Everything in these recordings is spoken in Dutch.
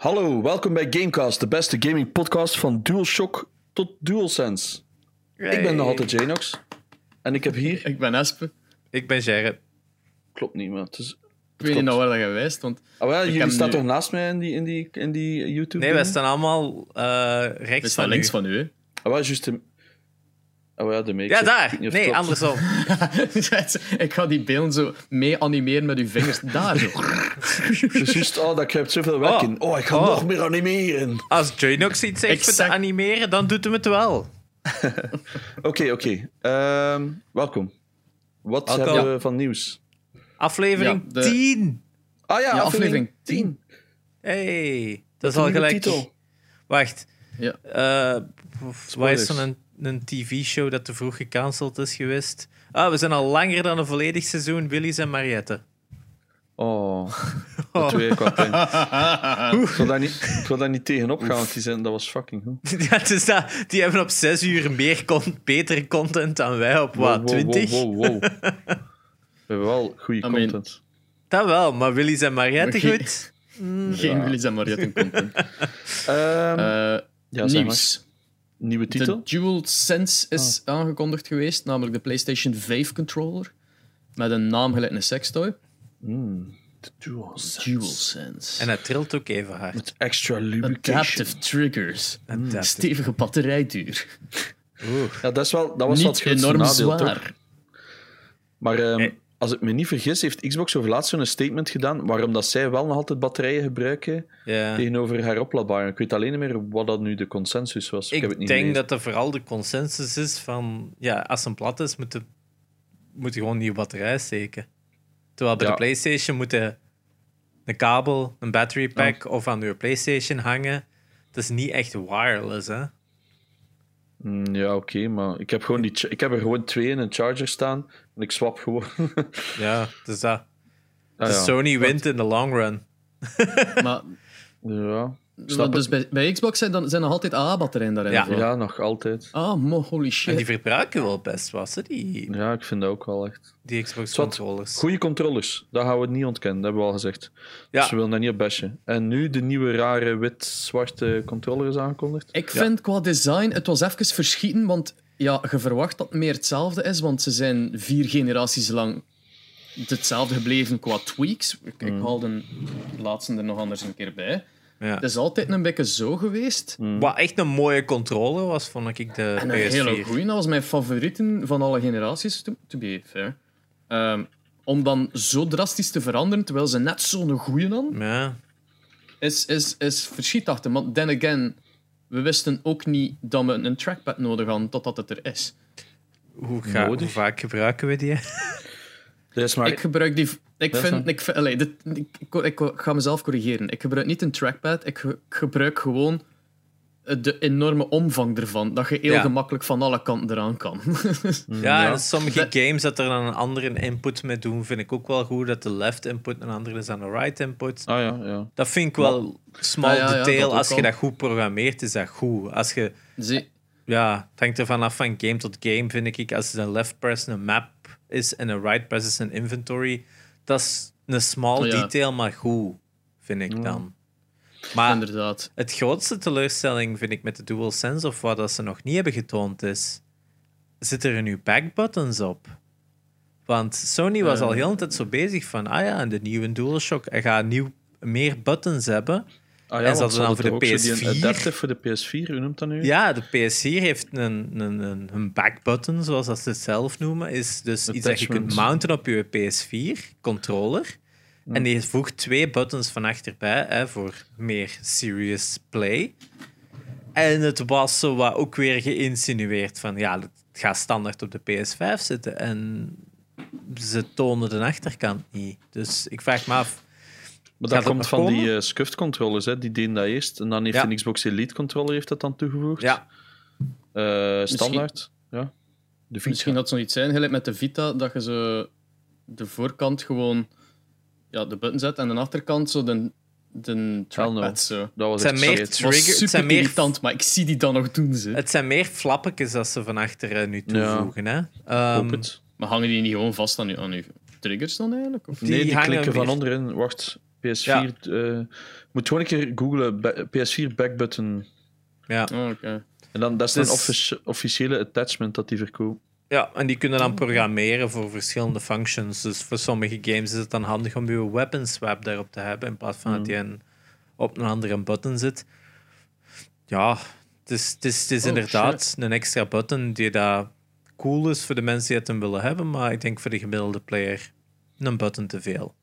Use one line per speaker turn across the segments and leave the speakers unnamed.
Hallo, welkom bij Gamecast, de beste gaming podcast van DualShock tot DualSense. Ik ben nog altijd Janox. En ik heb hier...
Ik ben Espe.
Ik ben Jared.
Klopt niet, maar het is...
Ik weet niet naar waar je wijst, want
Ah, wel, jullie
heb
staan
nu-
toch naast mij in die, in die, in die YouTube?
Nee, wij staan allemaal eh,
we
rechts
staan
van
links
u.
van u. hè.
Ah, wel, juist de... Oh ja, de make
Ja, daar. Nee, andersom.
ik ga die beelden zo mee animeren met uw vingers. Daar zo.
Juist, oh, dat krijgt zoveel werk
Oh.
in. Oh, ik ga
Oh.
nog meer animeren.
Als Janox iets zegt te animeren, dan doet hem het wel.
Oké, oké. Ehm, welkom. Wat
Welkom.
hebben we van nieuws?
Aflevering
Ja, de-
10.
Ah ja,
Ja,
aflevering
aflevering
10.
Hey, dat is al gelijk.
titel.
Wacht.
Ja.
eh wat is zo'n een, tv-show dat te vroeg gecanceld is geweest? Ah, we zijn al langer dan een volledig seizoen Willy's en Mariette.
Oh, dat weet ik wil daar niet, ik wil daar niet tegenop gaan, want die zijn, dat was fucking goed.
Ja, is dat, die hebben op 6 uur meer con betere content dan wij op wat,
Wow, wow,
20?
Wow, wow, wow. We hebben wel goede
I mean-
content.
Dat wel, maar Willy's en Mariette
Maar geen-
goed?
Geen Willy's en Mariette content.
Ehm,
Eh,
ja, zeg maar.
nieuws.
Nieuwe titel?
De DualSense is aangekondigd geweest, namelijk de PlayStation 5 controller. Met een naam gelijk een sextoy.
Mm, de DualSense.
DualSense.
En het trilt ook even hard.
Met extra lubrication.
Adaptive triggers.
Adaptive.
Stevige batterijduur.
Ja, dat, is wel, dat was
Niet
grootste
enorm
nadeel,
zwaar.
toch? Maar ehm. Als ik me niet vergis, heeft Xbox over laatst zo'n statement gedaan waarom dat zij wel nog altijd batterijen gebruiken
Ja.
tegenover heroplaadbaar. Ik weet alleen niet meer wat dat nu de consensus was. Ik, heb het niet
denk
gelezen.
dat er vooral de consensus is van... Ja, als een plat is, moet je, moet je gewoon nieuwe batterij steken. Terwijl bij
Ja.
de PlayStation moet je een kabel, een battery pack of aan je PlayStation hangen. Dat is niet echt wireless, hè?
Mm, Ja, oké, maar ik heb, gewoon die, ik heb er gewoon twee in een charger staan ik swap gewoon.
Ja, dus dat.
Ah,
Dus
ja.
Sony wint in de long run.
Maar
Ja. Snap
dus bij, bij Xbox zijn, dan, zijn nog altijd AA-batterijen daarin.
Ja.
ja, nog altijd.
Ah, mo, holy
En
shit.
die verbruiken wel best was, hè, die,
Ja, ik vind dat ook wel echt.
die Xbox
Zwat.
controllers.
Goede controllers, dat gaan we niet ontkennen, dat hebben we al gezegd.
Ja.
Dus we willen dat niet op bashen. En nu de nieuwe rare wit-zwarte controller is aangekondigd.
Ik vind qua design, het was even verschieten, want ja, je verwacht dat het meer hetzelfde is, want ze zijn vier generaties lang hetzelfde gebleven qua tweaks. Ik, ik
Mm.
haal de laatste er nog anders een keer bij.
Ja.
Het is altijd een beetje zo geweest.
Wat echt een mooie controller was, vond ik de
En een hele
PS4.
goeie, dat was mijn favorieten van alle generaties, to, to be fair. Ehm, om dan zo drastisch te veranderen, terwijl ze net zo'n goeie hadden,
Ja.
is, is, is verschietachtig. Maar then again, we wisten ook niet dat we een trackpad nodig hadden totdat het er is.
Hoe, ga, hoe
Nodig.
vaak gebruiken we die?
Is maar...
Ik gebruik die. Ik vind. Ik, vind- allee, dit, ik, ik, ik ga mezelf corrigeren. Ik gebruik niet een trackpad. Ik, ge- ik gebruik gewoon de enorme omvang ervan. Dat je heel
Ja.
gemakkelijk van alle kanten eraan kan.
Ja, en sommige
Dat-
games dat er dan een andere input mee doen, vind ik ook wel goed. Dat de left input een andere is dan de right input.
Ah ja, ja.
Dat vind ik wel small
Ah, ja, ja,
detail. Als je
al.
dat goed programmeert, is dat goed. Als je,
Zie,
ja, het hangt er vanaf van game tot game, vind ik. Als het een left press een map is en een right press is een inventory, dat is een small
Oh, ja.
detail, maar goed, vind ik dan. Maar
inderdaad.
het grootste teleurstelling vind ik met de DualSense, of wat dat ze nog niet hebben getoond, is... Zitten er nu backbuttons op? Want Sony was al heel de tijd zo bezig van... Ah ja, en de nieuwe DualShock gaat nieuw, meer buttons hebben.
Ah ja,
En ze dan voor de
hadden toch ook zo die
PS4?
adaptive voor de PS4, hoe noemt dat nu?
Ja, de PS4 heeft een, een, een, een backbutton, zoals dat ze het zelf noemen. Is dus iets dat je kunt mounten op je PS4-controller. En die voegt twee buttons van achterbij hè, voor meer serious play. En het was zo wat ook weer geïnsinueerd van ja, het gaat standaard op de PS5 zitten. En ze tonen de achterkant niet. Dus ik vraag me af.
Maar dat komt van
komen?
die eh, scuffed controllers, hè. die deden dat eerst. En dan heeft
Ja.
een Xbox Elite controller heeft dat dan toegevoegd.
Ja,
Eh, standaard. Ja. De Vita.
Misschien dat zoiets zijn, gelijk met de Vita, dat je zo de voorkant gewoon ja, de button zet en de achterkant zo de, de
no.
trackpad zo.
Dat was
Het zijn
echt
meer Trigger- het
super
zijn meer-
irritant, maar ik zie die dan nog doen. Ze.
het zijn meer flappetjes dat ze van achteren nu toevoegen. Hè?
Hoop
Ehm,
het.
Maar hangen die niet gewoon vast aan uw, aan triggers dan eigenlijk? Of?
Die
Nee, die klikken van onderin. Wacht. PS4. eh, moet gewoon een keer googlen. ba- PS4 backbutton.
Ja.
Oh, oké.
En dan, dat is
Dus-
een offici- officiële attachment dat die verkoopt.
Ja, en die kunnen dan programmeren voor verschillende functions. Dus voor sommige games is het dan handig om je weapon swap daarop te hebben, in plaats van dat die een, op een andere button zit. Ja, het is, het is, het is
Oh,
inderdaad een extra button die dat cool is voor de mensen die het hem willen hebben, maar ik denk voor de gemiddelde player een button te veel.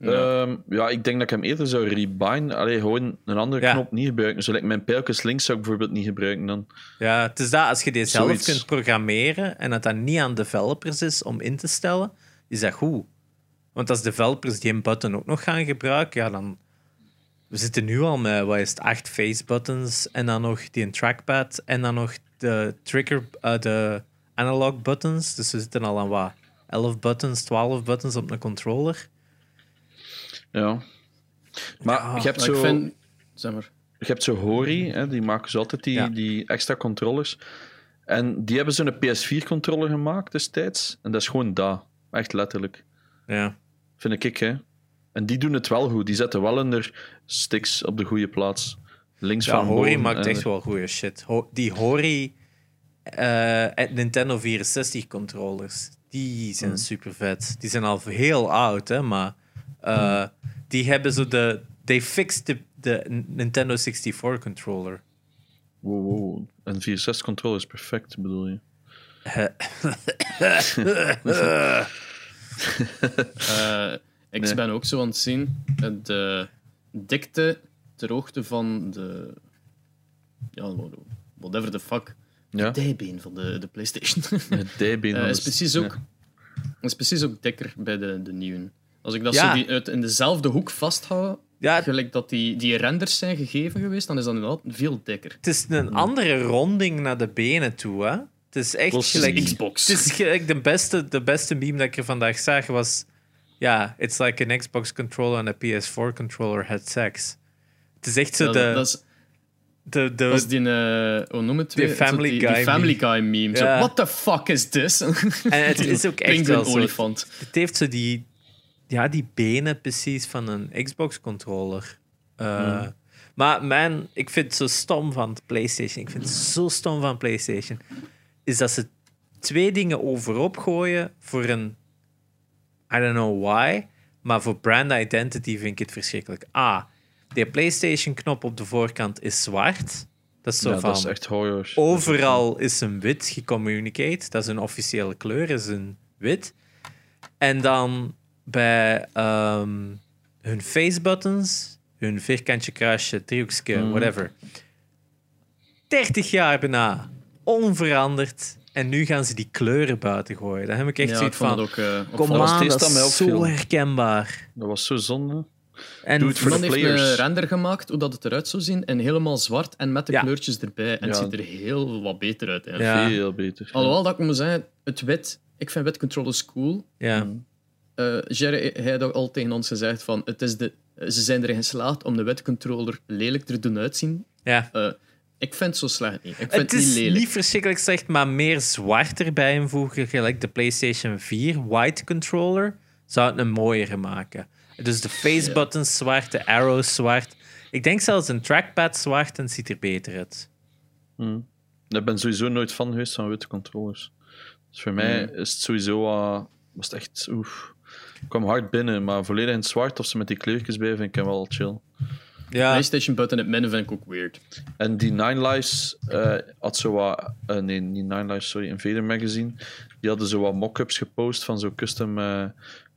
Ja.
Ja. ja, ik denk dat ik hem eerder zou rebind. Allee, gewoon een andere
Ja.
knop niet gebruiken. Zo, like mijn pijltjes links zou ik bijvoorbeeld niet gebruiken dan.
Ja, het is dat als je die zelf kunt programmeren en dat dat niet aan developers is om in te stellen, is dat goed. Want als developers die een button ook nog gaan gebruiken, ja, dan. We zitten nu al met, wat is het, acht face buttons en dan nog die een trackpad en dan nog de trigger, eh, de analog buttons. Dus we zitten al aan wat? 11 buttons, 12 buttons op een controller.
Ja. Maar
Ja,
je, hebt zo,
ik vind... Zeg maar.
je hebt zo Hori, hè, die maken ze altijd die,
Ja.
die extra controllers. En die hebben zo'n PS4-controller gemaakt destijds. En dat is gewoon dat. Echt letterlijk.
Ja.
Vind ik, hè. En die doen het wel goed. Die zetten wel hun sticks op de goede plaats. Links
Ja,
van
Hori
boven
maakt
en-
echt wel goede shit. Ho- die Hori eh, en Nintendo 64 controllers, die zijn super vet. Die zijn al heel oud, hè, maar eh, die hebben zo de. They fixed the, de Nintendo 64 controller.
Wow, wow. Een 64-controller is perfect, bedoel je?
Eh, ik
Nee.
ben ook zo aan het zien. eh, De dikte ter hoogte van de. Ja, whatever the fuck.
Ja?
De dijbeen van de, de PlayStation.
Het dijbeen
Eh,
van
is,
de-
precies ook,
ja.
is precies ook dikker bij de, de nieuwe. Als ik dat
Ja.
zo die, uit, in dezelfde hoek vasthoud,
Ja,
gelijk dat die, die renders zijn gegeven geweest, dan is dat inderdaad veel dikker.
het is een andere ronding naar de benen toe, hè? Het is echt
Plus
gelijk.
Xbox.
Het is gelijk de beste, de beste meme dat ik er vandaag zag was. Ja, it's like an Xbox controller and a PS4 controller had sex. Het is echt zo
Ja,
de,
dat, dat is,
de, de,
dat is die, eh hoe noem het
Die
weer?
Family
die,
Guy
die Family Guy meme. Zo, what the fuck is this?
En het is ook echt
Penguin
wel zo.
olifant.
Het heeft zo die, ja, die benen precies van een Xbox controller. Eh, Maar mijn, ik vind het zo stom van de PlayStation. Ik vind het zo stom van PlayStation. Is dat ze twee dingen overop gooien voor een. I don't know why. Maar voor brand identity vind ik het verschrikkelijk. A. De PlayStation-knop op de voorkant is zwart. Dat is zo
Ja,
van.
dat is echt horror.
Overal is een wit gecommunicate. Dat is een officiële kleur, is een wit. En dan bij ehm, hun face buttons, hun vierkantje, kruisje, driehoekje,
Mhm.
whatever. 30 jaar bijna onveranderd. En nu gaan ze die kleuren buiten gooien. Dan heb ik echt
Ja,
zoiets van.
ook uh,
Kom
dat
aan, is zo herkenbaar.
Dat was zo zonde.
En
Doe het voor de
heeft een render gemaakt hoe dat het eruit zou zien en helemaal zwart en met de
Ja.
kleurtjes erbij. En
Ja.
het ziet er heel wat beter uit. eigenlijk.
Ja.
Veel beter.
Alhoewel dat ik moet zeggen, het wit, ik vind wit controllers cool.
ja.
Eh Jerry, hij had ook al tegen ons gezegd van, het is de, ze zijn erin geslaagd om de wit controller lelijk te doen uitzien.
ja.
Eh, ik vind het zo slecht niet. Ik vind
Het
het, niet
is
lelijk.
niet verschrikkelijk slecht, maar meer zwart erbij invoegen, gelijk de PlayStation 4 white controller, zou het een mooiere maken. Dus de face
Ja.
buttons zwart, de arrows zwart. Ik denk zelfs een trackpad zwart en ziet er beter uit.
Hm. Ik ben sowieso nooit fan geweest van witte controllers. Dus voor mij is het sowieso... eh, was het echt... Oef. Ik kwam hard binnen, maar volledig in het zwart of ze met die kleurtjes bij vind ik hem wel chill.
Ja,
PlayStation button in het midden vind ik ook weird.
En die Nine Lives eh, had zo wat... eh, nee, niet Nine Lives, sorry. Invader Magazine. Die hadden zo wat mock-ups gepost van zo custom eh,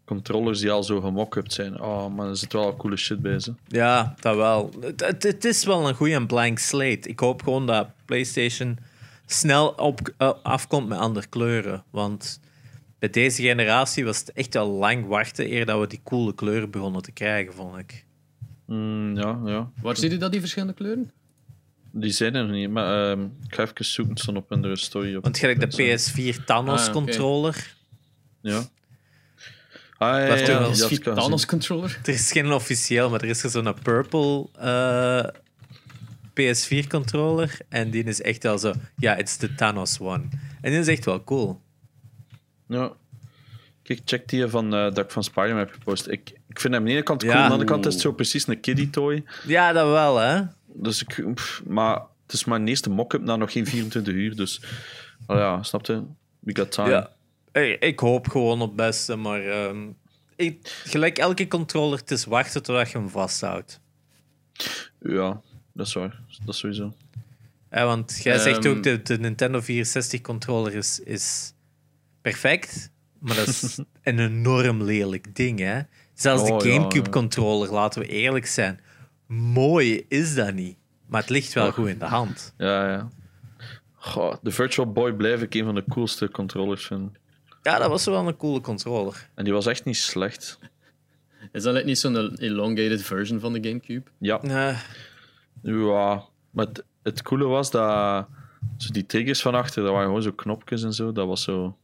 controllers die al zo gemock-upt zijn. Oh, maar er zit wel coole shit bij ze.
ja, dat wel. Het, het, het is wel een goede blank slate. Ik hoop gewoon dat PlayStation snel op, afkomt met andere kleuren. Want bij deze generatie was het echt wel lang wachten eer dat we die coole kleuren begonnen te krijgen, vond ik.
Mm, ja, ja.
Waar zie je dat, die verschillende kleuren?
Die zijn er nog niet. Maar ehm, ik ga even zoeken. Stond op in de story. Op
Want gelijk de PS4 Thanos
Ah.
Ja. Ah, ja, ja, ja,
er wel
die
is
had ik al
Thanos
gezien.
controller.
Er is geen officieel, maar er is er zo'n purple eh, PS4 controller. En die is echt wel zo. Ja, it's the Thanos one. En die is echt wel cool.
Ja. Kijk, check die van, eh, dat ik van Spider-Man heb gepost. Ik, Ik vind hem aan de ene kant cool,
Ja.
aan de andere kant is het zo precies een kiddie toy.
Ja, dat wel, hè.
Dus ik, pff, maar het is mijn eerste mock-up na nog geen 24 uur, dus oh ja, snap je? We got time.
Ja. Ik, ik hoop gewoon op het beste, maar ehm, ik, gelijk elke controller, het is wachten totdat je hem vasthoudt.
Ja, dat is waar. Dat is sowieso.
Eh, want jij zegt
Ehm.
ook, de, de Nintendo 64 controller is, is perfect, maar dat is een enorm lelijk ding, hè. Zelfs
Oh,
de
ja,
Gamecube
ja.
controller, laten we eerlijk zijn. Mooi is dat niet, maar het ligt wel
Oh.
goed in de hand.
Ja, ja. Goh, de Virtual Boy blijf ik een van de coolste controllers vinden.
Ja, dat was wel een coole controller.
En die was echt niet slecht.
Is dat niet zo'n elongated version van de Gamecube?
Ja,
Eh,
ja. Maar het, het coole was dat zo die triggers van achter, dat waren gewoon zo knopjes en zo. Dat was zo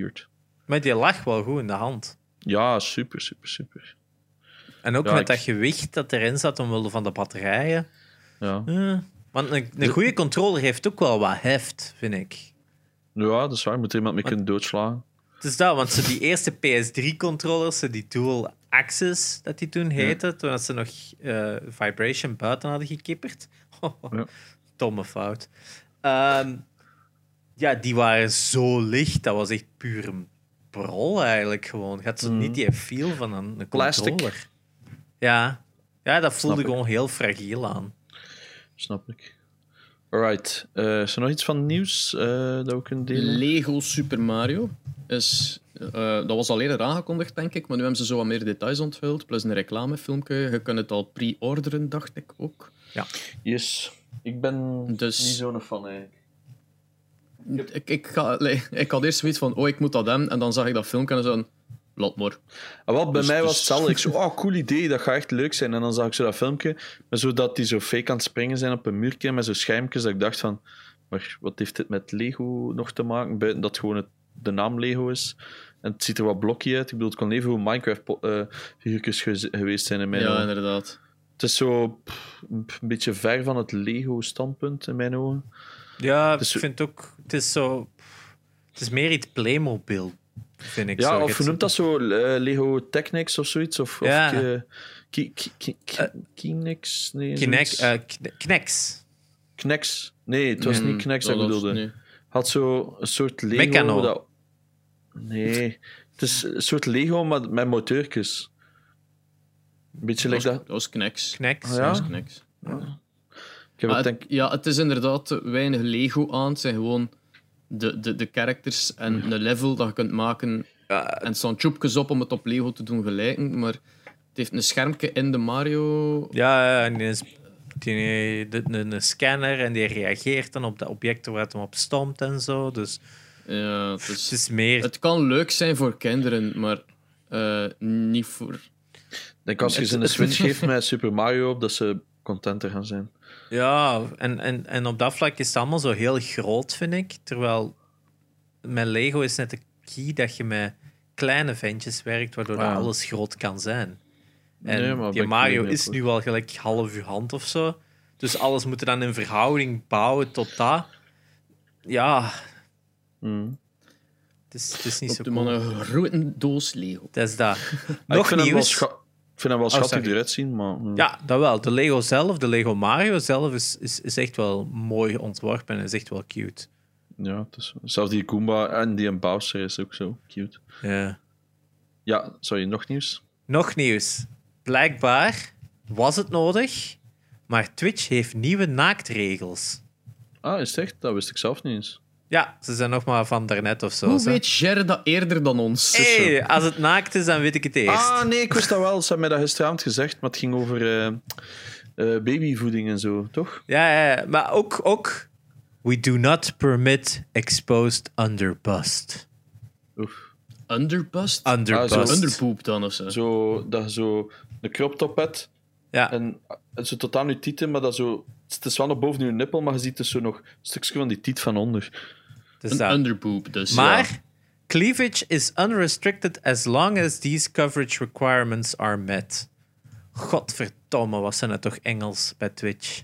weird.
maar die lag wel goed in de hand.
Ja, super, super, super.
En ook
Ja,
met
ik-
dat gewicht dat erin zat omwille van de batterijen.
Ja,
Eh, want een, een goede controller heeft ook wel wat heft, vind ik.
ja dat is waar. Moet iemand mee kunnen doodslagen.
Het is dat, want zo die eerste PS3-controllers, zo die dual axis dat die toen heette, toen ze nog eh, vibration buiten hadden gekipperd.
Ja.
Domme fout. Ehm, ja, die waren zo licht, dat was echt puur een brol eigenlijk gewoon. Je had zo niet die feel van een, een controller. Ja. ja, dat voelde
ik.
gewoon heel fragiel aan.
Snap ik. Alright. Eh, is er nog iets van nieuws eh, dat we kunnen delen?
Lego Super Mario is... eh, dat was al eerder aangekondigd, denk ik, maar nu hebben ze zo wat meer details onthuld, plus een reclamefilmpje. Je kunt het al pre-orderen, dacht ik ook.
Yes. Ik ben
Dus-
niet zo'n fan eigenlijk.
Ik, ik, ga, ik had eerst zoiets van, oh, ik moet dat hebben, en dan zag ik dat filmpje en zo laat maar.
Ah, wel, bij
Dus-
mij was
dus-
het hetzelfde. Ik zo, oh, cool idee, dat gaat echt leuk zijn. En dan zag ik zo dat filmpje, maar zo dat die zo fake aan het springen zijn op een muurtje met zo'n schermpjes, dat ik dacht van, maar wat heeft dit met Lego nog te maken? Buiten dat gewoon het, de naam Lego is. En het ziet er wat blokje uit. Ik bedoel, het kon even hoe Minecraft-figuurtjes geweest zijn in mijn
Ja,
ogen.
inderdaad.
Het is zo pff, een beetje ver van het Lego-standpunt in mijn ogen.
Ja,
Dus-
ik vind ook, het is zo, het is meer iets Playmobil, vind ik.
Ja,
zo.
Of noemt dat zo? eh, Lego Technics of zoiets? Of,
Ja.
of eh, Ki- Ki- Ki- Ki- Kinix? Nee,
eh, Kne- Knex.
Knex. Nee, het was
Hmm,
niet Knex dat ik bedoelde.
nee.
Had zo een soort Lego.
Meccano.
Dat... Nee, het is een soort Lego, maar met moteurtjes. Een beetje
was,
dat.
dat was Knex.
Knex.
Ah, ja?
Dat was Knex.
Ik heb
Ah,
het
het-
denk...
Ja, het is inderdaad weinig Lego aan. Het zijn gewoon de, de, de characters en een level dat je kunt maken.
Ja,
En staan tjoepjes op om het op Lego te doen gelijken. Maar het heeft een schermpje in de Mario.
Ja, ja, en die is, die, de, scanner en die reageert dan op de objecten waar het hem op stomt en zo. Dus
Ja, het,
het
is,
is meer.
het kan leuk zijn voor kinderen, maar eh, niet voor.
Ik denk als je ze een Switch geeft met Super Mario op, dat ze contenter gaan zijn.
Ja, en, en, en op dat vlak is het allemaal zo heel groot, vind ik. Terwijl met Lego is net de key dat je met kleine ventjes werkt, waardoor
Ja.
alles groot kan zijn. En
Nee, maar ben
die Mario is nu al gelijk half uw hand of zo. Dus alles moet je dan in verhouding bouwen tot dat. Ja,
Hmm.
het is, het is niet zo
Op de
cool.
man een grote doos Lego.
Dat is dat.
Ah,
Nog nieuws.
Vind hem wel schattig
sorry.
eruit zien, maar... hmm.
Ja, dat wel. De Lego zelf, de Lego Mario zelf, is, is, is echt wel mooi ontworpen en is echt wel cute.
Ja, het is, zelfs die Goomba en die Bowser is ook zo cute.
Ja.
Ja, sorry, nog nieuws?
Nog nieuws. Blijkbaar was het nodig, maar Twitch heeft nieuwe naaktregels.
Ah, is het echt? Dat wist ik zelf niet eens.
Ja, ze zijn nog maar van daarnet of zo.
Hoe
zo.
weet Jer dat eerder dan ons?
Hey, als het naakt is, dan weet ik het eerst.
Ah, nee, ik wist dat wel. Ze hebben mij dat gisteravond gezegd, maar het ging over eh, eh, babyvoeding en zo, toch?
Ja, ja, ja, maar ook, ook... We do not permit exposed underbust.
Oef.
Underbust?
Underbust.
Ah, zo.
Underpoop dan of zo.
Zo, dat je zo een crop top hebt
Ja,
en het zo tot aan je tieten, maar dat zo... Het is wel nog boven je nippel, maar je ziet dus zo nog een stukje van die tiet van onder.
Dus
Een
dat.
underpoop, dus.
Maar cleavage is unrestricted as long as these coverage requirements are met. Godverdomme, was zijn het toch Engels bij Twitch?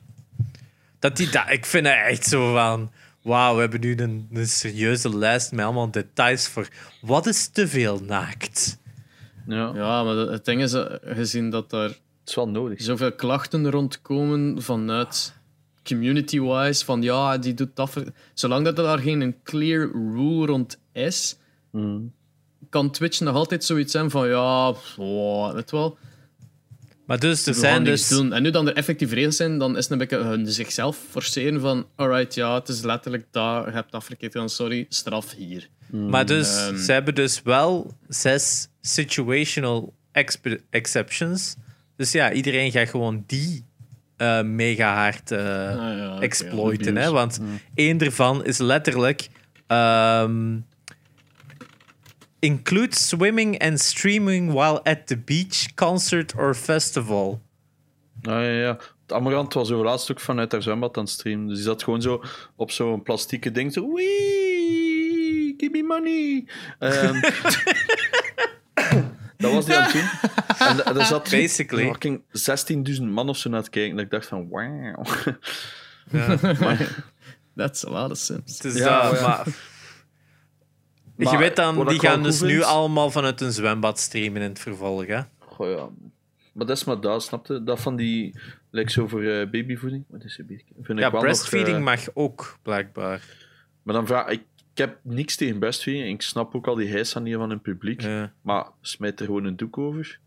Dat die dat, ik vind het echt zo van. Wauw, we hebben nu een, een serieuze lijst met allemaal details voor. Wat is te veel naakt?
Ja,
Ja, maar het ding is, eh, gezien dat er
het is wel nodig.
zoveel klachten rondkomen vanuit community-wise, van ja, die doet dat. ver- Zolang dat er daar geen een clear rule rond is,
Mm.
kan Twitch nog altijd zoiets zijn van ja, oh, weet wel,
Maar dus, er zijn dus...
doen. En nu dan er effectief regels zijn, dan is het een beetje hun zichzelf forceren van alright, ja, het is letterlijk daar, je hebt dat verkeerd gedaan, sorry, straf hier.
Maar dus,
Ehm.
ze hebben dus wel zes situational exceptions. Dus ja, iedereen gaat gewoon die eh, mega hard
Ah, ja, oké,
exploiten. hè? Want één ervan is letterlijk... ehm include swimming and streaming while at the beach, concert or festival.
Ah, ja, ja. Het Amarant was zo laatst ook vanuit haar zwembad aan het streamen. Dus die zat gewoon zo op zo'n plastieke ding. Zo, wee, give me money. Ehm, dat was die aan het doen. En daar zat
Basically.
fucking 16.000 man of zo naar te kijken. Dat ik dacht van, wauw.
That's a lot of sims.
Dus
Ja,
dat,
ja.
maar...
Maar
je weet dan, die
ik
gaan dus nu
vind-
allemaal vanuit een zwembad streamen in het vervolg. Hè?
Goh, ja. Maar dat is maar dat, snapte? Dat van die, lijkt zo voor eh, babyvoeding. Wat is het? Vind ik
Ja,
wel
breastfeeding
nog, eh,
mag ook, blijkbaar.
Maar dan vraag ik, ik heb niks tegen breastfeeding. Ik snap ook al die heisa niet van het publiek.
Ja.
Maar smijt er gewoon een doek over.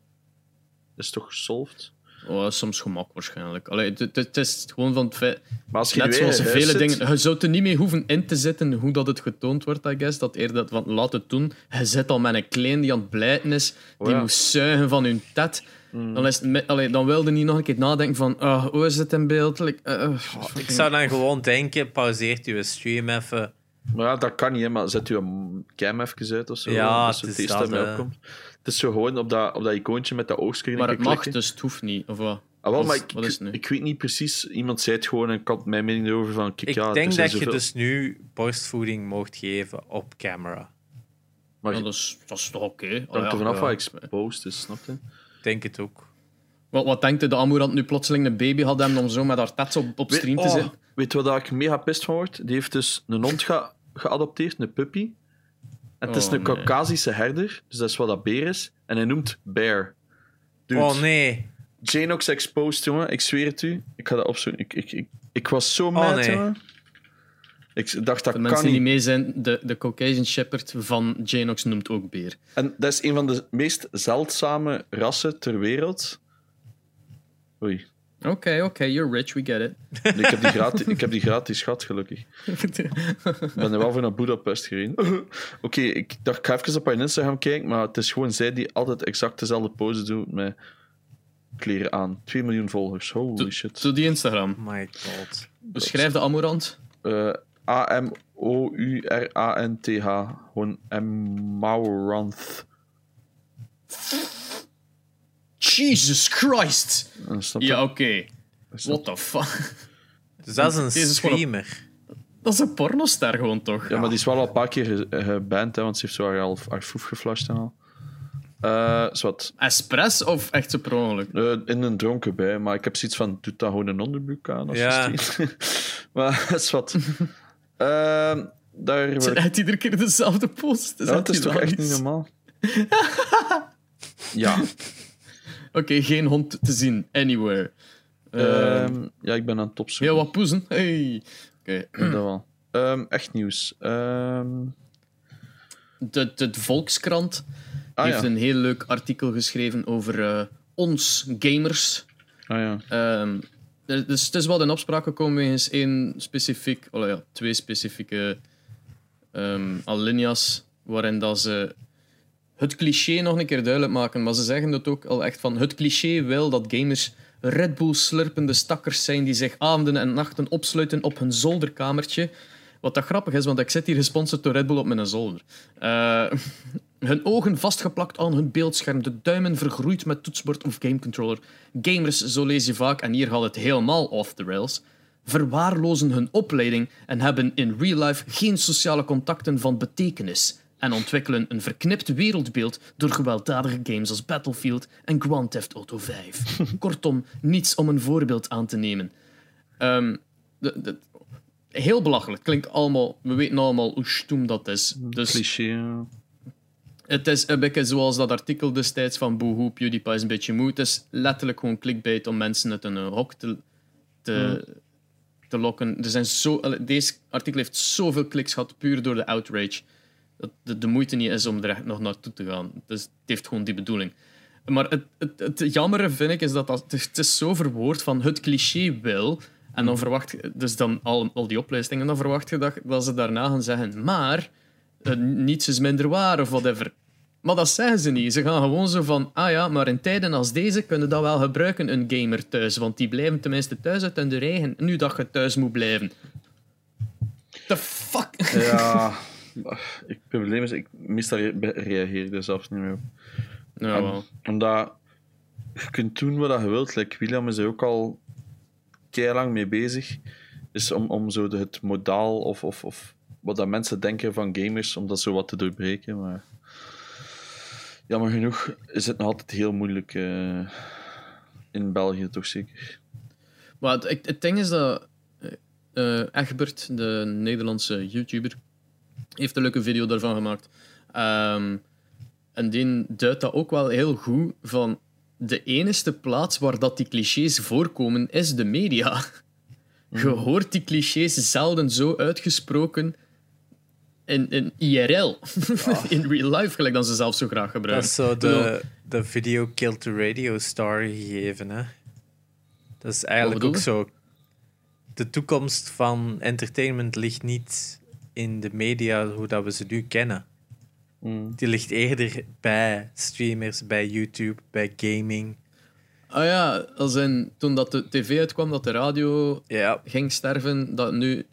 Dat is toch gesolved?
Oh, soms gemak waarschijnlijk. Allee, het, is gewoon van het feit...
Maar als je
Net zoals vele
zit-
dingen. Je zou er niet mee hoeven in te zitten hoe dat het getoond wordt, I guess. Dat eerder dat van laat het doen. Je zit al met een klein die aan het blijten is, die
ja.
moet zuigen van hun tet. Dan, is het allee, dan wilde niet nog een keer nadenken van ah, hoe is het in beeld? Like, eh, eh,
Ik zou dan gewoon denken, pauzeert uw stream even.
Maar ja, dat kan niet, hè, maar zet je een cam even uit of zo.
Ja,
dat zo
het
het
is
eerste
dat, hè.
opkomt. Het is zo gewoon op dat, op dat icoontje met dat oogscreen.
maar het mag,
klikken.
dus het hoeft niet. Of wat?
Ah, wel, maar ik,
wat is het nu?
ik weet niet precies. Iemand zei het gewoon en ik had mijn mening erover van... Kijk,
Ik
ja,
denk dat je dus nu borstvoeding mocht geven op camera.
Maar
Ja, dat, is, dat is toch oké?
hangt
Oh, ja,
er vanaf
ja.
wat exposed is, snap je?
Ik denk het ook.
Wat, wat denkt de Amorant nu plotseling een baby had hebben om zo met haar tats op, op stream te
oh,
zitten?
Weet je wat ik mega pist van word? Die heeft dus een hond ge- geadopteerd, een puppy. En het is
Oh,
een
nee.
Caucasische herder, dus dat is wat dat beer is. En hij noemt Bear. Dude,
Oh nee.
Janox exposed, jongen. Ik zweer het u. Ik ga dat opzoeken. Ik, ik, ik, ik was zo mad,
Oh, nee.
jongen. Ik dacht, dat
De
kan
mensen die
niet.
mee zijn, de, de Caucasian Shepherd van Janox noemt ook beer.
En dat is een van de meest zeldzame rassen ter wereld. Oei.
Oké, oké, you're rich, we get it.
Nee, ik, heb die gratis, ik heb die gratis gehad, gelukkig. Ik ben er wel voor naar Budapest gereden. Oké, ik dacht, ik ga even op haar Instagram kijken, maar het is gewoon zij die altijd exact dezelfde pose doet met kleren aan. 2 miljoen volgers, holy shit.
Doe die Instagram.
My god.
Beschrijf de Amorant.
Eh, A-M-O-U-R-A-N-T-H. Gewoon Amauranth.
Jesus Christ!
Eh?
Ja, oké.
Snap-
What the fuck?
Dus dat is een
Deze is
streamer.
Dat is een pornoster gewoon toch?
Ja, maar die is wel al een paar keer ge- geband, hè, want ze heeft zo haar, al- haar foef geflasht en al. Eh, zwart.
Expres of echt zo per ongeluk?
Eh, in een dronken bij, maar ik heb zoiets van, doe dan gewoon een onderbroek aan als
Ja.
maar dat is wat. Ehm, daar
Ze
word-
rijdt iedere keer dezelfde post.
Ja, het is toch echt niet normaal? ja.
Oké, geen hond te zien, anywhere. Ehm,
Ehm, ja, ik ben aan het opzoeken.
heel wat poezen. Hey. Oké.
Dat wel. Ehm, echt nieuws.
De, de Volkskrant
ah,
heeft
ja.
een heel leuk artikel geschreven over eh, ons gamers.
ah ja.
Dus het is wel in opspraak gekomen wegens één specifiek, oh ja, twee specifieke alinea's, waarin dat ze het cliché nog een keer duidelijk maken. Maar ze zeggen het ook al echt van, het cliché wil dat gamers Red Bull slurpende stakkers zijn die zich avonden en nachten opsluiten op hun zolderkamertje. Wat dat grappig is, want ik zit hier gesponsord door Red Bull op mijn zolder. Eh, hun ogen vastgeplakt aan hun beeldscherm, de duimen vergroeid met toetsbord of gamecontroller. Gamers, zo lees je vaak, en hier gaat het helemaal off the rails, verwaarlozen hun opleiding en hebben in real life geen sociale contacten van betekenis en ontwikkelen een verknipt wereldbeeld door gewelddadige games als Battlefield en Grand Theft Auto 5. Kortom, niets om een voorbeeld aan te nemen. Ehm, de, de- heel belachelijk. Klinkt allemaal... We weten allemaal hoe stoem dat is. Dus
Cliché. ja.
Het is een beetje zoals dat artikel destijds van Boohoo, PewDiePie is een beetje moe. Het is letterlijk gewoon clickbait om mensen uit een hok te, te, te lokken. Er zijn zo, deze artikel heeft zoveel kliks gehad, puur door de outrage. Dat de, de moeite niet is om er echt nog naartoe te gaan. Dus het heeft gewoon die bedoeling. Maar het, het, het jammere vind ik is dat, dat het is zo verwoord van het cliché wil. En dan verwacht je, dus dan al, al die oplistingen, dan verwacht je dat, dat ze daarna gaan zeggen, maar eh, niets is minder waar of whatever. Maar dat zeggen ze niet. Ze gaan gewoon zo van, ah ja, maar in tijden als deze kunnen dat wel gebruiken, een gamer thuis. Want die blijven tenminste thuis uit de regen, nu dat je thuis moet blijven. The fuck?
Ja, het probleem is, ik meestal re- reageer er zelfs niet meer op.
Ja, wel.
Omdat je kunt doen wat je wilt. Like William is er ook al lang mee bezig. Dus om, om zo de, het modaal of, of, of wat dat mensen denken van gamers, om dat zo wat te doorbreken. Maar jammer genoeg is het nog altijd heel moeilijk eh, in België, toch zeker.
Maar het, het, ding is dat eh, Egbert, de Nederlandse YouTuber, heeft een leuke video daarvan gemaakt. Ehm, en die duidt dat ook wel heel goed van de enige plaats waar dat die clichés voorkomen is de media. Je hoort die clichés zelden zo uitgesproken in, in IRL. in real life, gelijk dan ze zelf zo graag
Dat
gebruiken.
is zo de, de video killed the radio star gegeven. Hè? Dat is eigenlijk ook zo. De toekomst van entertainment ligt niet in de media hoe dat we ze nu kennen.
Mm.
Die ligt eerder bij streamers, bij YouTube, bij gaming.
Ah ja, als in, toen dat de tv uitkwam, dat de radio
Ja,
ging sterven, dat nu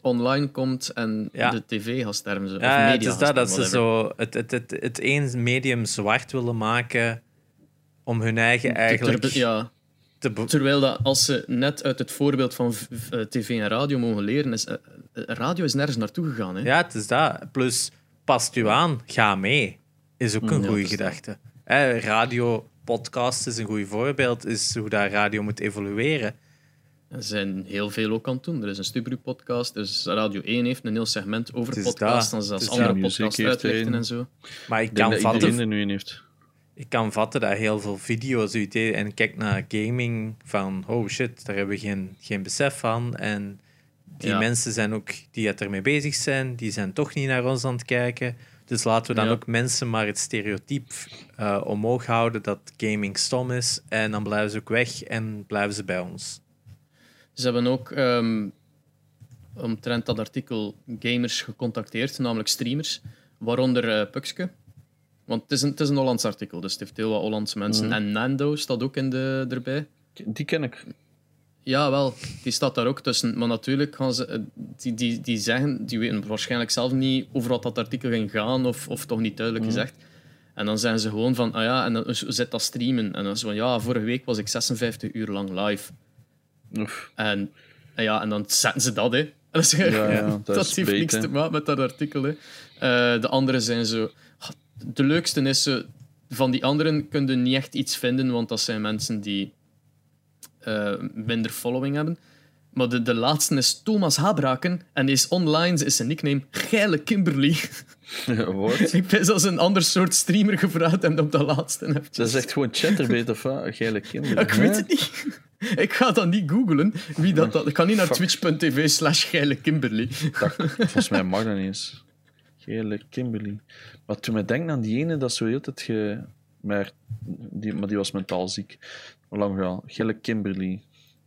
online komt en
Ja.
de tv gaat sterven. Of
ja
media
het is dat, dat ze zo het, het, het, het één medium zwart willen maken om hun eigen eigenlijk
Ter- ja,
te
terwijl dat, als ze net uit het voorbeeld van eh, tv en radio mogen leren, is eh, radio is nergens naartoe gegaan. Hè?
Ja, het is dat. Plus, past u aan, ga mee. Is ook een
Ja,
goede gedachte. Hè, radio, podcast is een goed voorbeeld. Is hoe dat radio moet evolueren.
Er zijn heel veel ook aan het doen. Er is een Stubru-podcast, dus Radio 1 heeft een heel segment over podcasts,
dat.
en zelfs andere
dat.
podcasts uitlichten en zo.
Maar ik kan, vatten,
er nu in heeft.
ik kan vatten dat heel veel video's uit en kijk naar gaming van oh shit, daar hebben we geen, geen besef van. En die
Ja.
mensen zijn ook die het ermee bezig zijn, die zijn toch niet naar ons aan het kijken. Dus laten we dan
Ja.
ook mensen maar het stereotype eh, omhoog houden dat gaming stom is. En dan blijven ze ook weg en blijven ze bij ons.
Ze hebben ook um, omtrent dat artikel gamers gecontacteerd, namelijk streamers, waaronder eh Pukske. Want het is, een, het is een Hollands artikel, dus het heeft heel wat Hollandse mensen.
Mhm.
En Nando staat ook in de, erbij.
Die ken ik.
Ja, wel, die staat daar ook tussen. Maar natuurlijk gaan ze, eh, die, die, die zeggen, die weten waarschijnlijk zelf niet over wat dat artikel ging gaan, of, of toch niet duidelijk
Mhm.
gezegd. En dan zijn ze gewoon van, ah ja, en dan zit dat streamen. En dan is van, ja, vorige week was ik 56 uur lang live.
Oef.
En, en ja, en dan zetten ze dat, hè. Je,
Ja, ja, dat
dat, heeft niks te maken met dat artikel, hè. Eh, de andere zijn zo... De leukste is, ze, van die anderen kun je niet echt iets vinden, want dat zijn mensen die eh, minder following hebben. Maar de, de laatste is Thomas Habraken en die is online, is zijn nickname Geile Kimberly.
Wat?
ik ben zelfs een ander soort streamer gevraagd en op de laatste eventjes.
Dat is echt gewoon chatterbait of wat? Geile.
Ja, ik weet het niet. Ik ga dat niet googlen. Wie dat, dat... Ik ga niet naar twitch.tv slash geile Kimberly.
Dat, volgens mij mag dat niet eens. Geile Kimberly. Maar toen me denken aan die ene, dat zo heel het ge... Maar die, maar die was mentaal ziek. Hoe lang wel? Gelle Kimberly.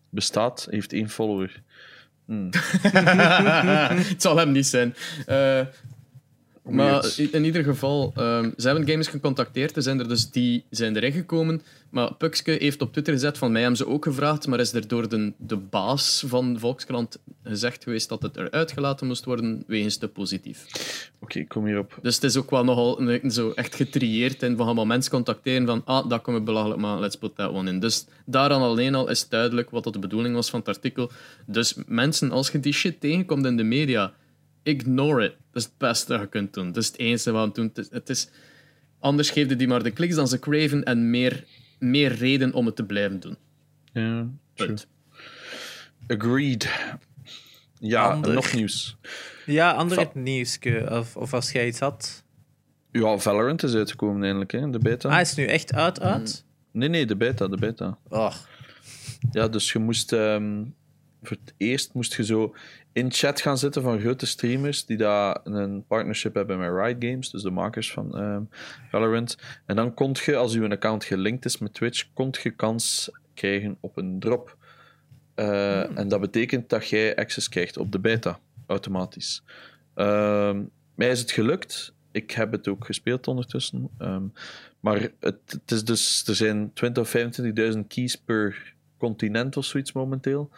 Bestaat, heeft één follower. Hmm.
het zal hem niet zijn. Eh, maar i- in ieder geval, ehm, ze hebben gamers gecontacteerd. Er zijn er dus die zijn erin gekomen. Maar Pukske heeft op Twitter gezet van mij hebben ze ook gevraagd, maar is er door de, de baas van Volkskrant gezegd geweest dat het eruit gelaten moest worden wegens te positief.
Oké, ik kom hierop.
Dus het is ook wel nogal een- zo echt getrieerd in van gaan we mensen contacteren van ah, dat we belachelijk maar let's put that one in. Dus daaraan alleen al is duidelijk wat dat de bedoeling was van het artikel. Dus mensen, als je die shit tegenkomt in de media, ignore it. Dat is het beste dat je kunt doen. Dat is het enige wat we doen. Het is, het is, anders geef je die maar de kliks dan ze craven en meer, meer reden om het te blijven doen.
Ja, true. Agreed. Ja,
Ander.
nog nieuws.
Ja, ander
Va-
nieuws. Of, of als jij iets had.
Ja, Valorant is uitgekomen eindelijk, hè, de beta.
Ah, is het nu echt uit, uit?
Nee, nee, de beta, de beta.
Oh.
Ja, dus je moest ehm, voor het eerst moest je zo in chat gaan zitten van grote streamers die daar een partnership hebben met Riot Games, dus de makers van ehm, Valorant. En dan kon je, als je account gelinkt is met Twitch, kon je kans krijgen op een drop. Eh, En dat betekent dat jij access krijgt op de beta, automatisch. Ehm, mij is het gelukt. Ik heb het ook gespeeld ondertussen. Ehm, maar het, het is dus, er zijn 20.000 of 25.000 keys per continent of zoiets momenteel.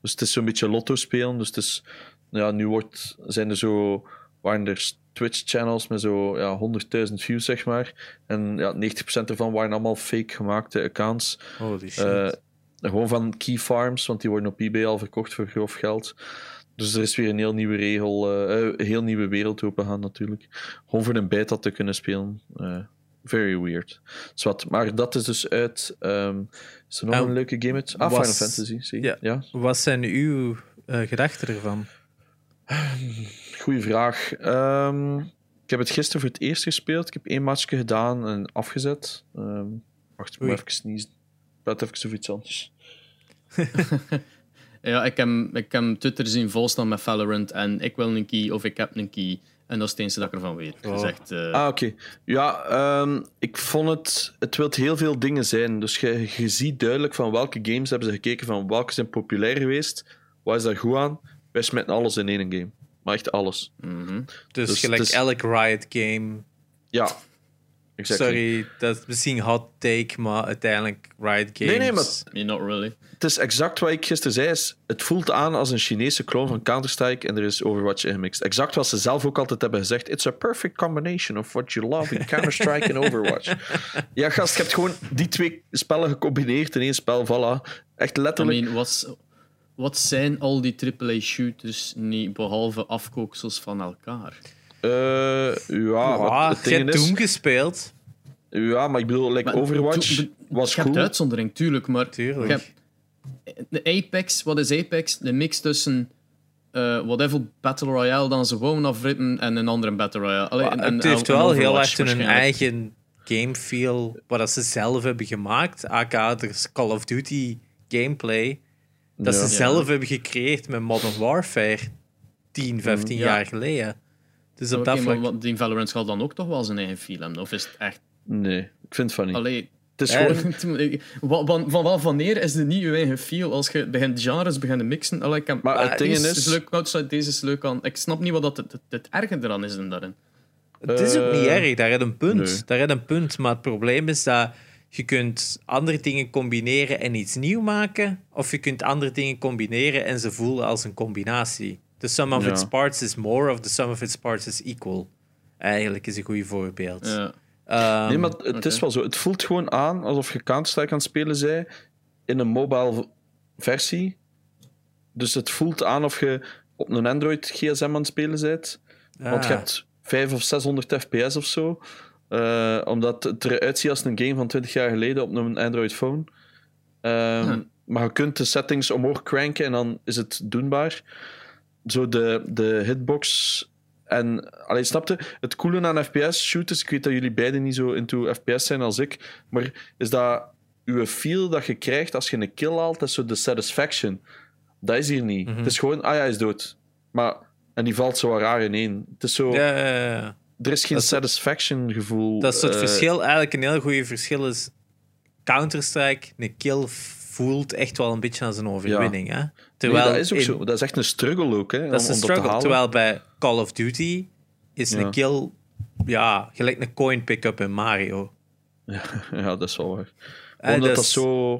Dus het is zo'n beetje lotto spelen. Dus het is, ja, nu wordt, zijn er zo, waren er Twitch-channels met zo ja, 100.000 views, zeg maar. En ja, 90% ervan waren allemaal fake gemaakte accounts.
Holy shit.
Eh, gewoon van key farms, want die worden op eBay al verkocht voor grof geld. Dus er is weer een heel nieuwe regel, eh, een heel nieuwe wereld opengaan natuurlijk. Gewoon voor een beta te kunnen spelen. Eh, very weird. Zwat, maar dat is dus uit. ehm, is er nog
En
een leuke game uit? Ah,
was-
Final Fantasy, zie je?
Ja.
ja.
Wat zijn uw eh, gedachten ervan?
Goeie vraag. Ehm, ik heb het gisteren voor het eerst gespeeld. Ik heb één matchje gedaan en afgezet. Ehm, wacht, ik moet even sneezen. Ik praat even over iets anders.
Ja, ik heb, ik heb Twitter zien volstaan met Valorant en ik wil een key of ik heb een key. En dat is het enige dat ik ervan weet.
Oh.
Gezegd, eh,
Ah, oké. Ja, ehm, ik vond het... Het wil heel veel dingen zijn. Dus je, je ziet duidelijk van welke games hebben ze gekeken, van welke zijn populair geweest. Wat is daar goed aan? Wij smeten alles in één game. Maar echt alles.
mhm.
Dus,
Dus
gelijk elk Riot game.
Ja. Exactly.
Sorry, dat is misschien hot take, maar uiteindelijk Riot games.
Nee, nee, maar
not really.
het is exact wat ik gisteren zei. Is, het voelt aan als een Chinese clone van Counter-Strike en er is Overwatch ingemixt. Exact wat ze zelf ook altijd hebben gezegd. It's a perfect combination of what you love in Counter-Strike en Overwatch. Ja, gast, je hebt gewoon die twee spellen gecombineerd in één spel. Voilà. Echt
I
letterlijk.
mean, wat, wat zijn al die AAA-shooters niet behalve afkooksels van elkaar?
Eh, ja, het
je
ding
hebt
is...
Doom gespeeld.
Ja, maar ik bedoel, like
Maar
Overwatch
to-
was
Je hebt
cool.
uitzondering, tuurlijk, maar
Tuurlijk.
je hebt- de Apex, wat is Apex? De mix tussen eh whatever Battle Royale dan ze wonen afrippen en een andere Battle Royale. Allee,
Maar
en-
het
en-
heeft
en
wel heel erg hun eigen game feel, wat ze zelf hebben gemaakt. AK, is Call of Duty gameplay. Dat
Ja.
ze zelf hebben gecreëerd met Modern Warfare 10, 15
Ja.
jaar geleden. Dus op
Oké,
dat
maar
vlak...
wat- die Valorant zal dan ook toch wel zijn eigen film? Of is het echt...
Nee, ik vind het van niet.
Allee,
Het is gewoon...
Wa- van, van wanneer is het niet je eigen feel? Als je begint genres begint te mixen. Allee, ik heb,
Maar het
ah,
ding
deze
is-
leuk, outside, deze is leuk aan. Ik snap niet wat dat het, het, het erge eraan is dan daarin.
Het is ook niet
Eh,
erg, daar heb je een punt.
nee.
Daar heb een punt. Maar het probleem is dat je kunt andere dingen combineren en iets nieuw maken. Of je kunt andere dingen combineren en ze voelen als een combinatie. The sum of
Ja.
its parts is more, of the sum of its parts is equal. Eigenlijk is een goed voorbeeld.
Ja.
Ehm,
Nee, maar het is wel zo. Het voelt gewoon aan alsof je Counter-Strike aan het spelen bent in een mobile versie. Dus het voelt aan of je op een Android GSM aan het spelen bent. Want je
ah,
hebt 500 of 600 fps of zo. Eh, omdat het eruit ziet als een game van 20 jaar geleden op een Android phone. Ehm. Maar je kunt de settings omhoog cranken en dan is het doenbaar. Zo de, de hitbox. En alleen snapte, het coole aan FPS-shooters, ik weet dat jullie beiden niet zo into FPS zijn als ik, maar is dat uw feel dat je krijgt als je een kill haalt, dat is zo de satisfaction. Dat is hier niet.
Mhm.
Het is gewoon, ah ja, hij is dood. Maar, en die valt zo raar ineen. Het is zo,
ja, ja, ja.
er is geen
Dat
satisfaction gevoel.
Dat is het
eh,
verschil. Eigenlijk een heel goed verschil is... Counter-Strike, een kill voelt echt wel een beetje als een overwinning. Hè?
Nee,
Terwijl
dat is ook
in-
zo. Dat is echt een struggle ook, hè,
Dat is een struggle. Terwijl bij Call of Duty is
Ja.
een kill ja, gelijk een coin pick-up in Mario.
Ja, dat is wel waar.
Eh,
Omdat
dat
dat
is-
zo...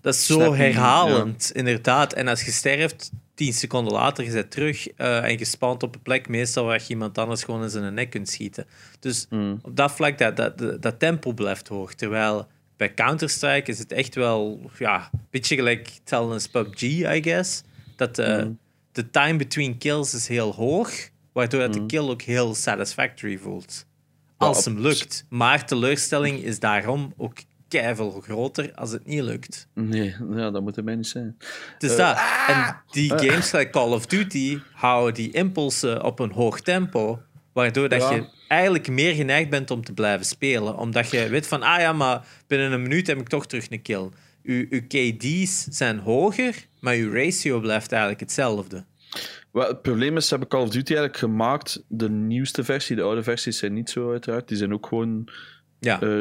Dat is zo herhalend, inderdaad. En als je sterft, tien seconden later, je bent terug eh, en je spant op een plek, meestal waar je iemand anders gewoon in zijn nek kunt schieten. Dus
Mm.
op dat vlak, dat, dat, dat, dat tempo blijft hoog. Terwijl bij Counter-Strike is het echt wel, ja, een beetje gelijk hetzelfde als PUBG, I guess. Dat de,
Mm.
de time between kills is heel hoog, waardoor dat de
Mm.
kill ook heel satisfactory voelt. Als hem lukt. Maar teleurstelling is daarom ook keiveel groter als het niet lukt.
Nee, ja, dat moet mij niet zijn.
Dus
Eh,
dat. En die games like Call of Duty houden die impulsen op een hoog tempo, Waardoor dat
Ja.
je eigenlijk meer geneigd bent om te blijven spelen. Omdat je weet van, ah ja, maar binnen een minuut heb ik toch terug een kill. Uw, uw KD's zijn hoger, maar uw ratio blijft eigenlijk hetzelfde.
Wel, het probleem is, ze hebben Call of Duty eigenlijk gemaakt. De nieuwste versie, de oude versies zijn niet zo uiteraard. Die zijn ook gewoon
Ja,
eh,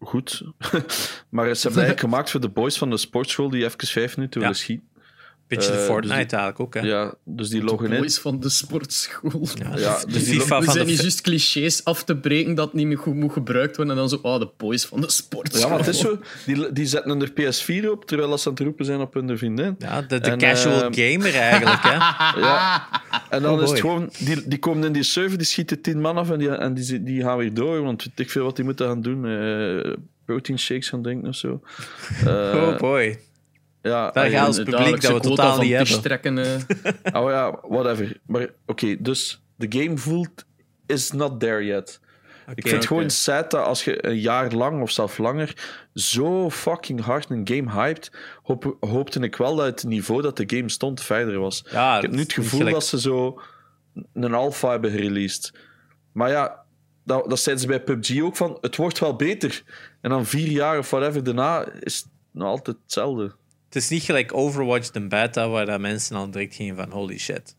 goed. maar ze hebben eigenlijk gemaakt voor de boys van de sportschool die even vijf minuten
Ja.
willen schieten.
Beetje de
eh,
Fortnite
dus die-
eigenlijk ook. Hè.
Ja, dus die loggen
De
in.
boys van de sportschool.
Ja,
Ja,
de
dus die
FIFA
We
van
zijn
de...
niet juist clichés af te breken dat het niet meer goed moet gebruikt worden. En dan zo, oh, de boys van de sportschool.
Ja, maar het is zo. Die, die zetten hun PS4 op terwijl ze aan het roepen zijn op hun vriendin.
Ja, de, de
En,
casual
ehm,
gamer eigenlijk. Hè.
Ja. En dan
Oh
is het gewoon, die, die komen in die server, die schieten tien man af en die, en die, die gaan weer door. Want weet ik veel wat die moeten gaan doen. eh protein shakes gaan drinken of zo. Eh,
oh boy.
Ja,
Daar
ja,
gaat ons
De
publiek dat we totaal niet hebben.
trekken. eh.
Oh ja, whatever. Maar oké, dus de game voelt is not there yet. ik vind het gewoon sad dat als je een jaar lang of zelfs langer zo fucking hard een game hyped, hoop, hoopte ik wel dat het niveau dat de game stond verder was.
Ja,
ik heb nu het gevoel
gelijk-
dat ze zo een alpha hebben gereleased. Maar ja, dat, dat zeiden ze bij PUBG ook van, het wordt wel beter. En dan vier jaar of whatever daarna is het nog altijd hetzelfde.
Het is niet gelijk Overwatch de beta, waar dat mensen al direct gingen van holy shit.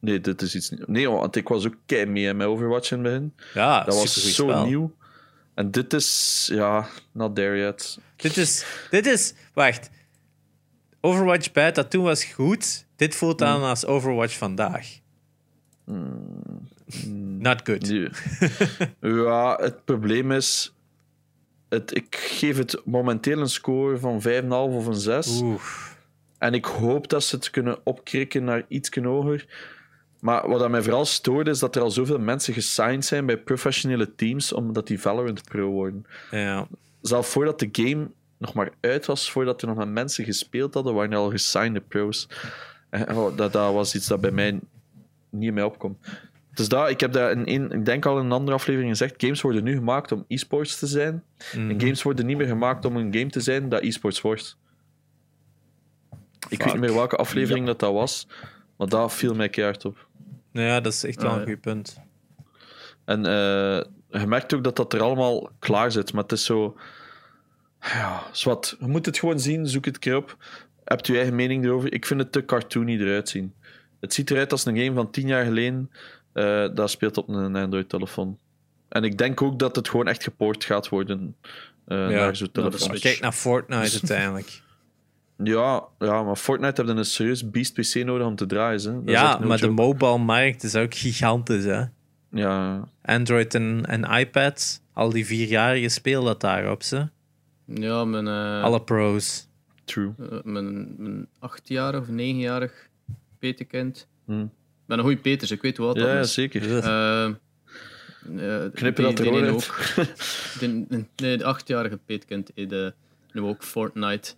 Nee, dit is iets nieuws. Nee, want ik was ook kei mee met Overwatch in het begin.
Ja,
Dat was zo
spel.
nieuw. En dit is, ja, not there yet.
Dit is, dit is, wacht. Overwatch beta toen was goed. Dit voelt aan als Overwatch vandaag. Not good.
Ja, het probleem is... Het, ik geef het momenteel een score van 5,5 of een 6.
Oeh.
En ik hoop dat ze het kunnen opkrikken naar iets hoger. Maar wat mij vooral stoort, is dat er al zoveel mensen gesigned zijn bij professionele teams, omdat die Valorant Pro worden.
Ja.
Zelfs voordat de game nog maar uit was, voordat er nog maar mensen gespeeld hadden, waren er al gesignede pro's. En, oh, dat, dat was iets dat bij mij niet mij opkomt. Dus dat, ik heb dat in een, ik denk al in een andere aflevering gezegd, games worden nu gemaakt om e-sports te zijn.
Mhm.
En games worden niet meer gemaakt om een game te zijn dat e-sports wordt. Ik weet niet meer welke aflevering dat, dat was, maar dat viel mij keihard op.
Nou ja, dat is echt wel een goed punt.
En eh, je merkt ook dat dat er allemaal klaar zit, maar het is zo... Ja, zwart. Je moet het gewoon zien, zoek het een keer op. Hebt je eigen mening erover? Ik vind het te cartoony eruit zien. Het ziet eruit als een game van tien jaar geleden. Eh dat speelt op een Android-telefoon. En ik denk ook dat het gewoon echt gepoord gaat worden eh, naar zo'n telefoon.
Switch.
Kijk naar Fortnite uiteindelijk.
Ja, ja, maar Fortnite hebben een serieus beast PC nodig om te draaien. Hè.
Ja,
no
maar de mobile markt is ook gigantisch. Hè?
Ja,
Android en, en iPad, al die vierjarige speel dat daarop. Ze.
Ja, mijn, eh,
Alle pros.
true.
mijn, mijn achtjarig of negenjarig petekind.
Hm.
Ik ben een goeie Peters, ik weet wat
Ja,
dat
ja,
is.
zeker.
Eh, eh,
Knippen
die-
dat er ook.
De, nee, de achtjarige peetkind heeft eh, nu ook Fortnite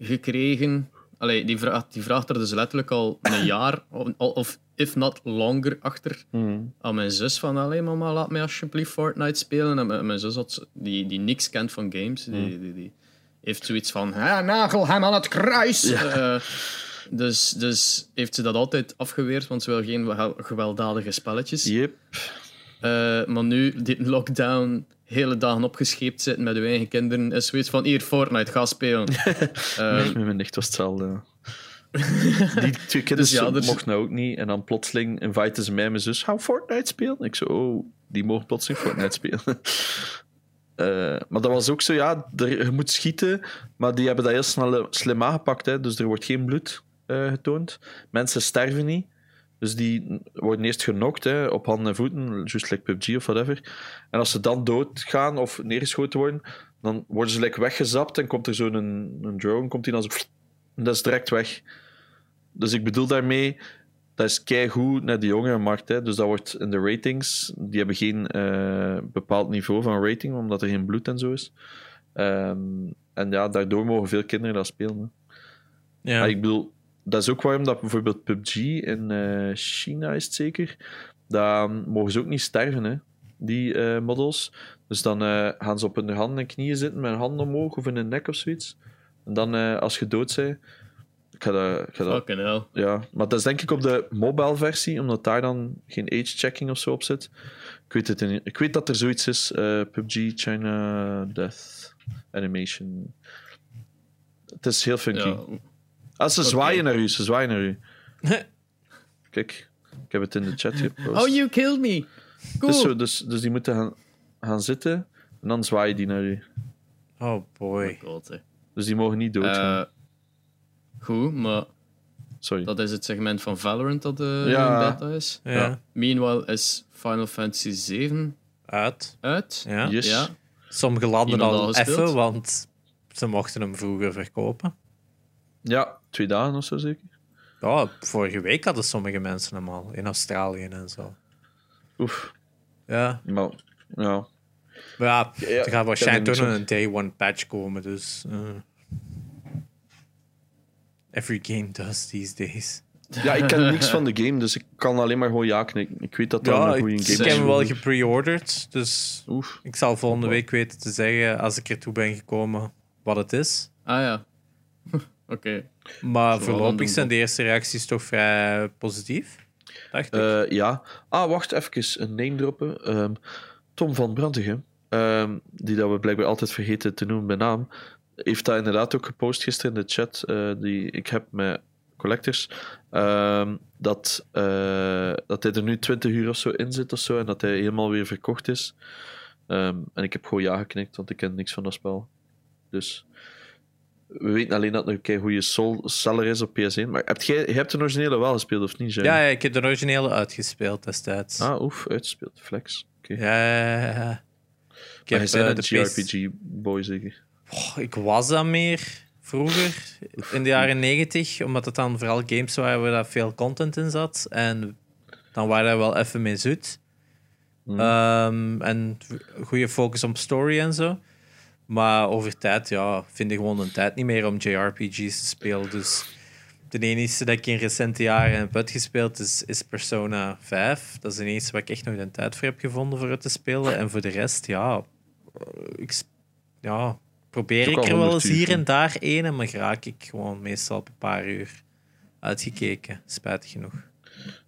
gekregen. Allee, die, vraagt, die vraagt er dus letterlijk al een jaar, of, of if not longer, achter
Hm.
aan mijn zus van, allee mama, laat mij alsjeblieft Fortnite spelen. En mijn, mijn zus, had, die, die niks kent van games, die, die, die heeft zoiets van, "Hè, nagel hem aan het kruis. Dus, dus heeft ze dat altijd afgeweerd, want ze wil geen wel- gewelddadige spelletjes.
Yep.
Eh, maar nu, dit lockdown, hele dagen opgescheept zitten met uw eigen kinderen, is zoiets van, hier, Fortnite, ga spelen. Eh,
Nee, met mijn nicht was hetzelfde. Die twee kinderen
Dus ja, er is-
mochten nou ook niet. En dan plotseling inviten ze mij en mijn zus. Gaan Fortnite spelen? Ik zo, oh, die mogen plotseling Fortnite spelen. Eh, maar dat was ook zo, ja, er, je moet schieten. Maar die hebben dat heel snel slim aangepakt. Hè, dus er wordt geen bloed eh, getoond. Mensen sterven niet. Dus die worden eerst genokt hè, op handen en voeten, just like PUBG of whatever. En als ze dan doodgaan of neergeschoten worden, dan worden ze like weggezapt en komt er zo'n een, een drone, komt die dan zo... En dat is direct weg. Dus ik bedoel daarmee, dat is keigoed naar de jongere markt. Hè. Dus dat wordt in de ratings, die hebben geen eh, bepaald niveau van rating, omdat er geen bloed en zo is. Ehm, en ja, daardoor mogen veel kinderen dat spelen. Hè.
Ja.
Maar ik bedoel, dat is ook waarom dat bijvoorbeeld PUBG in eh, China is het zeker, dan mogen ze ook niet sterven, hè, die eh, models. Dus dan eh, gaan ze op hun handen en knieën zitten met hun handen omhoog of in hun nek of zoiets. En dan, als je dood bent, Ik ga dat, ik ga dat
Fucking hell.
Ja, maar dat is denk ik op de mobile versie, omdat daar dan geen age-checking of zo op zit. Ik weet, het ik weet dat er zoiets is. PUBG China Death Animation. Het is heel funky.
Ja.
Ah, ze zwaaien naar u, ze zwaaien naar u. Kijk, ik heb het in de chat gepost.
Oh, you killed me. Cool.
dus, zo, dus, dus die moeten gaan, gaan zitten en dan zwaaien die naar u.
Oh
Oh
boy.
my god.
Dus die mogen niet doodgaan.
Eh, goed, maar
Sorry.
dat is het segment van Valorant dat eh
Ja.
in beta is.
Ja.
Ja.
Meanwhile is Final Fantasy 7
Uit.
uit.
Ja.
Yes.
Ja.
Sommige landen
Iemand
al
al
even, want ze mochten hem vroeger verkopen.
Ja, twee dagen of zo zeker.
Ja, vorige week hadden sommige mensen hem al in Australië en zo.
Oef.
Ja,
Maar, ja.
maar ja,
Ja,
er gaat
ik
waarschijnlijk
heb
toch
er
een day one patch komen, dus. eh. every game does these days.
ja, ik ken niks van de game, dus ik kan alleen maar gewoon ja knikken. Ik weet dat dat
Ja,
een
ik,
goede
ik
game
heb
is.
hem wel gepreorderd, dus
Oef.
ik zal volgende week weten te zeggen, als ik ertoe ben gekomen, wat het is.
Ah ja. Oké.
Maar voorlopig zijn de eerste reacties toch vrij positief. Dacht ik.
Eh, ja. Ah, wacht even. Een name droppen. Ehm, Tom van Brantegem, ehm, die dat we blijkbaar altijd vergeten te noemen bij naam, heeft dat inderdaad ook gepost gisteren in de chat eh, die ik heb met collectors. ehm, dat, eh, dat hij er nu 20 uur of zo in zit of zo en dat hij helemaal weer verkocht is. Ehm, en ik heb gewoon ja geknikt, want ik ken niks van dat spel. Dus we weten alleen dat het een goede seller is op PS1. Maar heb jij, jij hebt de originele wel gespeeld of niet?
Ja, ik heb de originele uitgespeeld destijds.
Ah, oef, uitgespeeld. Flex. Oké.
Ja, ja, ja, ja. Ik
Maar
heb
is
de
JRPG-boy, zeker.
Oh, ik was dat meer vroeger, in de jaren negentig, omdat het dan vooral games waren waar veel content in zat. En dan waren we wel even mee zoet.
Hmm.
Ehm, en goede focus op story en zo. Maar over tijd, ja, vind ik gewoon een tijd niet meer om JRPG's te spelen. Dus de enige dat ik in recente jaren heb uitgespeeld is, is Persona 5. Dat is de enige waar ik echt nog de tijd voor heb gevonden voor het te spelen. En voor de rest, ja, eh, ik, ja probeer ik er wel
100
eens hier en daar een, maar raak ik gewoon meestal op een paar uur uitgekeken. Spijtig genoeg.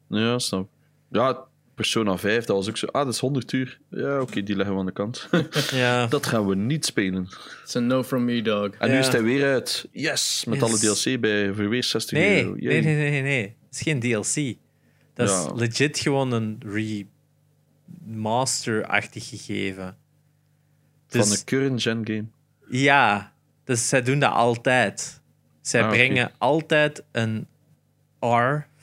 Ja, snap. Ja, Persona 5, dat was ook zo. Ah, dat is 100 uur. Ja, oké, die leggen we aan de kant.
Ja,
dat gaan we niet spelen.
It's a no from me, dog.
En nu is hij weer uit. Yes, met
Yes.
alle DLC bij voor weer 60
nee,
euro.
nee, nee, nee, nee, nee. Het is geen DLC. Dat
Ja.
is legit gewoon een remaster-achtig gegeven.
Van
Dus-
een current gen game.
Ja, dus zij doen dat altijd. Zij
Ah,
brengen altijd een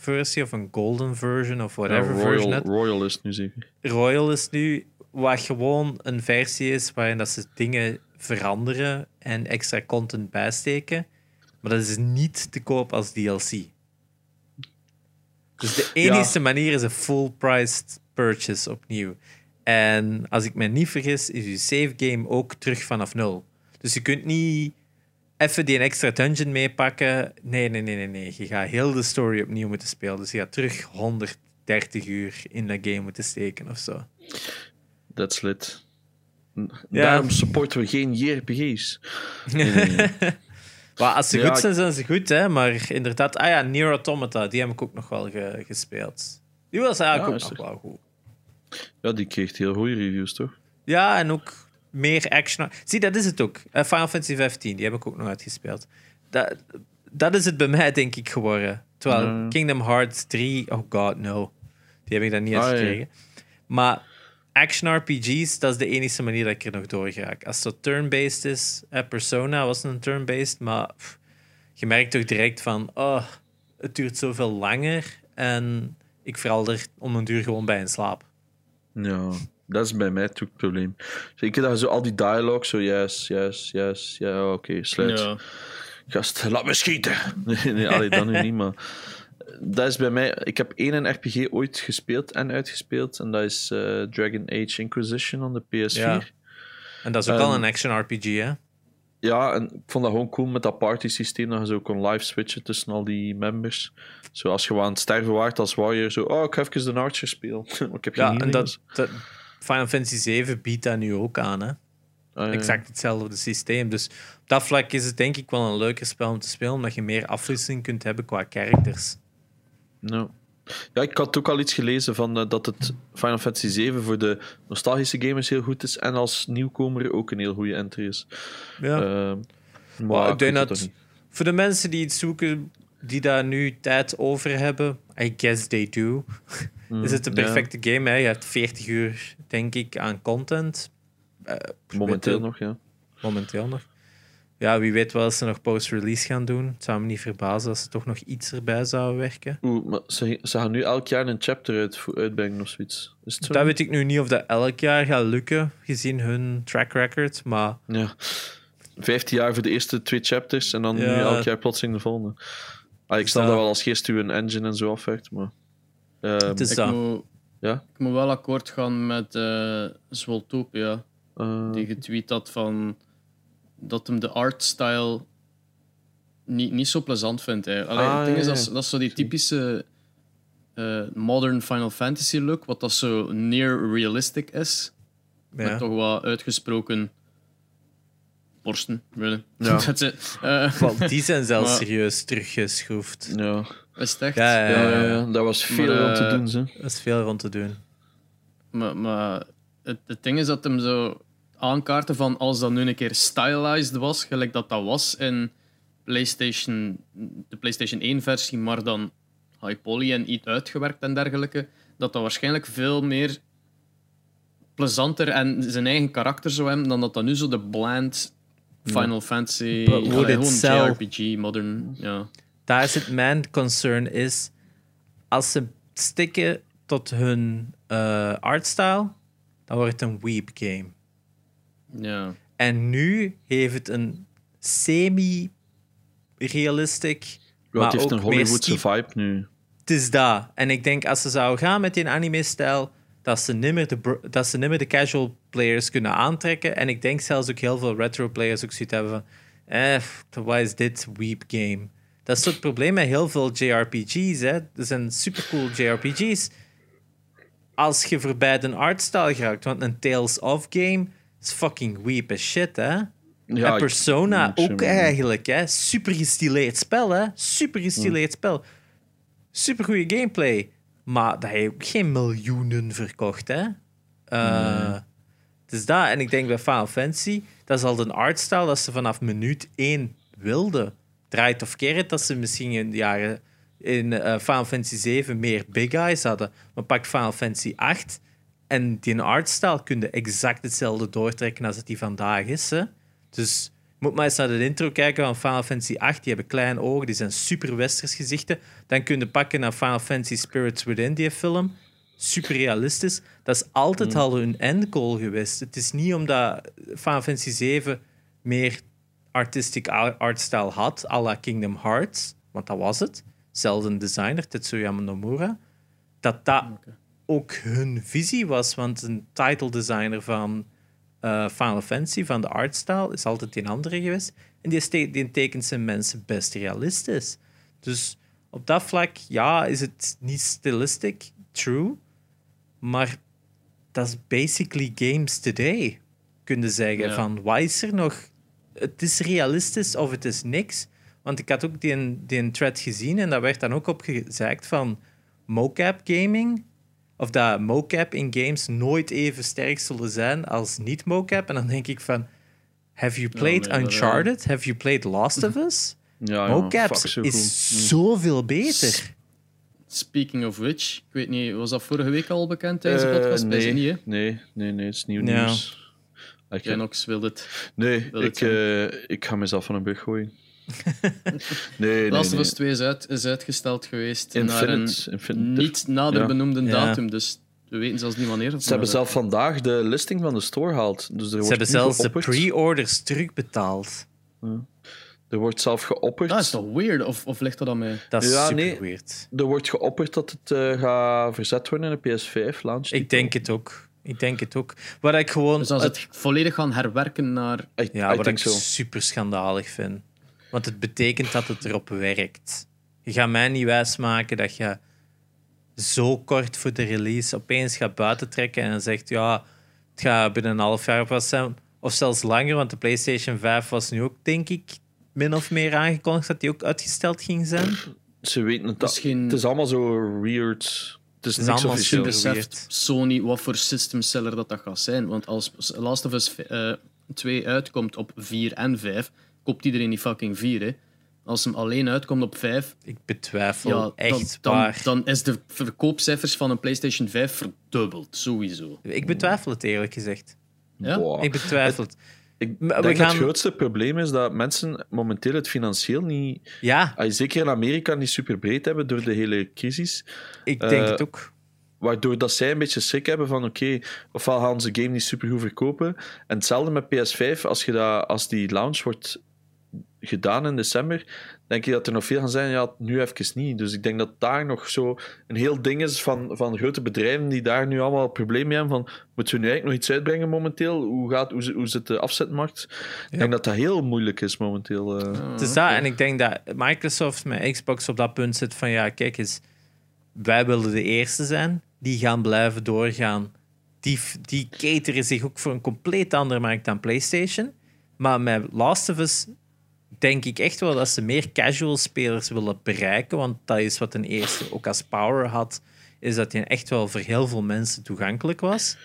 R-versie of een golden version of whatever version
Royal,
uit.
Royal is nu zeker.
Royal is nu wat gewoon een versie is waarin dat ze dingen veranderen en extra content bijsteken. Maar dat is niet te koop als DLC. Dus de enige manier is een full-priced purchase opnieuw. En als ik me niet vergis, is je save game ook terug vanaf nul. Dus je kunt niet even die extra dungeon meepakken. Nee, nee, nee, nee, nee. Je gaat heel de story opnieuw moeten spelen. Dus je gaat terug 130 uur in dat game moeten steken of zo.
That's lit.
Ja.
Daarom supporten we geen JRPG's. Nee.
Maar als ze
Ja,
goed zijn, zijn ze goed. Hè? Maar inderdaad, ah ja, Nier Automata, die heb ik ook nog wel ge- gespeeld. Die was eigenlijk
Ja,
ook nog wel goed.
Ja, die kreeg heel goede reviews, toch?
Ja, en ook meer action. Zie, dat is het ook. Eh, Final Fantasy 15, die heb ik ook nog uitgespeeld. Dat, dat is het bij mij, denk ik, geworden. Terwijl
Ja.
Kingdom Hearts 3, oh god, no. Die heb ik dan niet
Ah, ja.
uitgekregen. Maar action RPG's, dat is de enige manier dat ik er nog door raak. Als het turn-based is, eh, Persona was een turn-based, maar pff, je merkt toch direct van, oh, het duurt zoveel langer en ik val er om een duur gewoon bij in slaap.
Ja, dat is bij mij toch het probleem. Zeker dat je zo al die dialogue, zo yes, yes, yes, ja, oké, sluit.
Ja.
Gast, laat me schieten. Nee, nee allee, dat nu niet, maar... Dat is bij mij... Ik heb één RPG ooit gespeeld en uitgespeeld. En dat is eh, Dragon Age Inquisition on de PS4.
Ja.
Ja.
En dat is ook al een action RPG, hè?
en ik vond dat gewoon cool met dat party systeem. Dat je zo kon live switchen tussen al die members. Zo als je wel aan het sterven waart als warrior. Zo, oh, ik ga even de Archer spelen. Ik heb geen
Ja, en dat, dat, Final Fantasy 7 biedt dat nu ook aan, hè?
Ah, ja.
exact hetzelfde systeem. Dus op dat vlak is het denk ik wel een leuker spel om te spelen, omdat je meer afwisseling kunt hebben qua characters.
Ja. ja, ik had ook al iets gelezen van eh, dat het Final Fantasy 7 voor de nostalgische gamers heel goed is en als nieuwkomer ook een heel goede entry is.
Ja.
Ehm, maar
Maar ik denk
het
dat voor de mensen die iets zoeken, die daar nu tijd over hebben, I guess they do. is het een
ja.
perfecte game? Hè? Je hebt 40 uur, denk ik, aan content. Eh,
Momenteel nog, ja.
Momenteel nog. Ja, wie weet wat ze nog post-release gaan doen. Het zou me niet verbazen als ze toch nog iets erbij zouden werken.
Oeh, maar ze, ze gaan nu elk jaar een chapter uit, uitbrengen of zoiets. Is het zo?
Dat weet ik nu niet of dat elk jaar gaat lukken, gezien hun track record. Maar
Ja. 15 jaar voor de eerste twee chapters en dan
Ja.
nu elk jaar plotseling de volgende. Ah, ik snap
dat-
dat wel als geest u een engine en zo afwerkt, maar... ehm,
het is
Ik
dat.
moet,
Ja?
ik moet wel akkoord gaan met eh Zwoltopia.
eh,
Die getweet had van dat hem de artstyle niet, niet zo plezant vindt. Hè. Allee,
Ah,
het ding
ja,
is,
ja.
dat is, dat is zo die typische eh, modern Final Fantasy look, wat dat zo near realistic is.
Ja.
Met toch wat uitgesproken borsten. Really.
Ja.
Eh,
die zijn zelfs
Maar-
serieus teruggeschroefd.
ja.
Is het echt?
Ja, ja,
Ja,
ja.
ja, ja, dat was veel
Maar,
om te
eh,
doen, ze.
Dat is veel rond te doen.
Maar, maar het, het ding is dat hem zo aankaarten van als dat nu een keer stylized was, gelijk dat dat was in PlayStation, de PlayStation 1-versie, maar dan high poly en iets uitgewerkt en dergelijke, dat dat waarschijnlijk veel meer plezanter en zijn eigen karakter zou hebben dan dat dat nu zo de bland Final Fantasy,
But would
allee,
it
gewoon
sell?
JRPG, modern, ja.
Daar is het mijn concern is, als ze stikken tot hun eh artstyle, dan wordt het een weep game.
ja.
En nu heeft het een semi-realistic,
Ja,
maar
het heeft een Hollywoodse vibe nu.
Het is dat. En ik denk als ze zouden gaan met die anime-stijl, dat ze nimmer de, dat ze nimmer de casual players kunnen aantrekken. En ik denk zelfs ook heel veel retro players ook zoiets hebben van, eh, wat is dit weep game? Dat is zo het probleem met heel veel JRPG's. Hè. Er zijn supercool JRPG's. Als je voorbij de artstyle geraakt, want een Tales of game is fucking weep as shit, hè?
Ja,
en Persona
ik-
ook eigenlijk, hè? Super gestileerd spel, hè? Super gestileerd spel. Super goede gameplay. Maar dat heeft ook geen miljoenen verkocht, hè? Het is dat. En ik denk bij Final Fantasy, dat is al een artstyle dat ze vanaf minuut 1 wilden. Draait of keert dat ze misschien in de jaren in eh, Final Fantasy 7 meer big eyes hadden. Maar pak Final Fantasy 8 en die artstyle kun je exact hetzelfde doortrekken als het die vandaag is. Hè? Dus moet maar eens naar de intro kijken van Final Fantasy 8. Die hebben kleine ogen, die zijn super westers gezichten. Dan kun je pakken naar Final Fantasy Spirits Within, die film. Super realistisch. Dat is altijd al hun end goal geweest. Het is niet omdat Final Fantasy 7 meer artistic ar- artstyle had, à la Kingdom Hearts, want dat was het. Zelfde designer, Tetsuyama Nomura. Dat dat ook hun visie was, want een title designer van eh, Final Fantasy, van de artstyle, is altijd een andere geweest. En die, die tekent zijn mensen best realistisch. Dus op dat vlak, ja, is het niet stylistic, true. Maar dat is basically games today. Kun je zeggen
Ja.
van, wat is er nog? Het is realistisch of het is niks. Want ik had ook die, die thread gezien en daar werd dan ook op gezegd van mocap gaming. Of dat mocap in games nooit even sterk zullen zijn als niet mocap. En dan denk ik van, have you played
nee,
Uncharted? Have you played Last of Us?
Ja, zo
is zoveel beter.
Speaking of which, ik weet niet, was dat vorige week al bekend tijdens de
Eh,
podcast?
nee,
Nee. Niet, hè?
nee, nee, nee, het is nieuw
Ja.
nieuws. Ik,
Janox wil het.
nee,
wil het
ik, eh, ik ga mezelf van een brug gooien. nee, nee,
Last of
nee.
Us 2 is, uit, is uitgesteld geweest naar een
Infinite.
Niet nader
Ja.
benoemde
Ja.
datum, dus we weten zelfs niet wanneer.
Ze hebben zelf vandaag de listing van de store gehaald. Dus er
Ze
wordt
hebben zelfs de pre-orders terugbetaald.
Er wordt zelf geopperd.
Dat is toch weird? Of, of ligt dat aan mij?
Dat is
Ja,
super
nee.
weird.
Er wordt geopperd dat het eh, gaat verzet worden in de PS5 launch.
Ik denk het ook. Ik denk het ook. Wat ik gewoon...
Dus als het volledig gaan herwerken naar...
Ik,
ja, wat ik
zo.
super schandalig vind. Want het betekent dat het erop werkt. Je gaat mij niet wijsmaken dat je zo kort voor de release opeens gaat buiten trekken en zegt, ja, het gaat binnen een half jaar pas zijn. Of zelfs langer, want de PlayStation 5 was nu ook, denk ik, min of meer aangekondigd dat die ook uitgesteld ging zijn.
Ze weten het.
Misschien-
Het is allemaal zo weird. Het is,
is
niks
allemaal
officieel.
super-
beseft. Sony wat voor systemseller dat, dat gaat zijn. Want als Last of Us eh, 2 uitkomt op 4 en 5, koopt iedereen die fucking 4. Hè. Als hem alleen uitkomt op 5,
Ik betwijfel
ja, dan,
echt
dan,
waar.
dan is de verkoopcijfers van een PlayStation 5 verdubbeld, sowieso.
Ik betwijfel het eerlijk gezegd.
Ja?
Ik betwijfel het.
Ik
we
denk
gaan-
het grootste probleem is dat mensen momenteel het financieel niet,
Ja,
zeker in Amerika, niet super breed hebben door de hele crisis.
ik denk
Eh,
het ook.
Waardoor dat zij een beetje schrik hebben van oké, ofwel gaan ze game niet super goed verkopen. En hetzelfde met PS5, als, je dat, als die launch wordt gedaan in december, denk je dat er nog veel gaan zijn, ja, nu even niet. Dus ik denk dat daar nog zo een heel ding is van, van grote bedrijven die daar nu allemaal problemen mee hebben van, moeten we nu eigenlijk nog iets uitbrengen momenteel? Hoe, gaat, hoe, hoe zit de afzetmarkt? Ik denk dat dat heel moeilijk is momenteel. eh.
Het is dat, en ik denk dat Microsoft met Xbox op dat punt zit van ja, kijk eens, wij willen de eerste zijn, die gaan blijven doorgaan. Die, die cateren zich ook voor een compleet andere markt dan PlayStation. Maar met Last of Us denk ik echt wel dat ze meer casual spelers willen bereiken, want dat is wat een eerste ook als power had, is dat hij echt wel voor heel veel mensen toegankelijk was.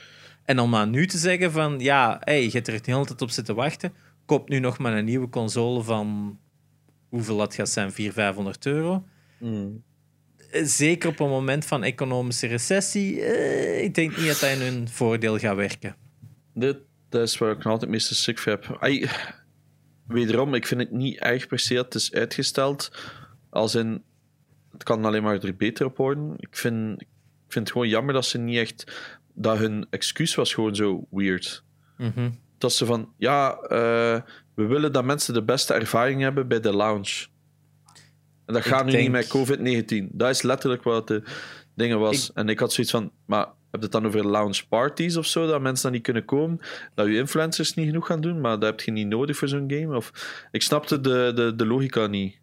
En om aan nu te zeggen van, ja, hey, je hebt er de hele tijd op zitten wachten, koop nu nog maar een nieuwe console van, hoeveel dat gaat zijn, 400, 500 euro.
Mm.
Eh, Zeker op een moment van economische recessie, eh, ik denk niet dat dat in hun voordeel gaat werken.
Dit, dat is waar ik nog altijd meeste voor heb. Wederom, ik vind het niet erg per se dat het is uitgesteld. Als in, het kan alleen maar er beter op worden. Ik vind, ik vind het gewoon jammer dat ze niet echt... Dat hun excuus was gewoon zo weird.
Mhm.
Dat ze van, ja, eh, we willen dat mensen de beste ervaring hebben bij de launch. En dat
Ik
gaat nu
denk-
niet met COVID-19. Dat is letterlijk wat de dingen was. En ik had zoiets van, maar heb je het dan over launch parties of zo, dat mensen dan niet kunnen komen? Dat je influencers niet genoeg gaan doen, maar dat heb je niet nodig voor zo'n game? Of, ik snapte de, de, de logica niet.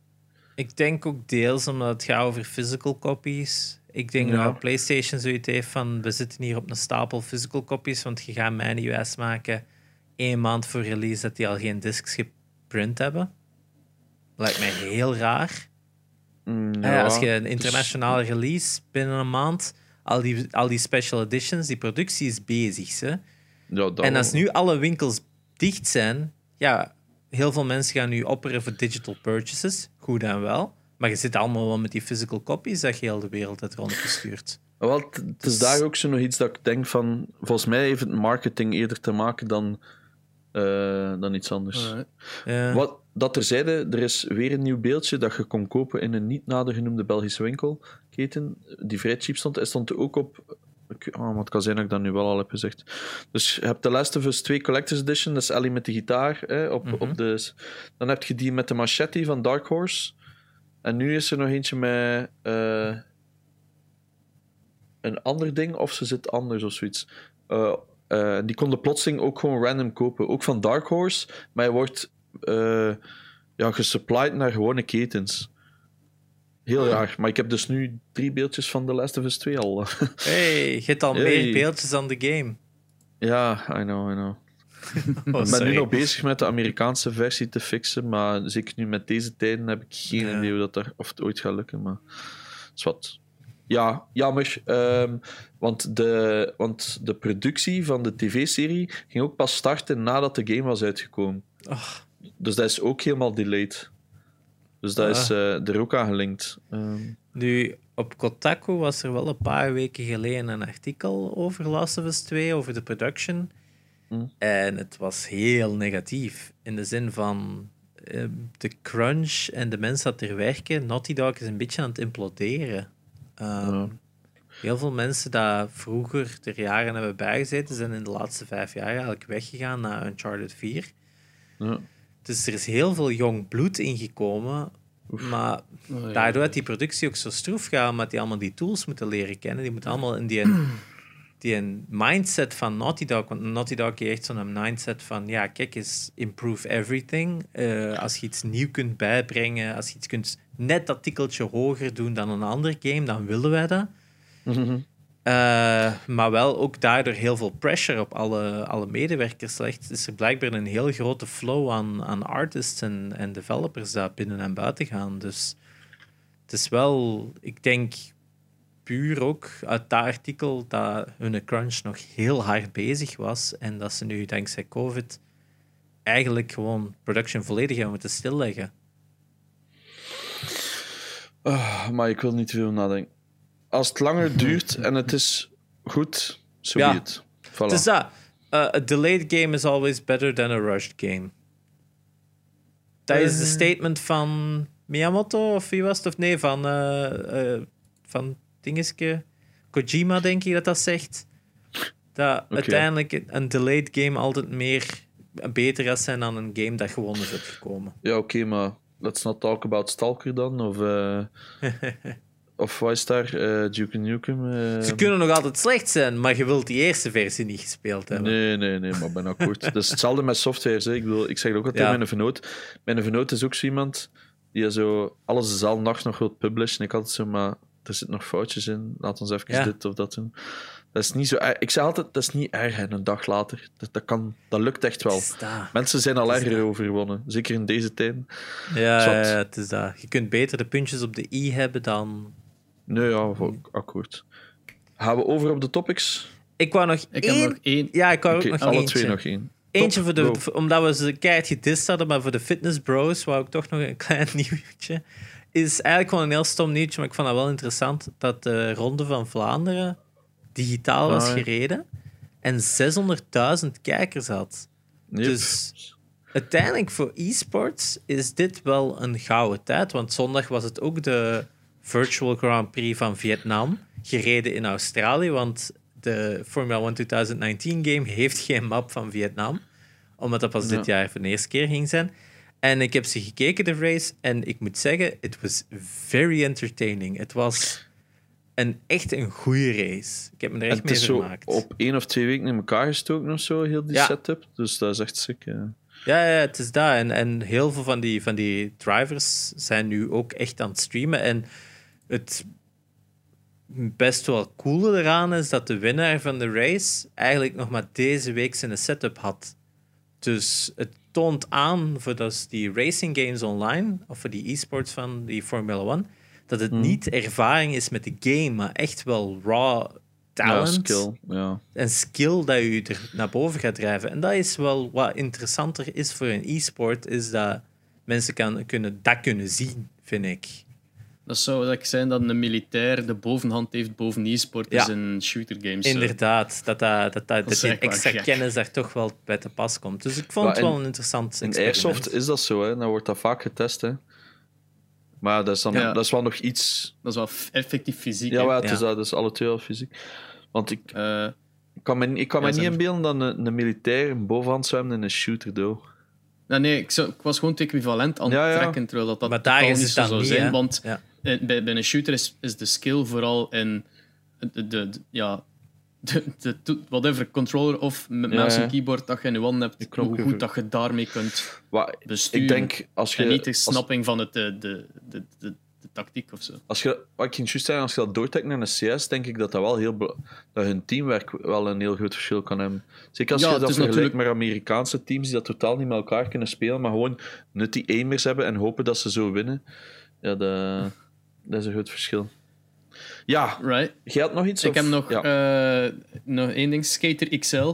Ik denk ook deels omdat het gaat over physical copies. Ik denk
Ja.
dat PlayStation zoiets heeft van we zitten hier op een stapel physical copies, want je gaat mij niet wijsmaken één maand voor release dat die al geen discs geprint hebben. Lijkt mij heel raar.
Mm,
Eh,
ja,
als je een
dus-
internationale release binnen een maand, al die, al die special editions, die productie is bezig. Hè?
ja, dat
En als nu alle winkels dicht zijn, ja, heel veel mensen gaan nu opperen voor digital purchases. Goed en wel. Maar je zit allemaal wel met die physical copies dat je heel de wereld hebt rondgestuurd.
Wel, het- is daar ook zo nog iets dat ik denk van... Volgens mij heeft het marketing eerder te maken dan, eh, dan iets anders.
Ja.
Wat dat terzijde, er is weer een nieuw beeldje dat je kon kopen in een niet nader genoemde Belgische winkelketen, die vrij cheap stond. Hij stond ook op... ik- Oh, maar het kan zijn dat ik dat nu wel al heb gezegd. Dus je hebt de Last of Us 2 Collector's Edition, dat is Ellie met de gitaar. Hè, op,
Mhm.
op de, dan heb je die met de machete van Dark Horse. En nu is er nog eentje met eh, een ander ding, of ze zit anders of zoiets. Eh, eh, die konden plotseling ook gewoon random kopen. Ook van Dark Horse, maar hij wordt eh, ja, gesupplied naar gewone ketens. Heel raar. Maar ik heb dus nu drie beeldjes van The Last of Us 2 al.
Hey, je hebt al
Hey.
meer beeldjes dan de game.
ja, I know, I know.
Oh,
ik ben nu nog bezig met de Amerikaanse versie te fixen, maar zeker nu met deze tijden heb ik geen
Ja.
idee hoe dat er, of het ooit gaat lukken. Maar is wat. Ja, jammer. ehm, want, de, want de productie van de tv-serie ging ook pas starten nadat de game was uitgekomen.
Och.
Dus dat is ook helemaal delayed. Dus dat
Ah.
is eh, er ook aan gelinkt. Ehm,
Nu, op Kotaku was er wel een paar weken geleden een artikel over Last of Us 2, over de production.
Mm.
En het was heel negatief. In de zin van eh, de crunch en de mensen dat er werken. Naughty Dog is een beetje aan het imploderen. Ehm,
Ja.
Heel veel mensen die vroeger er jaren hebben bijgezeten, zijn in de laatste vijf jaar eigenlijk weggegaan naar Uncharted 4.
ja.
Dus er is heel veel jong bloed ingekomen. Maar
Oh,
daardoor dat die productie ook zo stroef gaat, omdat die allemaal die tools moeten leren kennen. Die moeten allemaal in die, die een mindset van Naughty Dog. Want Naughty Dog heeft echt zo'n mindset van: ja, kijk eens, improve everything. Eh, als je iets nieuw kunt bijbrengen, als je iets kunt net dat tikkeltje hoger doen dan een ander game, dan willen wij dat.
Mhm.
Eh, maar wel ook daardoor heel veel pressure op alle, alle medewerkers legt. Is er blijkbaar een heel grote flow aan, aan artists en, en developers dat binnen en buiten gaan. Dus het is wel, ik denk puur ook uit dat artikel dat hun crunch nog heel hard bezig was en dat ze nu dankzij COVID eigenlijk gewoon production volledig hebben moeten stilleggen.
Ah, maar ik wil niet te veel nadenken. Als het langer duurt en het is goed, zo
Ja.
be it. Voilà.
Het is dat. Uh, a delayed game is always better than a rushed game. Dat is de
Eh.
statement van Miyamoto, of wie was het? Of nee, van, eh eh, van Dingeske. Kojima, denk ik dat dat zegt. Dat uiteindelijk een delayed game altijd meer beter gaat zijn dan een game dat gewoon is uitgekomen.
Ja, oké, maar let's not talk about Stalker dan. Of, eh of wat is daar? eh Duke Nukem? eh,
Ze kunnen nog altijd slecht zijn, maar je wilt die eerste versie niet gespeeld hebben.
Nee, nee, nee, maar ben akkoord. dus hetzelfde met software. Hè. Ik, ik zeg het ook altijd
Ja.
mijn vernoot. Mijn vernoot is ook zo iemand die zo alles dezelfde nacht nog wil publishen. Ik altijd zo, maar er zitten nog foutjes in. Laat ons even
Ja.
dit of dat doen. Dat is niet zo erg. Ik zeg altijd, dat is niet erg hè, een dag later. Dat, dat, kan, dat lukt echt wel.
Dat.
Mensen zijn al erger overwonnen. Zeker in deze tijden.
Ja, ja, het is dat. Je kunt beter de puntjes op de i hebben dan
Nee, ja, ook akkoord. Gaan we over op de topics?
Ik wou nog
Ik
één...
heb nog één.
Ja, ik wou ook nog
alle
eentje.
twee nog één.
Eentje
Top,
voor de... voor- omdat we ze keihard gedist hadden, maar voor de fitness bros wou ik toch nog een klein nieuwtje. Is eigenlijk gewoon een heel stom nieuwtje, maar ik vond dat wel interessant dat de Ronde van Vlaanderen digitaal was
Ah,
gereden en 600.000 kijkers had.
Yep.
Dus uiteindelijk voor e-sports is dit wel een gouden tijd. Want zondag was het ook de Virtual Grand Prix van Vietnam. Gereden in Australië, want de Formula 1 2019 game heeft geen map van Vietnam. Omdat dat pas dit
Ja.
jaar voor de eerste keer ging zijn. En ik heb ze gekeken, de race. En ik moet zeggen, it was very entertaining. Het was een, echt een goede race. Ik heb me er echt
het
mee
is zo
vermaakt.
op één of twee weken in elkaar gestoken of zo, heel die
Ja.
setup. Dus dat is echt sick. Ja.
Ja, ja, het is dat. En, en heel veel van die, van die drivers zijn nu ook echt aan het streamen. En het best wel coole eraan is dat de winnaar van de race eigenlijk nog maar deze week zijn setup had. Dus het toont aan voor dus die racing games online, of voor die e-sports van die Formula 1, dat het niet ervaring is met de game, maar echt wel raw
Ja,
talent
skill. Ja.
en skill dat je er naar boven gaat drijven. En dat is wel wat interessanter is voor een e-sport, is dat mensen kan, kunnen, dat kunnen zien, vind ik.
Dat zou dat zijn dat een militair de bovenhand heeft boven e-sport
Ja.
is in shooter games.
Inderdaad, dat, dat, dat, dat,
is
dat die extra
gek.
kennis daar toch wel bij te pas komt. Dus ik vond
Maar
het wel
in-
een interessant
In
experiment.
Airsoft is dat zo, hè. dan wordt dat vaak getest. Hè. Maar dat is, dan,
Ja.
dat is wel nog iets.
Dat is wel effectief fysiek.
Ja, het is
Ja.
dat, dus alle twee wel fysiek. Want ik,
Eh,
ik kan me, ik kan
Ja,
me niet inbeelden dat een, een militair een bovenhand zwemt in een shooter, though.
nou, nee, ik, zou- ik was gewoon het equivalent aan het
Ja, ja.
trekken, terwijl dat, dat
Maar daar is
niet
het
zo
dan
zou
niet,
zijn.
hè?
Want
Ja.
Eh, bij, bij een shooter is, is de skill vooral in de, de, de- ja, de, de, whatever controller of met
Ja,
mouse en keyboard dat je in je hebt,
De
hoe goed dat je daarmee kunt besturen.
ik denk, als je,
en niet de
als-
snapping van het, de, de, de, de, de tactiek of zo.
Als je, wat ik juist zeggen, als je dat doortrekt naar een CS, denk ik dat dat wel heel dat hun teamwerk wel een heel groot verschil kan hebben. Zeker als
Ja,
je dat vergelijkt
natuurlijk-
met Amerikaanse teams die dat totaal niet met elkaar kunnen spelen, maar gewoon nutty aimers hebben en hopen dat ze zo winnen. Ja, dat, dat is een groot verschil. Ja,
Right.
jij had nog iets?
Ik
of-
heb nog,
Ja,
eh, nog één ding. Skater XL.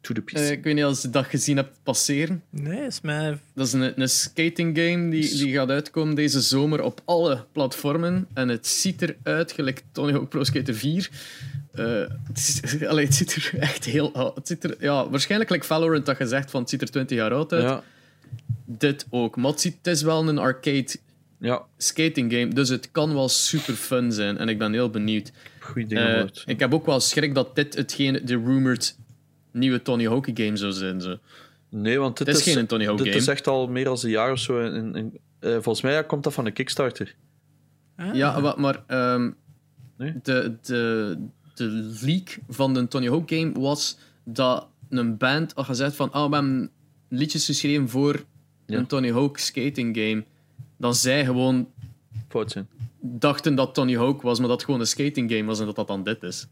to the
Eh, ik weet niet of je dat gezien hebt passeren.
Nee, is mij...
Dat is een, een skating game die, die gaat uitkomen deze zomer op alle platformen. En het ziet eruit gelijk Tony Hawk Pro Skater 4. Eh, het, is- allee, het ziet er echt heel oud Het ziet er, ja, Waarschijnlijk like Valorant dat je zegt van het ziet er 20 jaar oud uit.
ja,
Dit ook. Maar het, ziet, het is wel een arcade
ja,
skating game. Dus het kan wel super fun zijn. En ik ben heel benieuwd.
goeie dingen
Eh, ik heb ook wel schrik dat dit hetgeen de rumored nieuwe Tony Hawk game zou zijn. Zo.
Nee, want dit
Het is geen Tony Hawk
dit
game.
is echt al meer dan een jaar of zo. In, in, eh, volgens mij komt dat van een Kickstarter.
Ah.
Ja, wa- maar ehm,
Nee?
de, de, de leak van de Tony Hawk game was dat een band had gezegd van ah, we hebben liedjes geschreven voor
Ja.
een Tony Hawk skating game. Dan zij gewoon
Fout zijn.
dachten dat Tony Hawk was, maar dat het gewoon een skating game was en dat dat dan dit is.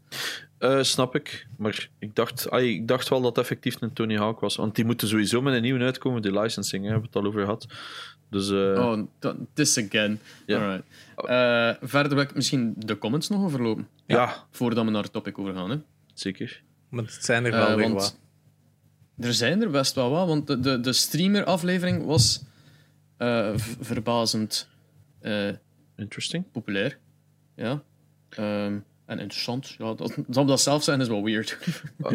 Eh, snap ik. Maar ik dacht, ai, ik dacht wel dat het effectief een Tony Hawk was. Want die moeten sowieso met een nieuwe uitkomen, die licensing, hè, hebben we het al over gehad. Dus eh,
Oh, this again.
Ja.
Alright. Eh, verder wil ik misschien de comments nog overlopen,
ja,
voordat we naar het topic overgaan. Hè.
zeker.
Want het zijn er wel weer wat.
Er zijn er best wel wat, want de, de, de streamer-aflevering was v- verbazend eh,
Interesting.
populair. Ja. Ehm, en interessant. Ja, dat, dat, dat zelf zijn is wel weird.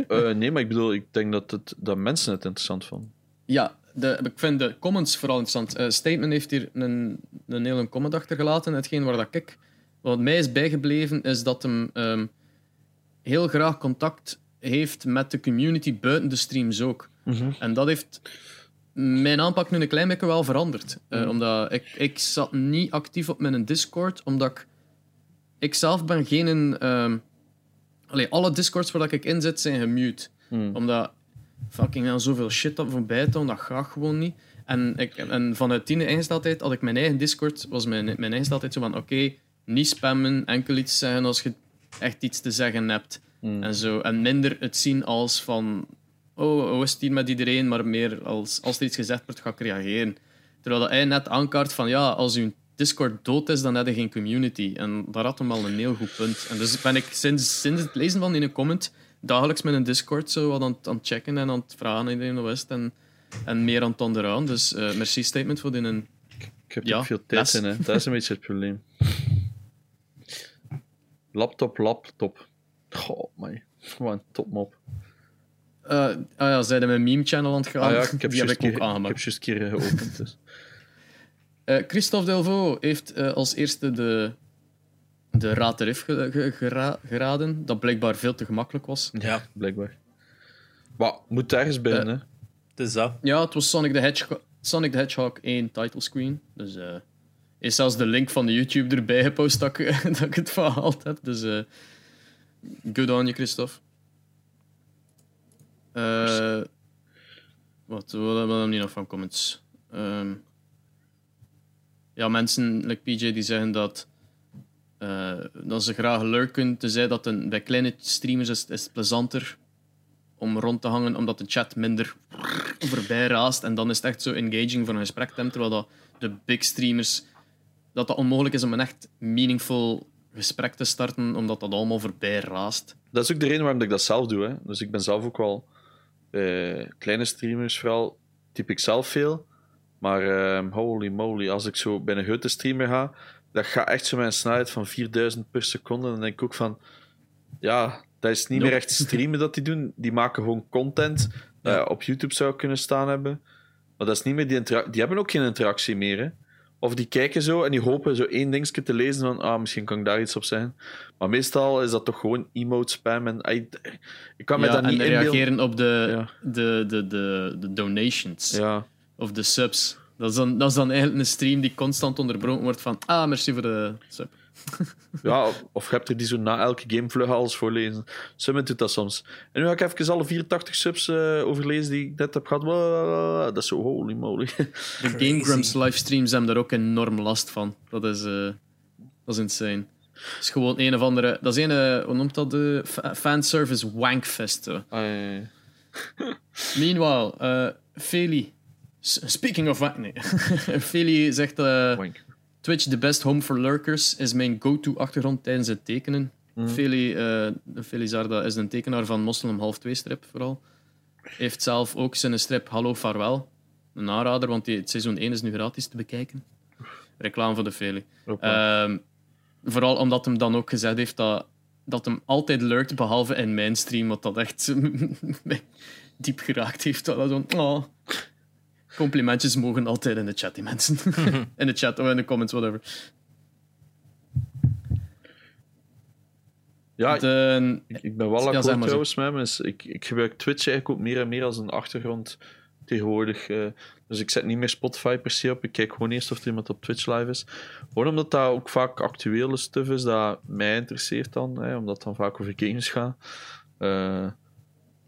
Eh, nee, maar ik bedoel, ik denk dat, het, dat mensen het interessant vonden.
ja, de, ik vind de comments vooral interessant. Statement heeft hier een, een hele comment achtergelaten. Hetgeen waar dat ik... Wat mij is bijgebleven, is dat hem ehm, heel graag contact heeft met de community buiten de streams ook. En dat heeft mijn aanpak nu een klein beetje wel veranderd. Eh, Omdat ik, ik zat niet actief op mijn Discord, omdat ik... Ik zelf ben geen... allee, alle Discords waar dat ik in zit, zijn gemute. Omdat fucking hell, zoveel shit op voorbij te houden, dat gaat gewoon niet. En, ik, en vanuit die ingesteldheid had ik mijn eigen Discord, was mijn, mijn ingesteldheid zo van, oké, niet spammen, enkel iets zeggen als je echt iets te zeggen hebt. En, zo. en minder het zien als van, oh, hoe is het hier met iedereen, maar meer als, als er iets gezegd wordt, ga ik reageren. Terwijl dat hij net aankaart van, ja, als uw Discord dood is, dan heb je geen community. En daar had hem al een heel goed punt. En dus ben ik sinds, sinds het lezen van in een comment dagelijks met een Discord zo wat aan, het- aan het checken en aan het vragen aan iedereen is het en, en meer aan het onderaan. Dus eh, merci statement voor die een...
Ik heb
Ja,
ook veel tijd
les.
in, hè. dat is een beetje het probleem. Laptop, laptop. Goh, man. Gewoon topmop.
Eh, ah ja, zijn mijn meme-channel aan het gaan?
Ah ja, ik heb
die heb ik ook
keer- ik heb
aangemaakt.
juist een keer eh, geopend. Dus.
Eh, Christophe Delvaux heeft eh, als eerste de, de Raad de Riff ge- ge- gera- geraden, dat blijkbaar veel te gemakkelijk was.
Ja,
Blijkbaar. Maar moet ergens bij,
Eh,
hè?
dus dat.
Ja, het was Sonic the Hedgehog, Sonic the Hedgehog 1 title screen. Dus eh is zelfs de link van de YouTube erbij gepost dat ik, dat ik het verhaald heb. Dus eh good on je, Christophe. Eh wat, wat hebben we niet nog van comments? Ehm, ja, mensen, like PJ, die zeggen dat, eh, dat ze graag lurken. Tenzij dat een, bij kleine streamers is, is het plezanter om rond te hangen, omdat de chat minder voorbij raast. En dan is het echt zo engaging voor een gesprek terwijl dat de big streamers... Dat dat onmogelijk is om een echt meaningful gesprek te starten, omdat dat allemaal voorbij raast.
Dat is ook de reden waarom ik dat zelf doe. Hè. Dus ik ben zelf ook wel eh, kleine streamers, vooral typ ik zelf veel. Maar ehm, holy moly, als ik zo bij een grote streamer ga, dat gaat echt zo met een snelheid van 4000 per seconde. Dan denk ik ook van, ja, dat is niet meer echt streamen dat die doen. Die maken gewoon content dat
Ja.
je op YouTube zou kunnen staan hebben. Maar dat is niet meer die interac- Die hebben ook geen interactie meer. Hè. Of die kijken zo en die hopen zo één dingetje te lezen van, ah, misschien kan ik daar iets op zeggen. Maar meestal is dat toch gewoon emote spam. En ik, kan me
Ja,
dat
en
niet inbeelden.
reageren op de,
Ja.
de, de, de, de donations
Ja,
of de subs. Dat is, dan, dat is dan eigenlijk een stream die constant onderbroken wordt van ah, merci voor de sub.
ja, of- of je hebt er die zo na elke game vlug alles voorlezen. Summit doet dat soms. En nu ga ik even alle 84 subs eh, overlezen die ik net heb gehad. Dat is zo holy moly.
De Game Grumps livestreams hebben daar ook enorm last van. Dat is, eh, dat is insane. Het is gewoon een of andere... Dat is een, eh, hoe noemt dat? De fa- fanservice wankfest.
Ah, ja, ja.
Meanwhile, eh Feli... Speaking of wank... Nee. Feli zegt... eh,
Wank.
Twitch, the best home for lurkers, is mijn go-to achtergrond tijdens het tekenen. Feli, eh Feli Zarda is een tekenaar van Moslem Half 2 strip vooral. Heeft zelf ook zijn strip Hallo Vaarwel. Een aanrader, want die, het seizoen 1 is nu gratis te bekijken. Reclame voor de Feli. Ehm, vooral omdat hem dan ook gezegd heeft dat, dat hem altijd lurkt, behalve in mijn stream, wat dat echt diep geraakt heeft. Dat zo, oh. Complimentjes mogen altijd in de chat, die mensen. in de chat of in de comments, whatever.
ja,
De,
ik, ik ben wel akkoord
maar
trouwens met ik, ik gebruik Twitch eigenlijk ook meer en meer als een achtergrond tegenwoordig. eh. dus ik zet niet meer Spotify per se op. Ik kijk gewoon eerst of er iemand op Twitch live is. Gewoon omdat dat ook vaak actuele stuff is dat mij interesseert dan. Hè, omdat het dan vaak over games gaat. Eh,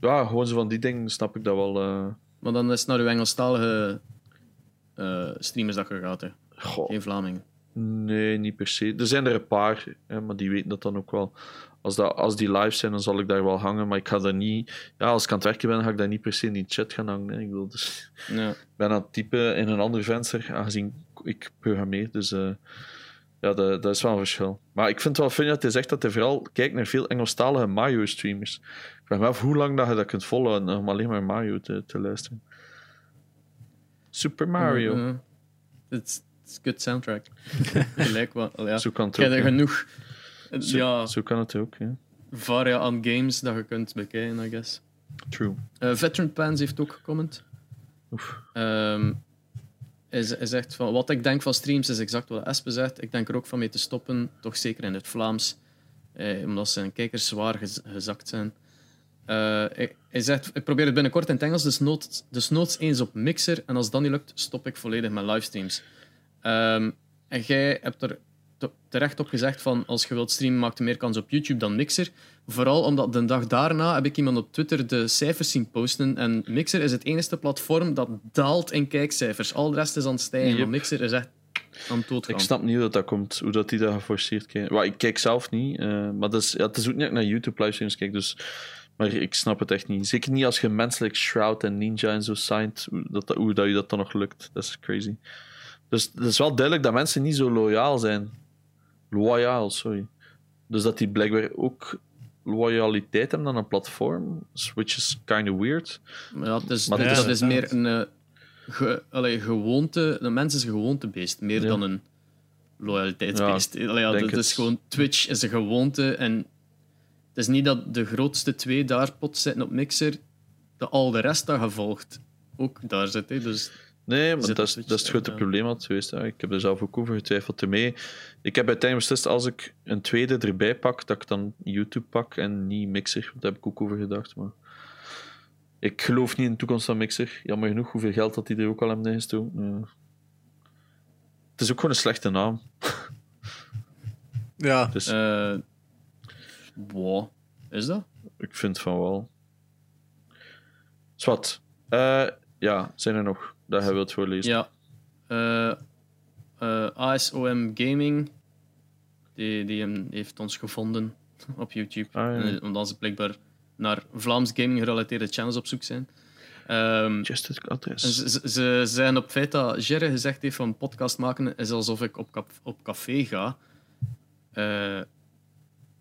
ja, gewoon zo van die dingen snap ik dat wel. eh.
Maar dan is het naar uw Engelstalige eh streamers dat je gaat, hè.
goh,
geen Vlamingen.
Nee, niet per se. Er zijn er een paar, hè, maar die weten dat dan ook wel. Als, dat, als die live zijn, dan zal ik daar wel hangen, maar ik ga daar niet... Ja, als ik aan het werken ben, ga ik daar niet per se in die chat gaan hangen. Hè. Ik, wil dus,
Ja.
ben aan het typen in een ander venster, aangezien ik programmeer. Dus eh, ja, dat, dat is wel een verschil. Maar ik vind het wel fijn dat hij zegt dat hij vooral kijkt naar veel Engelstalige Mario-streamers. Ik vraag me af hoe lang dat je dat kunt volhouden om alleen maar Mario te, te luisteren. Super Mario.
Uh, Het is een good soundtrack. Gelijk wat. al Ja.
Zo kan het ook.
er genoeg
Zo,
ja,
zo kan het ook, ja.
varia aan games dat je kunt bekijken, I guess.
True.
Eh, Veteran Pans heeft ook gecomment.
Oef.
Ehm, hij, zegt van wat ik denk van streams is exact wat Espe zegt. Ik denk er ook van mee te stoppen, toch zeker in het Vlaams, eh, omdat zijn kijkers zwaar gez- gezakt zijn. Eh, hij, zegt: Ik probeer het binnenkort in het Engels, dus noods, dus noods eens op Mixer. En als dat niet lukt, stop ik volledig met livestreams. Ehm, en jij hebt er terecht op gezegd van als je wilt streamen, maakt je meer kans op YouTube dan Mixer. Vooral omdat de dag daarna heb ik iemand op Twitter de cijfers zien posten. En Mixer is het enige platform dat daalt in kijkcijfers. Al de rest is aan het stijgen.
Yep.
Mixer is echt aan het doodgaan.
Ik snap niet hoe dat, dat komt, hoe dat die dat geforceerd kijken. Well, ik kijk zelf niet, eh, maar dat is, ja, het is ook niet naar YouTube livestreams kijk, dus, maar ik snap het echt niet. Zeker niet als je menselijk Shroud en Ninja en zo signed, hoe dat, dat- hoe dat je dat dan nog lukt. Dat is crazy. Dus het is wel duidelijk dat mensen niet zo loyaal zijn. Loyaal, sorry. Dus dat die blijkbaar ook loyaliteit hebben aan een platform, which is kind of weird.
Ja, het is,
Maar
dat
is-
is meer een uh, ge, allee, gewoonte. Een mens is een gewoontebeest, meer
Ja.
dan een loyaliteitsbeest. Ja,
denk
dat is gewoon Twitch is een gewoonte. En het is niet dat de grootste twee daar pot zitten op Mixer, dat al de rest dat gevolgd ook daar zit. Hè. Dus
Nee, maar dat is, dat is het grote
ja.
probleem altijd geweest. Hè. Ik heb er zelf ook over getwijfeld ermee. Ik heb uiteindelijk beslist, als ik een tweede erbij pak, dat ik dan YouTube pak en niet Mixer. Daar heb ik ook over gedacht. Maar ik geloof niet in de toekomst van Mixer. Jammer genoeg hoeveel geld dat die er ook al hebben ingestoken. Ja. Het is ook gewoon een slechte naam.
Ja.
Dus
eh wow. Is dat?
ik vind van wel. Zwat. Eh ja, zijn er nog dat hij wilt voorlezen?
Ja. Eh, eh, ASOM Gaming, die, die hem heeft ons gevonden op YouTube.
Ah, ja.
Eh, Omdat ze blijkbaar naar Vlaams gaming gerelateerde channels op zoek zijn. Ehm,
Just het adres.
ze, zijn op feit dat Jerry gezegd heeft van podcast maken is alsof ik op, op café ga.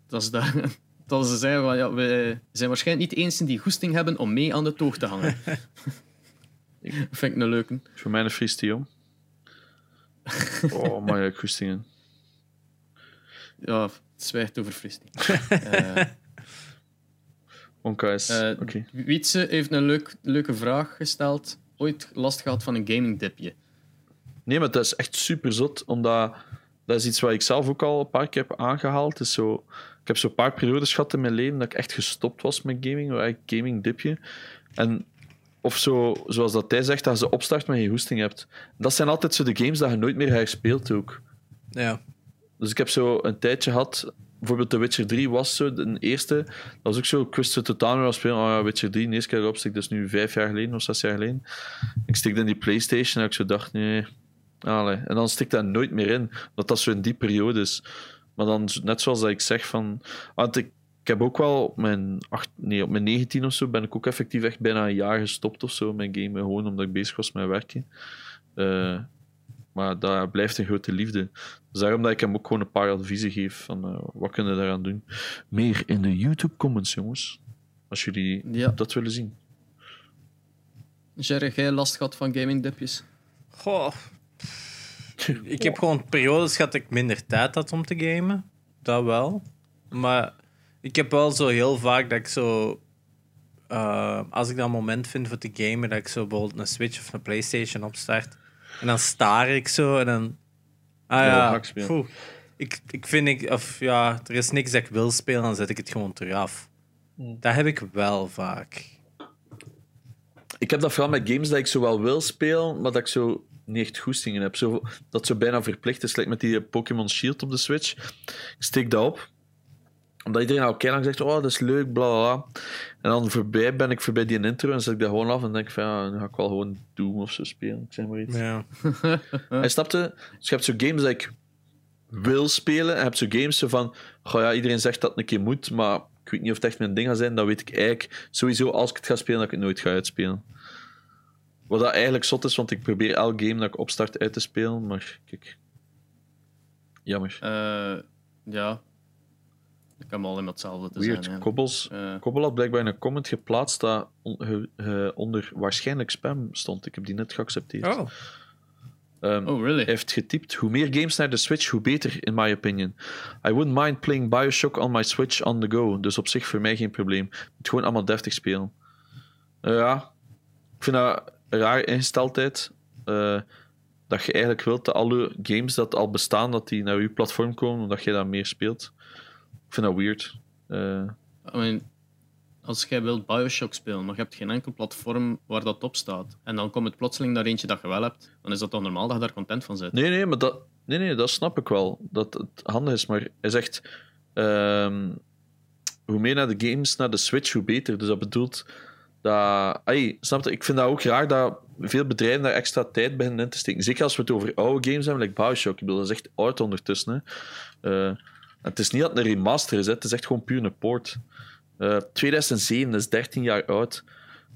Dat, is daar, dat ze zeggen van ja, we zijn waarschijnlijk niet de enige die goesting hebben om mee aan de toog te hangen. Vind ik een leuke.
Voor mij een de Jong. Oh, ja, goestingen.
Ja, het zwijgt over fristing. Eh,
Onka is...
eh,
Oké.
Wietse heeft een leuk, leuke vraag gesteld. Ooit last gehad van een gaming dipje.
Nee, maar dat is echt super zot, omdat dat is iets wat ik zelf ook al een paar keer heb aangehaald. Het Is zo, ik heb zo'n paar periodes gehad in mijn leven dat ik echt gestopt was met gaming, waar ik gaming dipje. En of zo, zoals dat hij zegt, dat je opstart met je hoesting hebt. Dat zijn altijd zo de games dat je nooit meer herspeelt ook.
Ja.
Dus ik heb zo een tijdje gehad, bijvoorbeeld The Witcher 3 was zo de eerste. Dat was ook zo, ik wist zo totaal niet spelen. Oh ja, Witcher 3, de eerste keer erop stik, is nu vijf jaar geleden of zes jaar geleden. Ik stikte in die Playstation en ik zo dacht, nee. Allee. En dan stik dat nooit meer in, dat dat zo in die periode is. Maar dan, net zoals dat ik zeg van... Want ik, ik heb ook wel op mijn, acht, nee, op mijn 19 of zo ben ik ook effectief echt bijna een jaar gestopt of zo met gamen, gewoon omdat ik bezig was met werken. Eh, maar dat blijft een grote liefde. Dus daarom dat ik hem ook gewoon een paar adviezen geef van eh, wat kunnen we daaraan doen. Meer in de YouTube comments, jongens. Als jullie
Ja.
dat willen zien.
Jerry, jij last gehad van gaming dipjes?
Goh. Ik heb gewoon periodes gehad dat ik minder tijd had om te gamen. Dat wel. Maar ik heb wel zo heel vaak dat ik zo... eh, als ik dan een moment vind voor te gamen, dat ik zo bijvoorbeeld een Switch of een Playstation opstart. En dan staar ik zo en dan... Ah
Ja,
poeh. ik, ik vind... Ik, of ja, er is niks dat ik wil spelen, dan zet ik het gewoon terug af. Dat heb ik wel vaak.
Ik heb dat vooral met games dat ik zo wel wil spelen, maar dat ik zo niet echt goestingen heb. Zo, dat zo bijna verplicht is. Like met die Pokémon Shield op de Switch. Ik steek dat op. Omdat iedereen al lang zegt, oh, dat is leuk, bla bla bla. En dan voorbij ben ik voorbij die intro en zet ik dat gewoon af en denk ik van, ja, dan ga ik wel gewoon Doom of zo spelen. Ik zeg maar iets.
Ja.
Hij snapte, dus je hebt zo games dat ik wil spelen. En je hebt zo games zo van, goh ja, iedereen zegt dat het een keer moet, maar ik weet niet of het echt mijn ding gaat zijn. Dan weet ik eigenlijk sowieso als ik het ga spelen, dat ik het nooit ga uitspelen. Wat dat eigenlijk zot is, want ik probeer elk game dat ik opstart uit te spelen, maar kijk. Jammer.
Eh, ja. Ik kan me alleen maar hetzelfde te
Weird.
zijn.
Kobbels. Kobbel had blijkbaar een comment geplaatst dat on- onder waarschijnlijk spam stond. Ik heb die net geaccepteerd.
Oh,
Ehm,
oh, really?
Hij heeft getypt: hoe meer games naar de Switch, hoe beter, in my opinion. I wouldn't mind playing Bioshock on my Switch on the go. Dus op zich voor mij geen probleem. Moet gewoon allemaal deftig spelen. Eh, ja, ik vind dat een raar ingesteldheid. eh, dat je eigenlijk wilt dat alle games dat al bestaan, dat die naar je platform komen, omdat je dat meer speelt. Ik vind dat weird. Eh,
I mean, als jij wilt Bioshock spelen, maar je hebt geen enkel platform waar dat op staat, en dan komt het plotseling naar eentje dat je wel hebt, dan is dat toch normaal dat je daar content van bent?
Nee, nee, maar dat, nee, nee, dat snap ik wel. Dat het handig is. Maar hij zegt: ehm, hoe meer naar de games, naar de Switch, hoe beter. Dus dat bedoelt dat. Ai, snap je? Ik vind dat ook raar dat veel bedrijven daar extra tijd beginnen in te steken. Zeker als we het over oude games hebben, like Bioshock. Ik bedoel, dat is echt oud ondertussen. Hè. Eh, het is niet dat het een remaster is, hè. het is echt gewoon puur een port. Eh 2007, dat is 13 jaar oud.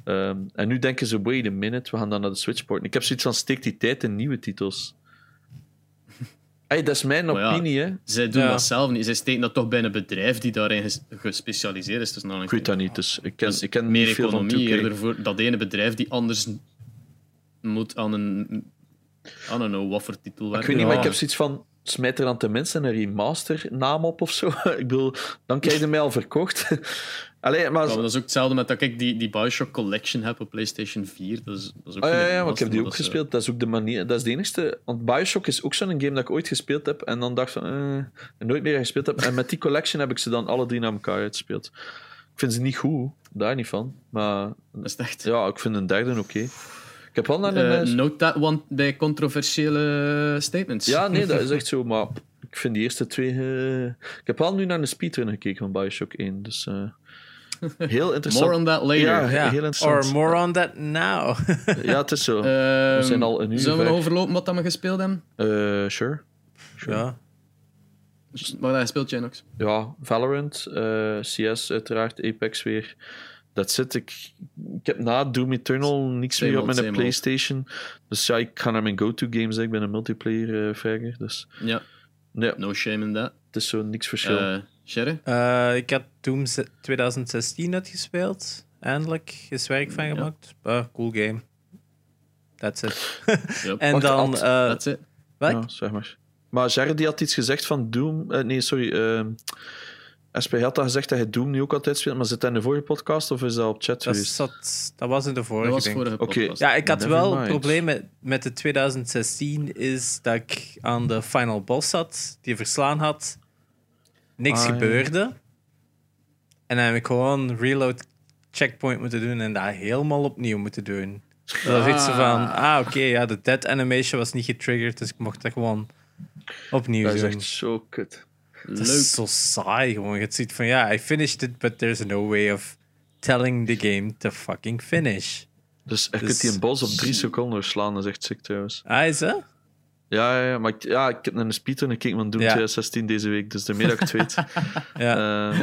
Ehm, en nu denken ze, wait a minute, we gaan dan naar de Switch porten. Ik heb zoiets van, steek die tijd in nieuwe titels. Hey, dat is mijn
Maar ja.
opinie, hè.
Zij doen
Ja.
dat zelf niet. Zij steken dat toch bij een bedrijf die daarin ges- gespecialiseerd is. Dus
Ik weet dat niet, dus ik ken,
Dus
ik ken
meer
niet veel van
economie
2K.
eerder voor dat ene bedrijf die anders moet aan een... I don't know wat voor titel
Ik
werken.
weet niet, maar ik
Ja.
heb zoiets van, smijt er dan tenminste een remaster naam op of zo. ik bedoel, dan krijg je mij al verkocht. Allee, maar...
Ja, maar dat is ook hetzelfde met dat ik die, die Bioshock Collection heb op PlayStation 4. Dat is, dat is ook
Oh, ja, ja, maar ik heb die ook
dat eh,
gespeeld. Dat is ook de manier. Dat is de enigste. Want Bioshock is ook zo'n game dat ik ooit gespeeld heb. En dan dacht van. eh, nooit meer gespeeld heb. En met die collection heb ik ze dan alle drie naar elkaar uitgespeeld. Ik vind ze niet goed, daar niet van. Maar
Dat is echt...
ja, ik vind een derde oké. Heb wel naar een. eh,
note that one bij controversiële statements.
ja, nee, dat is echt zo. Maar ik vind die eerste twee. eh, Ik heb wel nu naar een speedrun gekeken van Bioshock 1. Dus. eh, heel interessant.
More on that later.
Ja,
ja.
heel interessant.
Or more on that now.
Ja, het is zo.
Ehm,
zijn al een uur
Zullen we
weg.
nog overlopen wat dat we gespeeld hebben?
Eh, sure. sure.
ja.
Wat heb je gespeeld, Janox?
ja, Valorant, eh, CS uiteraard, Apex weer. That's it. Ik, ik heb na Doom Eternal niks
Same
meer op mijn PlayStation. Dus ja, ik ga naar mijn go-to games. Ik ben een multiplayer vijger. Dus
Ja,
nee,
no shame in that.
het is zo niks verschil.
Eh Sherry?
Eh, ik had Doom ze- 2016 uitgespeeld. Eindelijk is werk van
Ja.
gemaakt. Ah, cool game. That's it.
Yep.
en
Wacht,
dan... Eh
That's it.
welk?
ja, zeg maar. Maar Jared die had iets gezegd van Doom. eh, nee, sorry. SP had dat gezegd dat hij Doom nu ook altijd speelt. Maar zit dat in de vorige podcast of is dat op chat
dat,
geweest?
zat, dat was in de vorige,
Dat was vorige.
Ja, ik had
Never
wel
mind.
het probleem met, met de 2016 is dat ik aan de final boss zat, die verslaan had. Niks
Ah, ja.
gebeurde. En dan heb ik gewoon reload checkpoint moeten doen en dat helemaal opnieuw moeten doen. Dat was iets zo van, ah oké, ja, de dead animation was niet getriggerd, dus ik mocht dat gewoon opnieuw
Dat is
doen.
echt zo kut.
Dat
Leuk.
is zo saai gewoon. Je ziet van, ja, I finished it, but there's no way of telling the game to fucking finish.
Dus je
Dus-
kunt die een bos op drie seconden slaan. Dat is echt sick trouwens.
Ah, is dat?
Ja, ja, ja, maar ik, ja, ik heb naar een speedrun gekeken van Doom
Ja.
2016 deze week, dus daarmee dat ik het weet.
Ja.
Eh,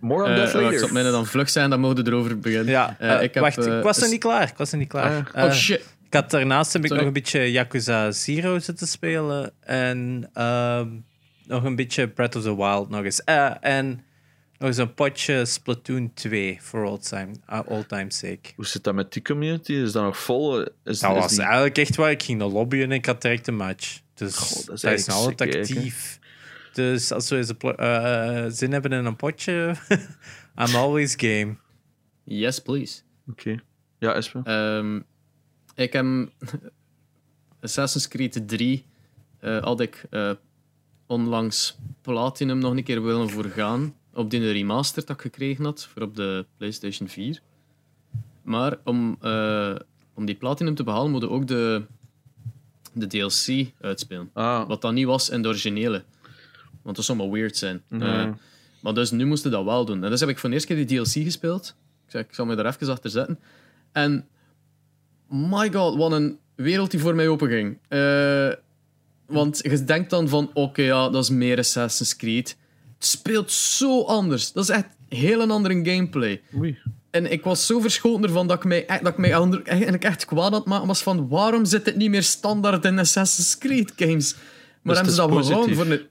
more on
Eh,
that later.
dan vlug zijn, dan mogen we erover beginnen.
Ja,
Eh, ik heb,
wacht, ik was er
s-
niet klaar. Ik was er niet klaar.
Ah,
Oh shit.
ik had daarnaast heb ik
Sorry.
nog een beetje Yakuza Zero zitten spelen en ehm, nog een beetje Breath of the Wild nog eens. Eh, en nog eens een potje Splatoon 2 for all time, uh, all time sake.
Hoe zit dat met die community? Is dat nog vol? Is,
Dat
is
was
die-
eigenlijk echt waar. Ik ging naar lobbyen en ik had direct een match. Dus
Goh, dat is
is nou altijd actief. Dus als we eens eh, zin hebben in een potje, I'm always game.
Yes, please.
Oké. Ja, Espe.
Ehm, ik heb Assassin's Creed 3 eh had ik eh, onlangs Platinum nog een keer willen voorgaan op die remaster dat ik gekregen had voor op de PlayStation 4. Maar om, eh, om die Platinum te behalen, moet je ook de, de DLC uitspelen.
Ah,
Wat dan niet was in de originele. Want dat zou maar weird zijn.
Nee.
Eh, maar dus nu moest je dat wel doen. En dus heb ik voor de eerste keer die DLC gespeeld. Ik zei, ik zal me daar even achter zetten. En my god, wat een wereld die voor mij openging. Eh Want je denkt dan van, oké, ja, dat is meer Assassin's Creed. Het speelt zo anders. Dat is echt heel een andere gameplay.
Oei.
En ik was zo verschoten ervan dat ik mij, echt- dat ik mij eigenlijk echt kwaad aan het maken was van waarom zit het niet meer standaard in Assassin's Creed games? Maar
Dus
hebben ze dat
het is
gewoon
positief.
voor een...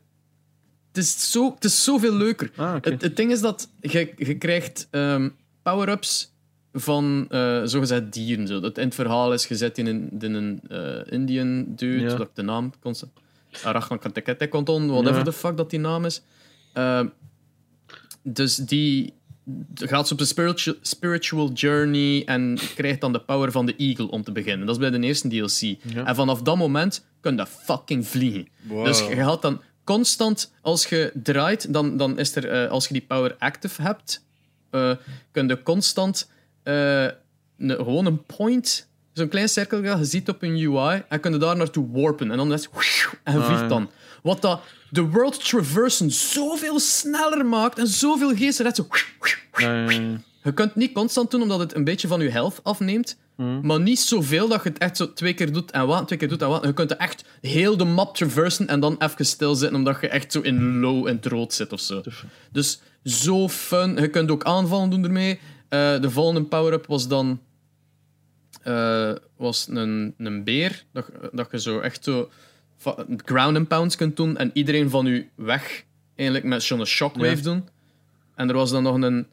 Het is, zo, het is zoveel leuker.
Ah.
Het, het ding is dat je, je krijgt ehm, power-ups van eh zogezegd dieren. Zo. Dat in het verhaal is gezet in een, in een eh, Indian dude,
Ja.
dat ik de naam constant... Arachnakanteketekonton, whatever
Ja.
the fuck dat die naam is. Ehm, dus die gaat ze op een spiritual, journey en krijgt dan de power van de eagle om te beginnen. Dat is bij de eerste DLC.
Ja.
En vanaf dat moment kun je fucking vliegen.
Wow.
Dus je gaat dan constant, als je draait, dan, dan is er, eh, als je die power active hebt, eh kun je constant eh, een, gewoon een point, zo'n klein cirkel dat je ziet op een UI, en kun je daar naartoe warpen. En dan is het en
Ah,
vliegt dan. Wat dat de world traversen zoveel sneller maakt en zoveel geesten. Zo. Je kunt het niet constant doen, omdat het een beetje van je health afneemt.
Hmm.
Maar niet zoveel dat je het echt zo twee keer doet en wat, twee keer doet en wat. Je kunt echt heel de map traversen en dan even stilzitten, omdat je echt zo in low en rood zit of zo. Dus zo fun. Je kunt ook aanvallen doen ermee. Eh, de volgende power-up was dan eh, was een, een beer. Dat, dat je zo echt zo ground and pounds kunt doen en iedereen van u weg eigenlijk met zo'n shockwave
Ja.
doen. En er was dan nog een.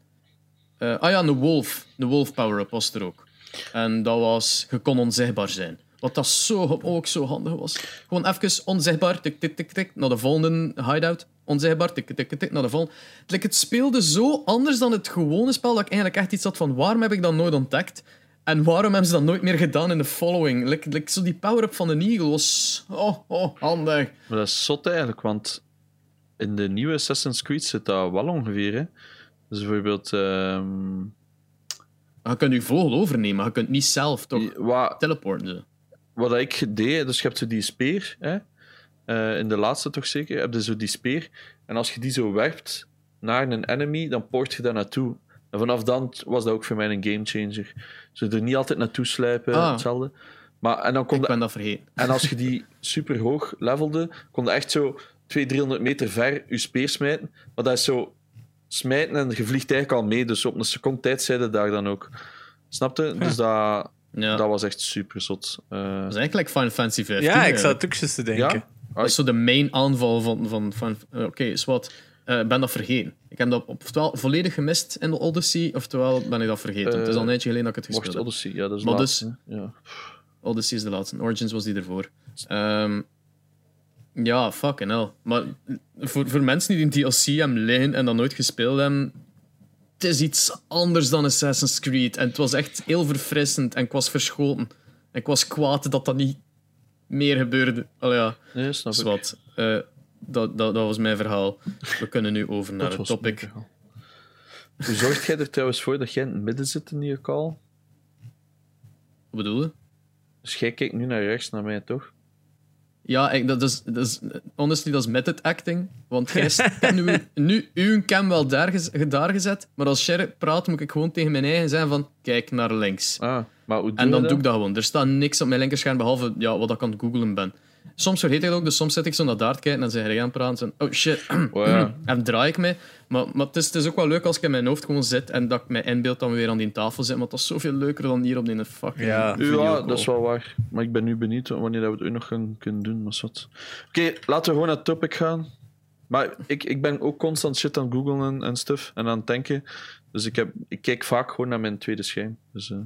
eh, ah ja, een wolf. De wolf power-up was er ook. En dat was. Je kon onzichtbaar zijn. Wat dat zo, ook zo handig was. Gewoon even onzichtbaar, tik, tik, tik, tik, naar de volgende hideout. Onzichtbaar, tik, tik, tik, naar de volgende. Het, like, het speelde zo anders dan het gewone spel, dat ik eigenlijk echt iets had van waarom heb ik dat nooit ontdekt? En waarom hebben ze dat nooit meer gedaan in de following? Like, like, zo die power-up van de Eagle was... Oh, oh, handig.
maar dat is zot eigenlijk, want in de nieuwe Assassin's Creed zit dat wel ongeveer. Hè? Dus bijvoorbeeld... ehm,
Je kunt je vogel overnemen, maar je kunt niet zelf toch teleporten.
Wat ik deed, dus je hebt die speer, hè? Eh, in de laatste toch zeker, heb je zo die speer. En als je die zo werpt naar een enemy, dan poort je daar naartoe. En vanaf dan was dat ook voor mij een gamechanger. Zo er niet altijd naartoe sluipen,
Ah.
hetzelfde. Maar, en, dan kon
Ik
de-
ben dat vergeten.
en als je die super hoog levelde, kon je echt zo 200, 300 meter ver je speer smijten. Maar dat is zo smijten en je vliegt eigenlijk al mee. Dus op een seconde tijd je daar dan ook. Snapte? Dus dat,
Ja.
dat was echt super zot. Eh,
Dat is eigenlijk like Final Fantasy 15.
ja, ik zou het ook te denken.
ja?
Dat is zo de main aanval van... van, van eh, Oké, is wat. Eh, Ik ben dat vergeten. Ik heb dat oftewel volledig gemist in de Odyssey, oftewel ben ik dat vergeten. het is al een tijdje geleden dat ik het gespeeld heb.
Odyssey, ja, dat is
Maar
laatst, hè. ja.
Odyssey is de laatste. Origins was die ervoor. Ehm, ja, fucking hell. Maar voor, voor mensen die die DLC hebben liggen en dat nooit gespeeld hebben, het is iets anders dan Assassin's Creed. En het was echt heel verfrissend en ik was verschoten. En ik was kwaad dat dat niet meer gebeurde. Al ja,
Nee, snap
dus
ik.
wat. Eh, dat, dat, dat was mijn verhaal. We kunnen nu over naar het topic.
Hoe zorgt jij er trouwens voor dat jij in het midden zit in je call?
Wat bedoel je?
Dus jij kijkt nu naar rechts naar mij, toch?
Ja, ik, dat is, dat is, honestly, dat is met het acting. Want jij hebt nu, nu uw cam wel daar, gez- daar gezet, maar als Sher praat, moet ik gewoon tegen mijn eigen zijn van, kijk naar links.
Ah, maar hoe doe
En dan
dat?
doe ik dat gewoon. Er staat niks op mijn linkerscherm, behalve ja, wat ik aan het googlen ben. Soms vergeet ik dat ook, dus soms zit ik zo naar daar te kijken en dan zeg ik aan het praten. Oh shit.
Oh, ja.
En draai ik mij. Maar, maar het, is, het is ook wel leuk als ik in mijn hoofd gewoon zit en dat ik mijn inbeeld dan weer aan die tafel zit. Want dat is zoveel leuker dan hier op die fucking
Ja.
Ja, dat is wel waar. Maar ik ben nu benieuwd wanneer dat we het ook nog gaan kunnen doen. Maar wat. Oké, laten we gewoon naar het topic gaan. Maar ik, ik ben ook constant shit aan het googlen en, en stuff en aan het denken. Dus ik, heb, ik kijk vaak gewoon naar mijn tweede scherm. Dus, eh,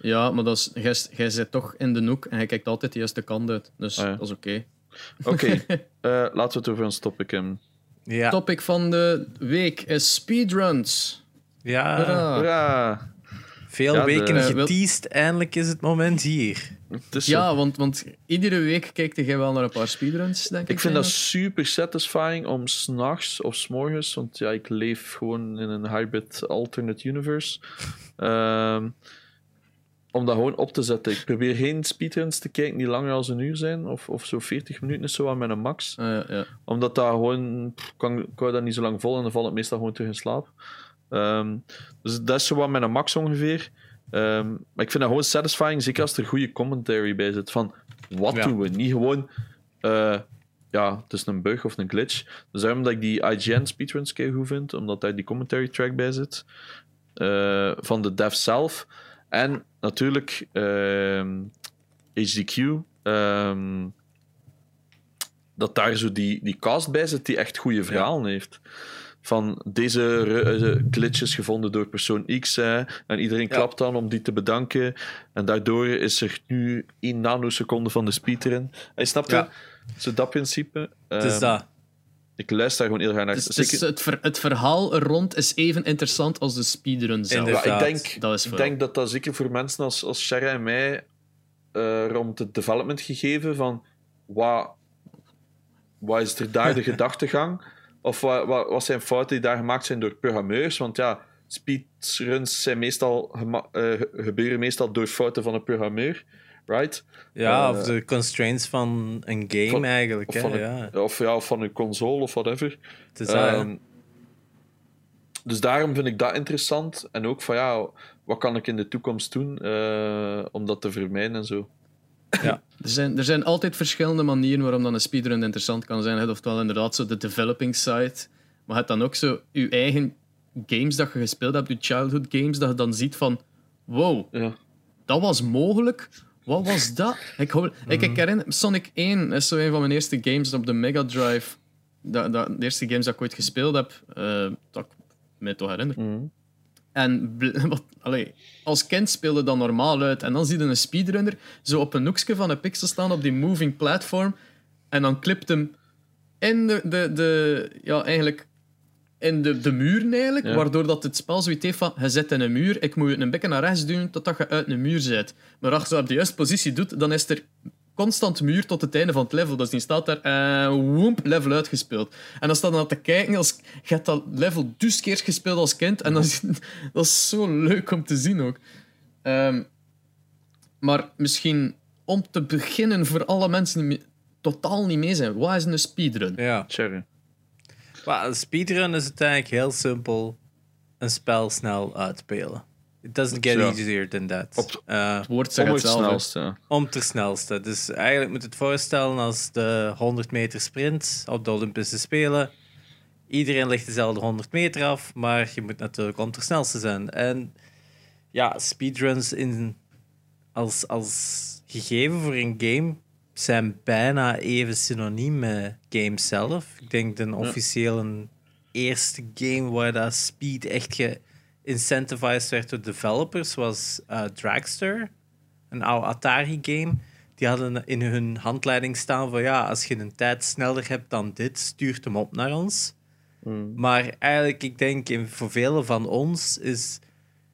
Ja, maar dat is, jij, jij zit toch in de hoek en hij kijkt altijd de juiste kant uit. Dus
Ah, ja.
dat is oké.
Oké, eh, laten we het over ons topic hebben.
Ja.
Topic van de week is speedruns.
ja.
Hoera.
Hoera!
Veel
Ja, de-
weken
wel-
geteased. Eindelijk is het moment hier.
Ja, want, want iedere week kijkt jij wel naar een paar speedruns, denk ik.
Ik vind dat super satisfying om s'nachts of s'morgens, want ja, ik leef gewoon in een hybrid alternate universe, ehm, om dat gewoon op te zetten. Ik probeer geen speedruns te kijken die langer dan een uur zijn, of, of zo 40 minuten is zo aan mijn max.
Ah, ja, ja.
Omdat dat gewoon, pff, kan, kan je dat niet zo lang vol en dan valt ik meestal gewoon terug in slaap. Ehm, dus dat is zo wat mijn max ongeveer. Ehm, maar ik vind dat gewoon satisfying, zeker als er goede commentary bij zit. Van wat
Ja.
doen we? Niet gewoon eh, ja, het is een bug of een glitch. Dus daarom dat ik die IGN speedruns kei goed vind, omdat daar die commentary track bij zit. eh, van de dev zelf. En natuurlijk ehm, HDQ. ehm, dat daar zo die, die cast bij zit die echt goede verhalen heeft. Van deze eh, glitches gevonden door persoon X. hè, en iedereen
Ja.
klapt dan om die te bedanken. En daardoor is er nu 1 nanoseconde van de speed erin. Hij snapt
Ja.
je? Zo dat principe.
Het is
Ehm,
dat.
Ik luister daar gewoon heel graag naar.
Dus, dus het, ver- het verhaal er rond is even interessant als de speedrun zelf.
Inderdaad.
Ja, ik denk,
Dat
ik denk dat dat zeker voor mensen als, als Sherry en mij eh, rond het development gegeven van wat, wat is er daar de gedachtegang? Of wat, wat, wat zijn fouten die daar gemaakt zijn door programmeurs? Want ja, speedruns zijn meestal eh, ge- gebeuren meestal door fouten van een programmeur, right?
Ja,
eh,
of de constraints van een game
van-
eigenlijk.
Of
Hè?
van, een,
ja.
of, ja, of van een console of whatever.
Het is dat, hè.
Ehm, dus daarom vind ik dat interessant. En ook van ja, wat kan ik in de toekomst doen eh, om dat te vermijden en zo.
Er zijn, er zijn altijd verschillende manieren waarom dan een speedrun interessant kan zijn. Oftewel inderdaad zo de developing side. Maar je hebt dan ook zo je eigen games dat je gespeeld hebt, je childhood games, dat je dan ziet van wow,
Ja.
dat was mogelijk. Wat was dat? Ik, hoor, ik, ik herinner Sonic 1 is zo een van mijn eerste games op de Mega Drive. Dat, dat, de eerste games dat ik ooit gespeeld heb, eh, dat ik me toch herinner.
Mhm.
En bl- wat, allee, als kind speelde dat normaal uit. En dan zie je een speedrunner zo op een hoekje van een pixel staan op die moving platform. En dan klipt hem in de, de, de ja, eigenlijk in de, de muur eigenlijk,
Ja.
waardoor dat het spel zoiets heeft van, je zit in een muur, ik moet je een beetje naar rechts duwen totdat je uit een muur zit. Maar als je dat op de juiste positie doet, dan is er constant muur tot het einde van het level. Dus die staat daar en woemp, level uitgespeeld. En dan staat dan te kijken, als, je hebt dat level dus keer gespeeld als kind, en dan is, dat is zo leuk om te zien ook. Ehm, maar misschien om te beginnen voor alle mensen die totaal niet mee zijn, wat is een speedrun?
ja.
Cherry.
Maar een speedrun is uiteindelijk heel simpel een spel snel uitspelen. It doesn't get
Ja.
easier than that.
Op-
Eh,
Het woord zegt
het
het zelf. hè.
snelst, ja.
om ter snelste. Dus eigenlijk moet je het voorstellen als de 100 meter sprint op de Olympische Spelen. Iedereen legt dezelfde 100 meter af, maar je moet natuurlijk om ter snelste zijn. En ja, speedruns in, als, als gegeven voor een game zijn bijna even synoniem met game zelf. Ik denk de officiële eerste game waar dat speed echt geïncentivized werd door developers was eh, Dragster een oude Atari-game. Die hadden in hun handleiding staan van ja, als je een tijd sneller hebt dan dit, stuurt hem op naar ons. Maar eigenlijk, ik denk in, voor velen van ons is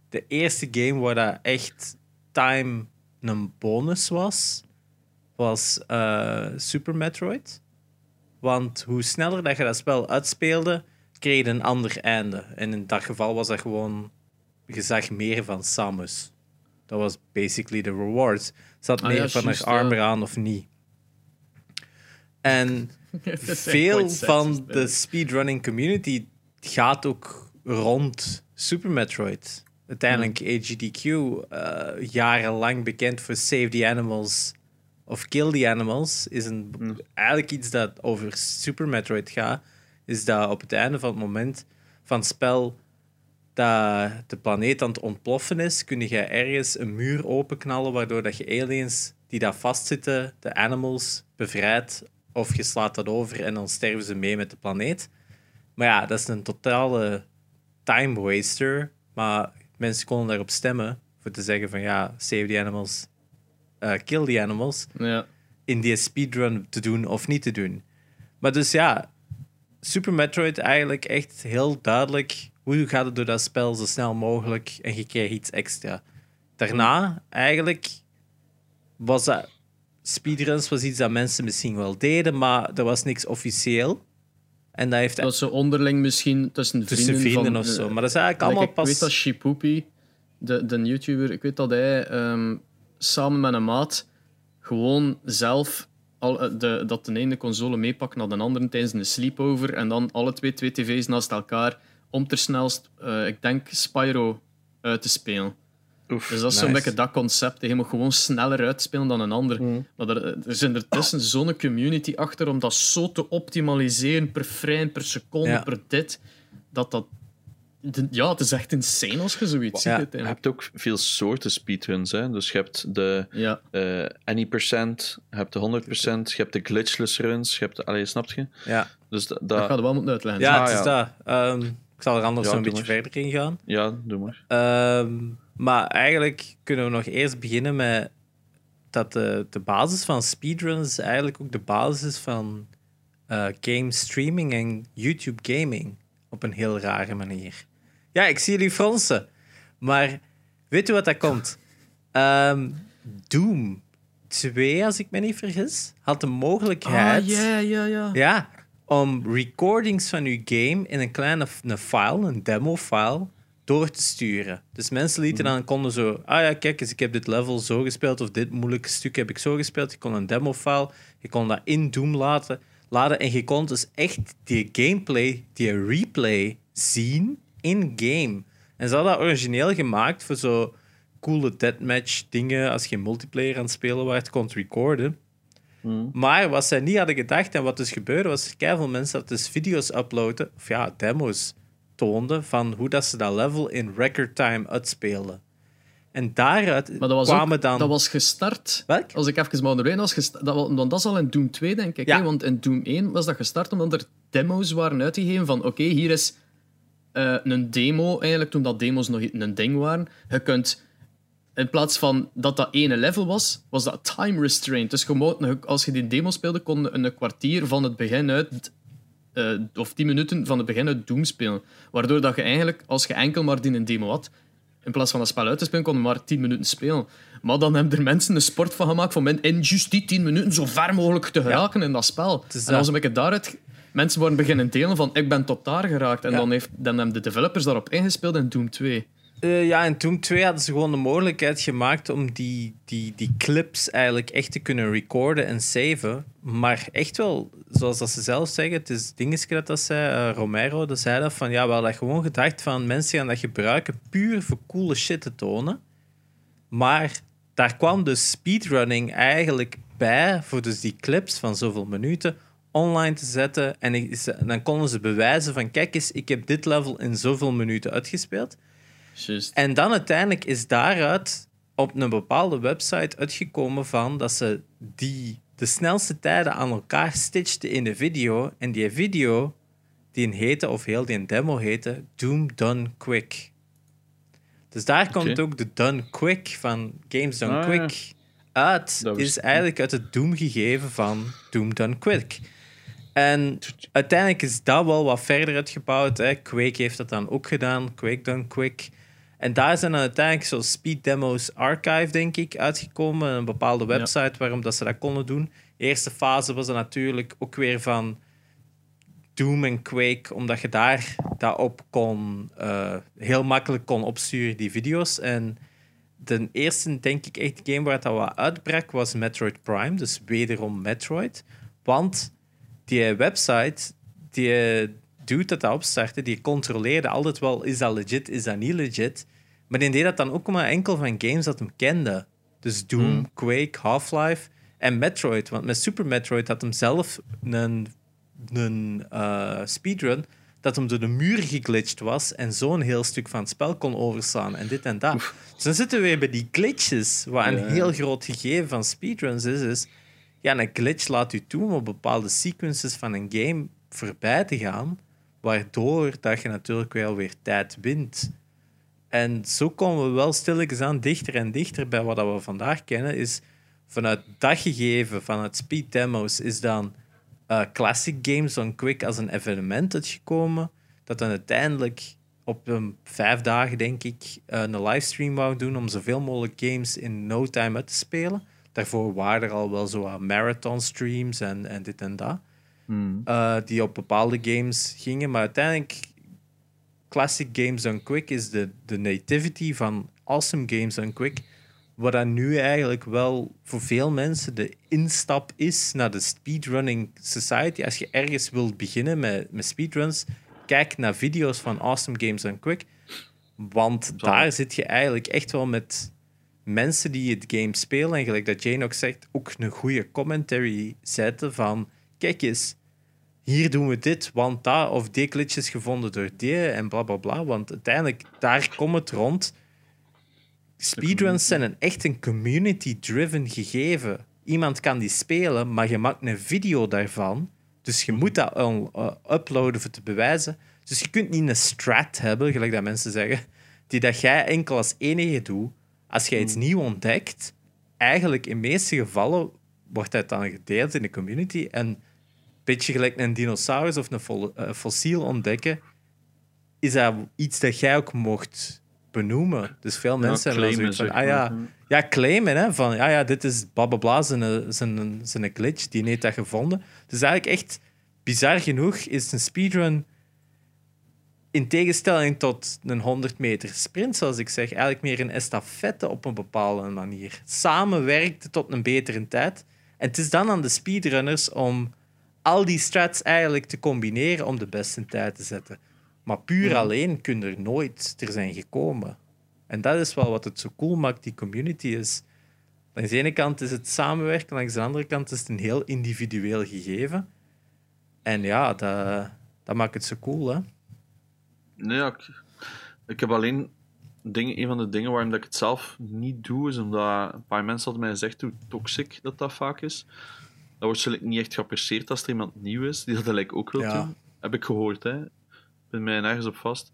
de eerste game waar dat echt time een bonus was, was eh, Super Metroid. Want hoe sneller dat je dat spel uitspeelde, kreeg je een ander einde. En in dat geval was dat gewoon, je zag meer van Samus. Dat was basically de reward. Zat
Ah,
meer
ja,
van haar arm
ja.
eraan of niet. En veel van de speedrunning community gaat ook rond Super Metroid. Uiteindelijk AGDQ, eh, jarenlang bekend voor Save the Animals of Kill the Animals, is een, eigenlijk iets dat over Super Metroid gaat. Is dat op het einde van het moment van het spel dat de planeet aan het ontploffen is, kun je ergens een muur openknallen, waardoor dat je aliens die daar vastzitten, de animals, bevrijdt. Of je slaat dat over en dan sterven ze mee met de planeet. Maar ja, dat is een totale time waster. Maar mensen konden daarop stemmen voor te zeggen van ja, save the animals, eh, kill the animals.
Ja.
In die speedrun te doen of niet te doen. Maar dus ja, Super Metroid eigenlijk echt heel duidelijk. Hoe gaat het door dat spel zo snel mogelijk en je krijgt iets extra. Daarna eigenlijk was dat speedruns was iets dat mensen misschien wel deden, maar er was niks officieel. En dat heeft
Dat zo onderling misschien tussen vrienden,
tussen vrienden
van,
of zo. Maar dat is eigenlijk allemaal
ik
pas.
weet dat Shipoopy, de, de YouTuber, ik weet dat hij ehm, samen met een maat gewoon zelf al, eh, de, dat de ene console meepakt naar de andere tijdens een sleepover en dan alle twee, twee tv's naast elkaar om ter snelst, eh, ik denk, Spyro uit te spelen.
Oef,
Dus dat is zo'n beetje dat concept. Je moet gewoon sneller uitspelen dan een ander. Maar er, er zijn ertussen zo'n community achter om dat zo te optimaliseren per frame, per seconde,
Ja.
per dit. Dat dat... de- ja, het is echt insane als je zoiets ziet
Ja,
Je
uiteindelijk.
hebt ook veel soorten speedruns. Hè? Dus je hebt de
Ja,
eh any percent, je hebt de 100%, je hebt de glitchless runs, je hebt de... Allee, snap je?
Ja,
Dus da-
dat
da-
gaat wel moeten uitleggen.
ja
Ah,
het is dat. Ehm, ik zal er anders een beetje
maar.
verder in gaan.
ja, doe maar.
Ehm, maar eigenlijk kunnen we nog eerst beginnen met dat de, de basis van speedruns eigenlijk ook de basis is van eh, game streaming en YouTube gaming op een heel rare manier. Ja, ik zie jullie fronsen. Maar weet je wat dat komt? Ehm, Doom 2, als ik me niet vergis, had de mogelijkheid
Ah, ja, ja, ja.
ja, om recordings van uw game in een kleine een file, een demo-file, door te sturen. Dus mensen lieten dan, konden zo, ah ja, kijk eens, ik heb dit level zo gespeeld, of dit moeilijke stuk heb ik zo gespeeld. Je kon een demo-file, je kon dat in Doom laten, laden en je kon dus echt die gameplay, die replay zien in-game. En ze hadden dat origineel gemaakt voor zo coole deathmatch dingen, als je multiplayer aan het spelen was, kon recorden. Maar wat zij niet hadden gedacht en wat dus gebeurde, was dat veel mensen dat dus video's uploaden, of ja, demo's toonden van hoe dat ze dat level in record time uitspeelden. En daaruit
Maar dat was,
kwamen
ook,
dan...
dat was gestart.
Welk?
Als ik even maar onderweg was gestart. Dat, was- want dat is al in Doom 2, denk ik.
Ja.
Hè? Want in Doom 1 was dat gestart omdat er demo's waren uitgegeven van oké, hier is eh, een demo, eigenlijk toen dat demo's nog een ding waren. Je kunt, in plaats van dat dat ene level was, was dat time restraint. Dus je als je die demo speelde, kon je een kwartier van het begin uit, eh, of tien minuten van het begin uit Doom spelen. Waardoor dat je eigenlijk, als je enkel maar die een demo had, in plaats van dat spel uit te spelen, kon je maar 10 minuten spelen. Maar dan hebben er mensen een sport van gemaakt van in juist die 10 minuten zo ver mogelijk te geraken in dat spel. en was een beetje daaruit... Mensen waren beginnen delen van ik ben tot daar geraakt. En
Ja.
dan, heeft, dan hebben de developers daarop ingespeeld in Doom 2.
Eh, ja, en Doom 2 hadden ze gewoon de mogelijkheid gemaakt om die, die, die clips eigenlijk echt te kunnen recorden en saven. Maar echt wel, zoals dat ze zelf zeggen, het is dingetje dat dat zei, eh, Romero, dat zei dat van, ja, we hadden dat gewoon gedacht van mensen gaan dat gebruiken puur voor coole shit te tonen. Maar daar kwam dus speedrunning eigenlijk bij voor dus die clips van zoveel minuten online te zetten. En ik- dan konden ze bewijzen van, kijk eens, ik heb dit level in zoveel minuten uitgespeeld.
Juist.
En dan uiteindelijk is daaruit op een bepaalde website uitgekomen van dat ze die, de snelste tijden aan elkaar stitchten in de video. En die video, die een heette, of heel die een demo heette, Doom Done Quick. Dus daar komt ook de Done Quick van Games Done
Ah, ja.
Quick uit.
Dat
Is eigenlijk uit het Doom gegeven van Doom Done Quick. En uiteindelijk is dat wel wat verder uitgebouwd. Hè. Quake heeft dat dan ook gedaan. Quake Done Quick. En daar zijn dan uiteindelijk zo Speed Demos Archive, denk ik, uitgekomen. Een bepaalde website waarom dat ze dat konden doen. De eerste fase was er natuurlijk ook weer van Doom en Quake, omdat je daar dat op kon, eh, heel makkelijk kon opsturen, die video's. En de eerste, denk ik, echt game waar dat wat uitbrak, was Metroid Prime. Dus wederom Metroid. Want die website, die dude dat dat opstartte, die controleerde altijd wel, is dat legit, is dat niet legit. Maar die deed dat dan ook maar enkel van games dat hem kende. Dus Doom, Quake, Half-Life en Metroid. Want met Super Metroid had hem zelf een, een eh, speedrun dat hem door de muur geglitcht was en zo'n heel stuk van het spel kon overslaan en dit en dat. Dus dan zitten we weer bij die glitches, wat een
Ja.
heel groot gegeven van speedruns is, is ja, een glitch laat u toe om op bepaalde sequences van een game voorbij te gaan, waardoor dat je natuurlijk wel weer tijd wint. En zo komen we wel stilletjes aan dichter en dichter bij wat we vandaag kennen, is vanuit dat gegeven, vanuit speed demos, is dan eh, classic games on quick als een evenement uitgekomen, dat dan uiteindelijk op een vijf dagen, denk ik, eh, een livestream wou doen om zoveel mogelijk games in no time uit te spelen. Daarvoor waren er al wel zo marathon streams en, en dit en dat. eh, die op bepaalde games gingen. Maar uiteindelijk, Classic Games Done Quick is de, de nativity van Awesome Games Done Quick. Wat dan nu eigenlijk wel voor veel mensen de instap is naar de speedrunning society. Als je ergens wilt beginnen met, met speedruns, kijk naar video's van Awesome Games Done Quick. Want
Zo.
daar zit je eigenlijk echt wel met mensen die het game spelen. En gelijk dat Jane ook zegt, ook een goede commentary zetten van... Kijk eens, hier doen we dit, want dat of die glitch is gevonden door die en bla bla bla. Want uiteindelijk, daar komt het rond. Speedruns zijn een, echt een community-driven gegeven. Iemand kan die spelen, maar je maakt een video daarvan. Dus je moet dat uh, uploaden voor te bewijzen. Dus je kunt niet een strat hebben, gelijk dat mensen zeggen, die dat jij enkel als enige doet. Als jij iets nieuw ontdekt, eigenlijk in de meeste gevallen wordt dat dan gedeeld in de community. En een beetje gelijk een dinosaurus of een eh, fossiel ontdekken, is dat iets dat jij ook mocht benoemen. Dus veel mensen hebben dan
claimen,
zoiets van, ah ja,
maar.
ja, claimen, hè, van ja, ja, dit is blablabla, zijn, zijn, zijn glitch, die heeft dat gevonden. Dus eigenlijk echt, bizar genoeg, is een speedrun in tegenstelling tot een 100 meter sprint, zoals ik zeg, eigenlijk meer een estafette op een bepaalde manier. Samenwerken tot een betere tijd. En het is dan aan de speedrunners om al die strats eigenlijk te combineren om de beste tijd te zetten. Maar puur alleen kun je er nooit er zijn gekomen. En dat is wel wat het zo cool maakt, die community is. Langs de ene kant is het samenwerken, langs de andere kant is het een heel individueel gegeven. En ja, dat, dat maakt het zo cool, hè?
Nee, ik, ik heb alleen dingen, een van de dingen waarom dat ik het zelf niet doe, is omdat een paar mensen hadden mij gezegd hoe toxic dat dat vaak is. Dat wordt zullen niet echt geapprecieerd als er iemand nieuw is die dat eigenlijk ook wil
Ja.
doen. Heb ik gehoord, hè. Ik ben mij nergens op vast.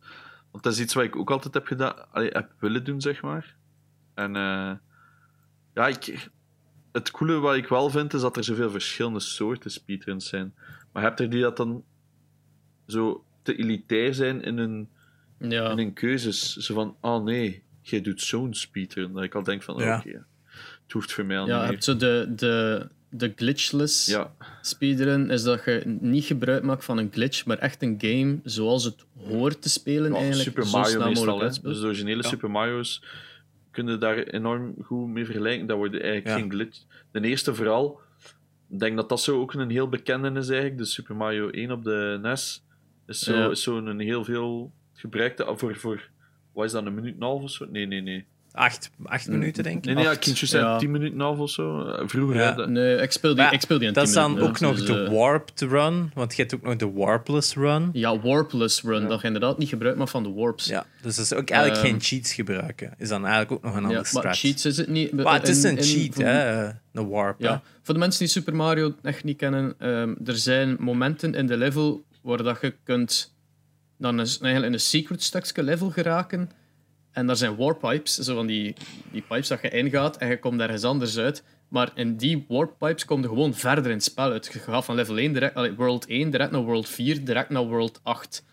Want dat is iets wat ik ook altijd heb gedaan, allee, heb willen doen, zeg maar. En eh, ja, ik, het coole wat ik wel vind, is dat er zoveel verschillende soorten speedruns zijn. Maar heb er die dat dan zo te elitair zijn in hun
Ja.
in keuzes. Zo van, oh nee, jij doet zo'n speedrun. Dat ik al denk van,
Ja.
oké, het hoeft voor mij al
Ja, je
niet
hebt zo de, de, de glitchless.
Ja,
speedrun, is dat je niet gebruik maakt van een glitch, maar echt een game zoals het hoort te spelen
ja,
eigenlijk.
Super
zo
Mario
snel
meestal. Dus de originele
Ja.
Super Mario's kunnen daar enorm goed mee vergelijken. Dat wordt eigenlijk
Ja.
geen glitch. De eerste vooral, ik denk dat dat zo ook een heel bekende is eigenlijk. De Super Mario 1 op de NES is zo,
Ja.
is zo een heel veel gebruikte, voor, voor, wat is dat, een minuut en een half of zo? Nee, nee, nee.
Acht, acht minuten, denk ik.
Nee, nee, ja, kindjes zijn
ja.
10 minuten en een half of zo. Eh, Vroeger,
Ja.
hè,
Nee, ik speel die,
Maar
ik speel die in
Dat is
10
dan
minuten,
ook
ja.
nog
Dus,
de
eh,
warped run, want je hebt ook nog de warpless run.
Ja, warpless run, dat je inderdaad niet gebruik maakt van de warps.
Ja, dus dat is ook eigenlijk
Ehm,
geen cheats gebruiken. Is dan eigenlijk ook nog een
Ja,
andere
maar
strat.
cheats is het niet.
Maar het is
in-
een
in-
cheat,
voor-
hè? eh, Een warp.
Ja,
hè.
voor de mensen die Super Mario echt niet kennen, ehm, er zijn momenten in de level waar dat je kunt dan een, eigenlijk in een secret stukje level geraken. En daar zijn warpipes, zo van die, die pipes dat je ingaat en je komt ergens anders uit. Maar in die warpipes kom je gewoon verder in het spel uit. Je gaat van level 1 direct, allee, world 1 direct naar world 4, direct naar world 8.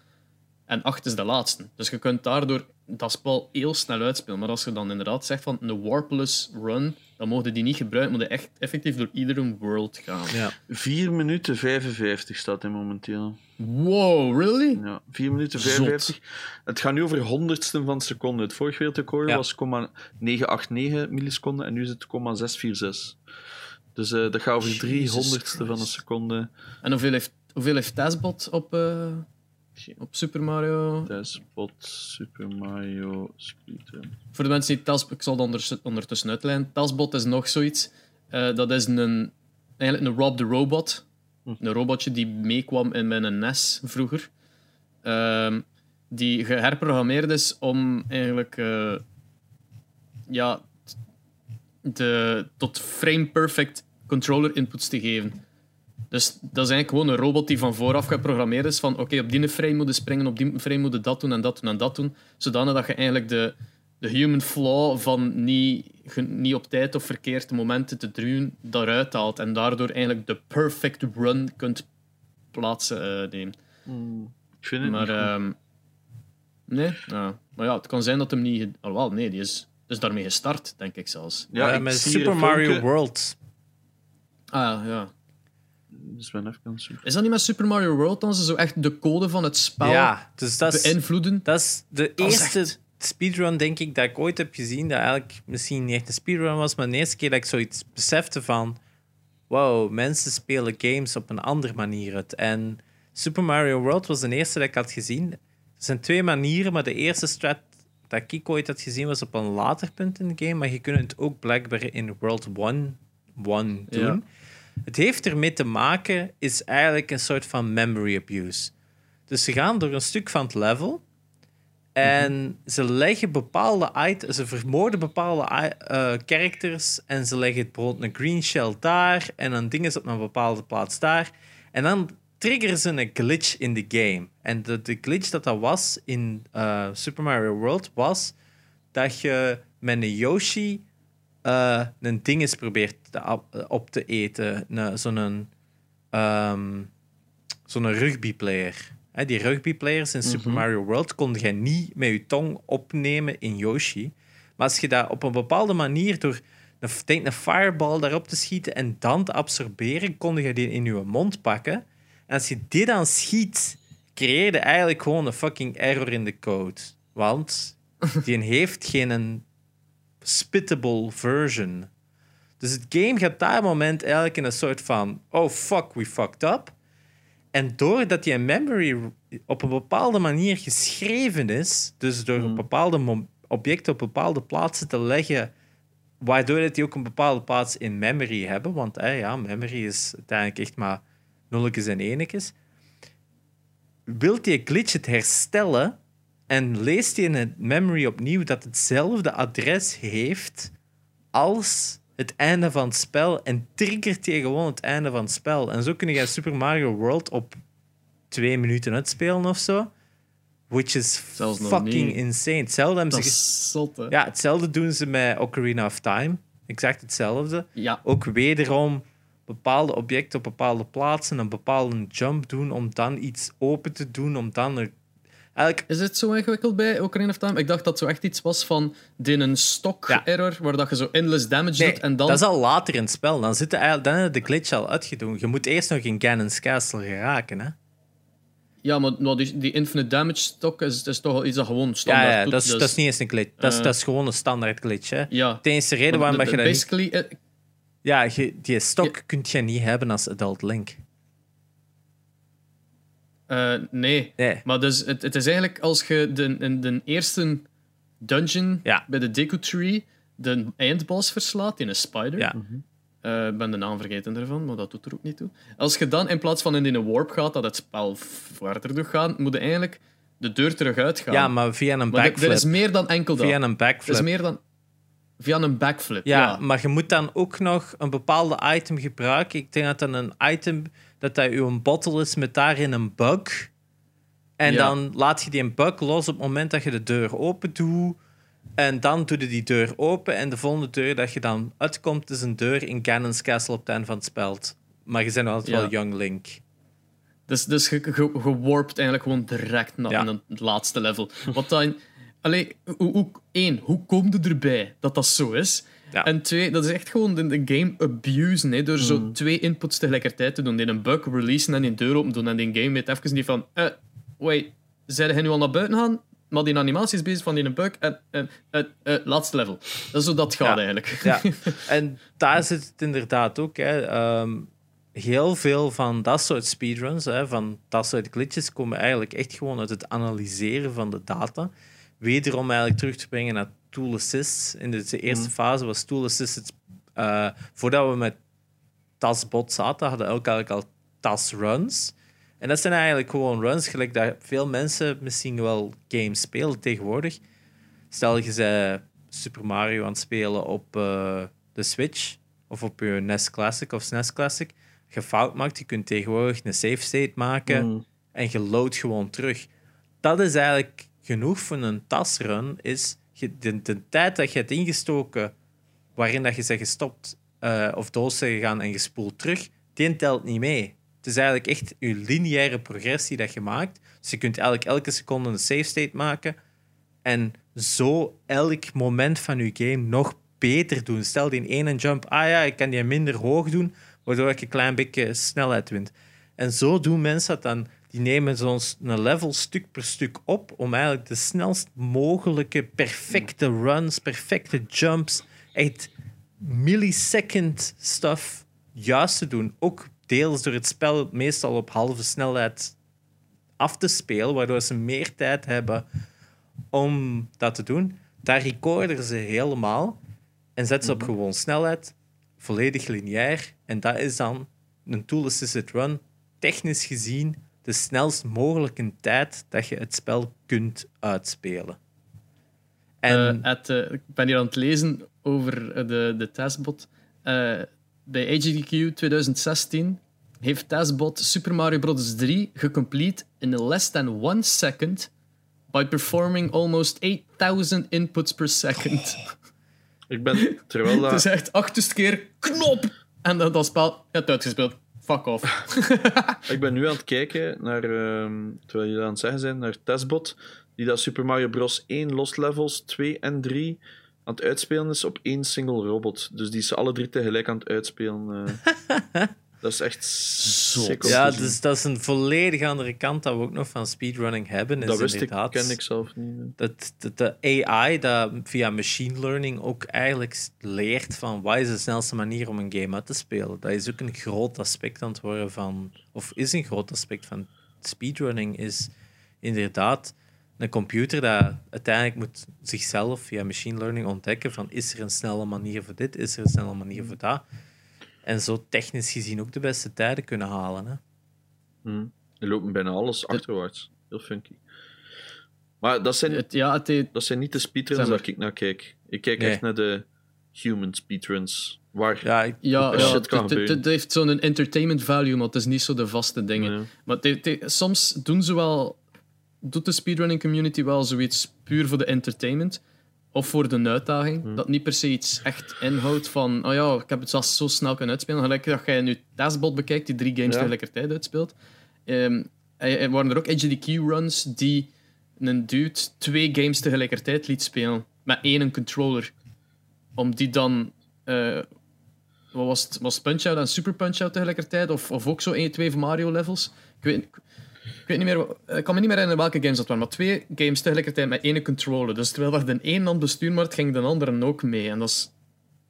En 8 is de laatste. Dus je kunt daardoor dat spel heel snel uitspelen. Maar als je dan inderdaad zegt van een warpless run, dan mogen die niet gebruiken. Moet je echt effectief door iedere world gaan.
Ja.
4 minuten 55 staat hij momenteel.
Wow, really?
Ja, 4 minuten
Zot.
55. Het gaat nu over honderdsten van een seconde. Het vorige wereldrecord
Ja.
was 0,989 milliseconden en nu is het 0,646. Dus eh, dat gaat over
Jesus
300ste van een seconde.
En hoeveel heeft, hoeveel heeft Tazbot op, eh, op Super Mario?
Despot Super Mario Speedrun.
Voor de mensen die Tazbot, ik zal het ondertussen uitlijnen. Tazbot is nog zoiets. Eh, dat is een, eigenlijk een Rob the Robot. Een robotje die meekwam in mijn NES vroeger. Ehm, die geherprogrammeerd is om eigenlijk eh, ja, de, tot frame-perfect controller inputs te geven. Dus dat is eigenlijk gewoon een robot die van vooraf geprogrammeerd is van oké, op die frame moet je springen, op die frame moet je dat doen en dat doen en dat doen. Zodanig dat je eigenlijk de, de human flaw van niet, niet op tijd of verkeerde momenten te doen, daaruit haalt. En daardoor eigenlijk de perfect run kunt plaatsen eh, nemen.
Ik vind het
Maar,
niet goed.
ehm, nee, ja. maar ja, het kan zijn dat hem niet. Alhoewel, nee, die is dus daarmee gestart, denk ik zelfs.
Ja,
Ja,
ik
met Super Mario
filmpje.
World.
Ah ja,
Dus ben even aan het zoeken.
Is dat niet met Super Mario World dan ze zo echt de code van het spel
Ja, dus dat is,
beïnvloeden?
dat is de
Dat is
eerste
echt-
speedrun, denk ik, dat ik ooit heb gezien. Dat eigenlijk misschien niet echt een speedrun was, maar de eerste keer dat ik zoiets besefte van... Wow, mensen spelen games op een andere manier uit. En Super Mario World was de eerste dat ik had gezien. Er zijn twee manieren, maar de eerste strat dat ik ooit had gezien was op een later punt in de game, maar je kunt het ook blijkbaar in World 1 1 doen.
Ja.
Het heeft ermee te maken, is eigenlijk een soort van memory abuse. Dus ze gaan door een stuk van het level en ze leggen bepaalde items, ze vermoorden bepaalde eh, characters en ze leggen bijvoorbeeld een green shell daar en dan dingen op een bepaalde plaats daar. En dan triggeren ze een glitch in de game. En de, de glitch dat dat was in eh, Super Mario World was dat je met een Yoshi eh, een ding eens probeert te, op, te eten. Zo'n ehm zo'n rugbyplayer. Hè, die rugbyplayers in Super Mario World kon je niet met je tong opnemen in Yoshi. Maar als je dat op een bepaalde manier door een, denk een fireball daarop te schieten en dan te absorberen, kon je die in je mond pakken. En als je die dan schiet, creëer je eigenlijk gewoon een fucking error in de code. Want die heeft geen spittable version. Dus het game gaat daar moment eigenlijk in een soort van oh fuck, we fucked up. En doordat die memory op een bepaalde manier geschreven is, dus door
Mhm.
een bepaalde objecten op bepaalde plaatsen te leggen, waardoor dat die ook een bepaalde plaats in memory hebben, want eh, ja, memory is uiteindelijk echt maar nulletjes en enetjes, wilt die glitch het herstellen en leest hij in het memory opnieuw dat hetzelfde adres heeft als het einde van het spel en triggert hij gewoon het einde van het spel. En zo kun je Super Mario World op twee minuten uitspelen of zo. Which is
Zelfs
fucking insane. Hetzelfde, hebben ze
zot,
ja, hetzelfde doen ze met Ocarina of Time. Exact hetzelfde.
Ja.
Ook wederom bepaalde objecten op bepaalde plaatsen een bepaalde jump doen om dan iets open te doen, om dan er... Eigenlijk,
Is het zo ingewikkeld bij Ocarina of Time? Ik dacht dat het zo echt iets was van die een stok-error, waar dat je zo endless damage
nee,
doet en dan...
dat is al later in het spel. Dan, zit de, dan de glitch al uitgedoen. Je moet eerst nog in Ganon's Castle geraken, hè?
Ja, maar nou, die, die infinite damage stok is, is toch wel iets dat gewoon standaard
Ja, ja
doet,
dat, is,
dus-
dat is niet eens een glitch. Dat is,
Eh.
dat is gewoon een standaard glitch, hè?
Ja.
De enige reden waarom je dat niet...
Basically, eh,
Ja, je, die stok kun je niet hebben als adult Link.
Eh, nee.
Nee.
Maar dus, het, het is eigenlijk als je de, in de eerste dungeon
Ja.
bij de Deku Tree de eindboss verslaat in een spider.
Ja.
Eh, Ik ben de naam vergeten ervan, maar dat doet er ook niet toe. Als je dan in plaats van in een warp gaat, dat het spel verder doet gaan, moet je eigenlijk de deur terug uitgaan.
Ja, maar via een
Maar er-
backflip.
er is meer dan enkel dat.
Via een
Er is
backflip.
meer dan... Via een backflip,
Ja,
ja.
maar je moet dan ook nog een bepaalde item gebruiken. Ik denk dat dan een item dat dat een bottle is met daarin een bug. En
Ja.
dan laat je die een bug los op het moment dat je de deur open doet. En dan doe je die deur open. En de volgende deur dat je dan uitkomt, is een deur in Ganon's Castle op het einde van het spel. Maar je bent altijd
Ja.
wel Young Link.
Dus, dus warpt eigenlijk gewoon direct naar
Ja.
het laatste level. Wat dan... Allee, hoe, hoe, één, hoe kom je erbij dat dat zo is?
Ja.
En twee, dat is echt gewoon de, game abusen. Hè, door
Mm.
zo twee inputs tegelijkertijd te doen. Die een bug releasen en die deur open doen. En die game weet even niet van... Eh, wait, zijn hij nu al naar buiten gaan? Maar die animatie is bezig van die een bug. En, eh, laatste level. Dat is hoe dat gaat
Ja.
eigenlijk.
Ja, en daar zit het inderdaad ook. Hè. Ehm, heel veel van dat soort speedruns, hè, van dat soort glitches, komen eigenlijk echt gewoon uit het analyseren van de data. Wederom eigenlijk terug te brengen naar Tool Assist. In de eerste fase was Tool Assist eh, voordat we met TAS-bot zaten, hadden we ook eigenlijk al TAS-runs. En dat zijn eigenlijk gewoon runs, gelijk dat veel mensen misschien wel games spelen tegenwoordig. Stel je ze Super Mario aan het spelen op eh, de Switch of op je NES Classic of SNES Classic. Je fout maakt, je kunt tegenwoordig een save state maken
Mm.
en je loadt gewoon terug. Dat is eigenlijk genoeg voor een tasrun. Is de, tijd dat je hebt ingestoken waarin dat je zegt gestopt eh, of doos bent gegaan en gespoeld terug, die telt niet mee. Het is eigenlijk echt je lineaire progressie dat je maakt. Dus je kunt eigenlijk elke seconde een save state maken en zo elk moment van je game nog beter doen. Stel die in één jump, ah ja, ik kan die minder hoog doen, waardoor ik een klein beetje snelheid win. En zo doen mensen dat dan. Die nemen zo'n een level stuk per stuk op om eigenlijk de snelst mogelijke perfecte runs, perfecte jumps, echt millisecond stuff juist te doen. Ook deels door het spel meestal op halve snelheid af te spelen, waardoor ze meer tijd hebben om dat te doen. Daar recorderen ze helemaal en zetten ze op gewoon snelheid, volledig lineair. En dat is dan een tool-assisted run, technisch gezien, de snelst mogelijke tijd dat je het spel kunt uitspelen. En
Eh, het, eh, ik ben hier aan het lezen over eh, de, de testbot. Eh, bij HDQ 2016 heeft testbot Super Mario Bros. 3 gecomplete in less than one second by performing almost 8000 inputs per second.
Ik ben, terwijl
Het is
dat,
echt 80 keer knop en dan dat spel je hebt uitgespeeld. Fuck off.
ik ben nu aan het kijken naar, ehm, terwijl jullie aan het zeggen zijn, naar Testbot, die dat Super Mario Bros. 1 Lost Levels 2 en 3 aan het uitspelen is op één single robot. Dus die is ze alle drie tegelijk aan het uitspelen. eh. dat is echt om
ja, dus dat is een volledig andere kant dat we ook nog van speedrunning hebben. Is
dat wist ik,
inderdaad
ken ik zelf niet.
Dat, dat de AI dat via machine learning ook eigenlijk leert van wat is de snelste manier om een game uit te spelen. Dat is ook een groot aspect aan het worden van, of is een groot aspect van speedrunning, is inderdaad een computer dat uiteindelijk moet zichzelf via machine learning ontdekken van is er een snelle manier voor dit, is er een snelle manier voor dat. En zo technisch gezien ook de beste tijden kunnen halen. Hè.
Hm. Er lopen bijna alles achterwaarts. Heel funky. Maar dat zijn,
Het, ja, het
dat zijn niet de speedruns waar ik naar kijk. Ik kijk
Nee.
echt naar de human speedruns. Waar
Ja, ik-
Ja,
Shit
ja
kan
het, het,
gebeuren.
het heeft zo'n entertainment value, maar het is niet zo de vaste dingen. Maar het heeft- het- soms doen ze wel, doet de speedrunning community wel zoiets puur voor de entertainment of voor de uitdaging.
Hmm.
Dat niet per se iets echt inhoudt van, oh ja, ik heb het zelfs zo snel kunnen uitspelen. Gelijk dat jij nu Testbot bekijkt, die drie games
Ja.
tegelijkertijd uitspeelt. Ehm, er waren er ook HDQ-runs die een dude twee games tegelijkertijd liet spelen. Met één controller. Om die dan... eh, wat was het? Was Punch-Out en Super Punch-Out tegelijkertijd? Of, of ook zo 1, 2 van Mario-levels? Ik weet, weet niet meer... Ik kan me niet meer herinneren welke games dat waren. Maar twee games tegelijkertijd met één controller. Dus terwijl dat de een dan bestuurd wordt, ging de andere ook mee. En dat is...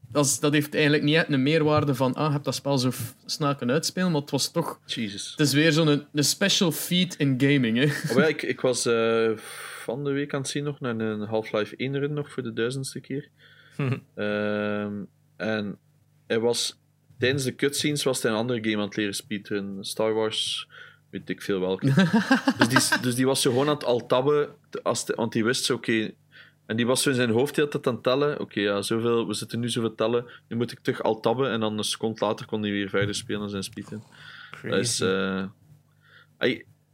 Dat, is, dat heeft eigenlijk niet echt een meerwaarde van ah, je hebt dat spel zo snel kunnen uitspelen, maar het was toch...
Jesus.
Het is weer zo'n een, een special feat in gaming, hè.
Oh, ja, ik, ik was eh, van de week aan het zien nog naar een Half-Life 1 run nog voor de duizendste keer. Ehm, en hij was tijdens de cutscenes was hij een andere game aan het leren speedrun. Star Wars, weet ik veel welke. dus, die, dus die was zo gewoon aan het altabben, als de, want die wist zo, oké. en die was zo in zijn hoofd tijd aan het tellen. Oké, ja, zoveel, we zitten nu zoveel tellen. Nu moet ik terug altabben. En dan een seconde later kon hij weer verder spelen aan zijn speedrun. Dat is. eh,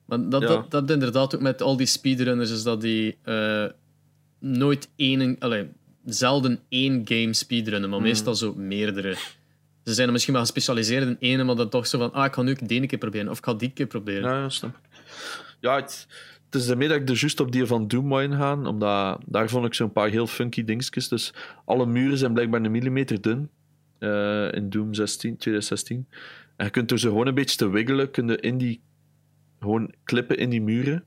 Maar dat,
Ja.
dat, dat inderdaad ook met al die speedrunners is dat die eh, nooit één, allee, zelden één game speedrunnen, maar meestal zo meerdere. Ze zijn er misschien wel gespecialiseerd in ene, maar dan toch zo van, ah, ik ga nu ook die ene keer proberen, of ik ga die keer proberen.
Ja, ja, snap ik. Ja, het, het is daarmee dat ik er juist op die van Doom wou ingaan, omdat daar vond ik zo'n paar heel funky dingetjes. Dus alle muren zijn blijkbaar een millimeter dun eh, in Doom 16, 2016. En je kunt door ze gewoon een beetje te wiggelen, kun je in die, gewoon klippen in die muren.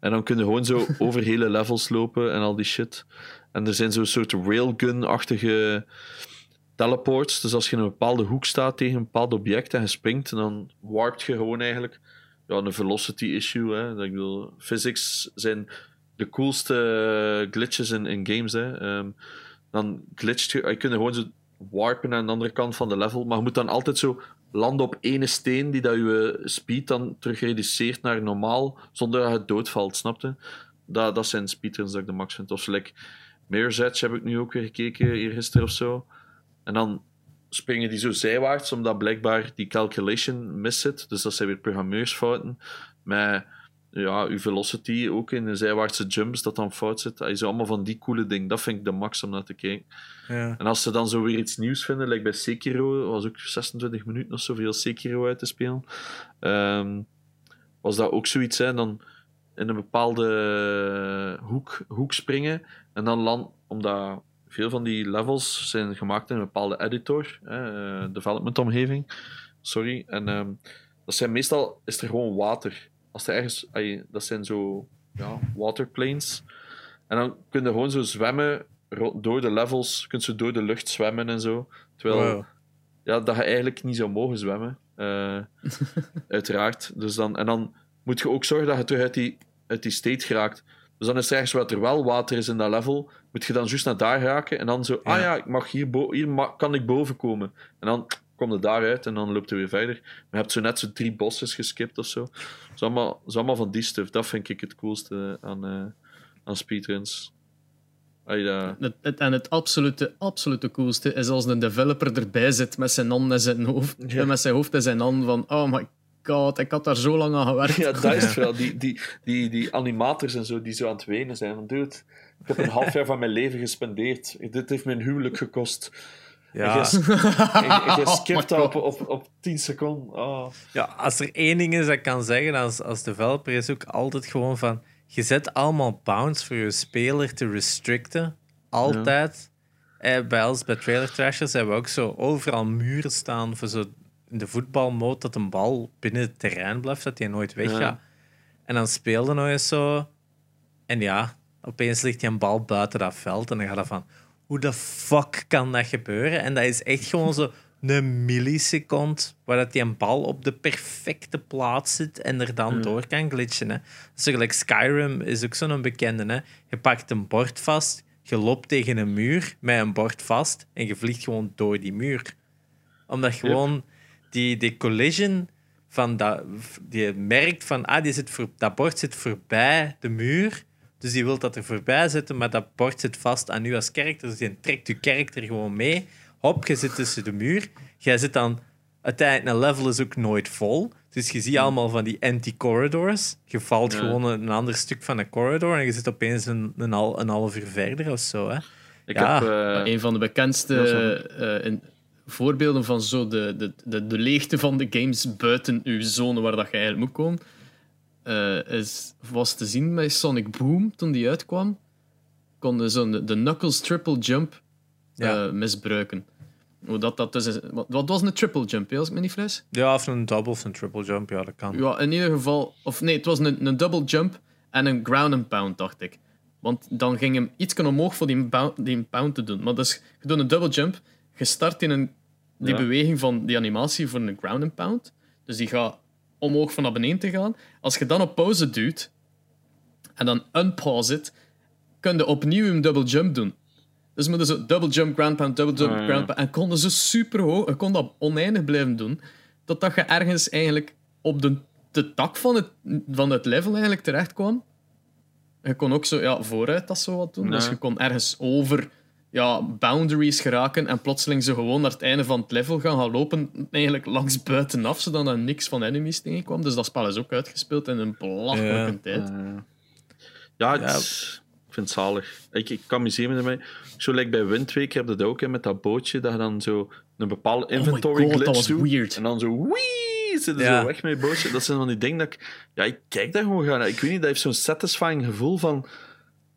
En dan kun je gewoon zo over hele levels lopen en al die shit. En er zijn zo'n soort railgun-achtige teleports. Dus als je in een bepaalde hoek staat tegen een bepaald object en je springt, dan warpt je gewoon eigenlijk ja, een velocity issue. Hè. Ik bedoel, physics zijn de coolste glitches in, in games. Hè. Ehm, dan glitcht je, je kunt gewoon zo warpen naar de andere kant van de level, maar je moet dan altijd zo landen op ene steen die dat je speed dan terug reduceert naar normaal, zonder dat het doodvalt, snapte? Dat, dat zijn speedruns dat ik de max vind. Of like, Mirror's Edge heb ik nu ook weer gekeken, eergisteren of zo. En dan springen die zo zijwaarts, omdat blijkbaar die calculation mis zit. Dus dat zijn weer programmeursfouten. Met ja, uw velocity ook in de zijwaartse jumps dat dan fout zit. Dat is allemaal van die coole dingen. Dat vind ik de max om naar te kijken.
Ja.
En als ze dan zo weer iets nieuws vinden, like bij Sekiro, was ook 26 minuten of zoveel Sekiro uit te spelen, ehm, was dat ook zoiets. Hè? Dan in een bepaalde hoek, hoek springen en dan land, omdat veel van die levels zijn gemaakt in een bepaalde editor, eh, development omgeving. Sorry. En ehm, dat zijn meestal is er gewoon water. Als er ergens, dat zijn zo ja, waterplanes. En dan kun je gewoon zo zwemmen door de levels, kun je door de lucht zwemmen en zo. Terwijl
Wow.
ja, dat je eigenlijk niet zou mogen zwemmen. eh, uiteraard. Dus dan, en dan moet je ook zorgen dat je terug uit die, uit die state geraakt. Dus dan is er ergens waar er wel water is in dat level, moet je dan juist naar daar raken en dan zo, ah
Ja.
ja, ik mag hier, bo- hier kan ik boven komen. En dan kom je daaruit en dan loopt je weer verder. Maar je hebt zo net zo drie bosses geskipt of zo. Dat is allemaal, dat is allemaal van die stuff. Dat vind ik het coolste aan, eh, aan speedruns. Dat-
Het, het- en het absolute, absolute coolste is als een developer erbij zit met zijn hand en zijn hoofd.
Ja.
en Met zijn hoofd en zijn hand van, oh my god, ik had daar zo lang aan gewerkt.
Ja, dat is wel. Die, die, die, die animators en zo die zo aan het wenen zijn. Van, dude, ik heb een half jaar van mijn leven gespendeerd. Dit heeft mijn huwelijk gekost.
Ja.
Je- Je, skipt
Oh
dat op, op, op 10 seconden. Oh.
Ja, als er één ding is dat ik kan zeggen als, als developer, is ook altijd gewoon van... Je zet allemaal bounds voor je speler te restricten. Altijd. Eh, bij ons, bij Trailer Trashers, hebben we ook zo overal muren staan voor zo de voetbalmode dat een bal binnen het terrein blijft, dat die nooit weggaat.
Ja.
En dan speelde nog eens zo... En ja, opeens ligt die een bal buiten dat veld en dan gaat dat van... Hoe de fuck kan dat gebeuren? En dat is echt gewoon zo een millisecond waar dat die een bal op de perfecte plaats zit en er dan door kan glitchen. Hè. Zo gelijk Skyrim is ook zo'n bekende. Hè. Je pakt een bord vast, je loopt tegen een muur met een bord vast en je vliegt gewoon door die muur. Omdat gewoon die, die collision van dat, die merkt van ah, die zit voor, dat bord zit voorbij de muur. Dus die wil dat er voorbij zitten, maar dat bord zit vast aan u als karakter. Dus die trekt uw karakter gewoon mee. Hop, je zit tussen de muur. Jij zit dan... Uiteindelijk, een level is ook nooit vol. Dus je ziet allemaal van die empty corridors. Je valt
Ja.
gewoon een ander stuk van een corridor en je zit opeens een, een, hal, een half uur verder of zo. Hè.
Ik
Ja.
heb... eh,
Een van de bekendste eh, in- voorbeelden van zo de, de, de, de leegte van de games buiten uw zone waar dat je eigenlijk moet komen, eh, is, was te zien bij Sonic Boom toen die uitkwam. Konden zo de, de Knuckles triple jump eh,
Ja.
misbruiken. Hoe dat, dat dus is, wat, wat was een triple jump, hè, als ik me niet fris?
Ja, of een double of een triple jump, ja, dat kan.
Ja, in ieder geval. Of nee, het was een, een double jump en een ground and pound, dacht ik. Want dan ging hem iets omhoog voor die pound, die pound te doen. Maar dus, je doet een double jump, je start in een, die
Ja.
beweging van die animatie voor een ground and pound. Dus die gaat omhoog van naar beneden te gaan. Als je dan op pauze duwt en dan unpause it, kun je opnieuw een double jump doen. Dus moet je zo double jump, ground pound, double jump,
Ah,
ground pound. En kon ze super hoog, en kon dat oneindig blijven doen. Totdat je ergens eigenlijk op de, de tak van het, van het level eigenlijk terecht kwam. Je kon ook zo ja, vooruit dat zo wat doen. Dus je kon ergens over ja, boundaries geraken en plotseling zo gewoon naar het einde van het level gaan, gaan lopen, eigenlijk langs buitenaf, zodat er niks van enemies tegenkwam. Dus dat spel is ook uitgespeeld in een belachelijke
Ja.
tijd.
Ja, het is- ik vind het zalig. Ik, ik kan amuseer me ermee. Zo lijkt bij Windweek heb je dat ook hè, met dat bootje, dat je dan zo een bepaalde inventory
Oh God, dat
glitch
was
doet.
weird.
En dan zo, wee, zit er
Ja.
zo weg met je bootje. Dat zijn van die dingen dat ik... Ja, ik kijk daar gewoon gaan. Ik weet niet, dat heeft zo'n satisfying gevoel van...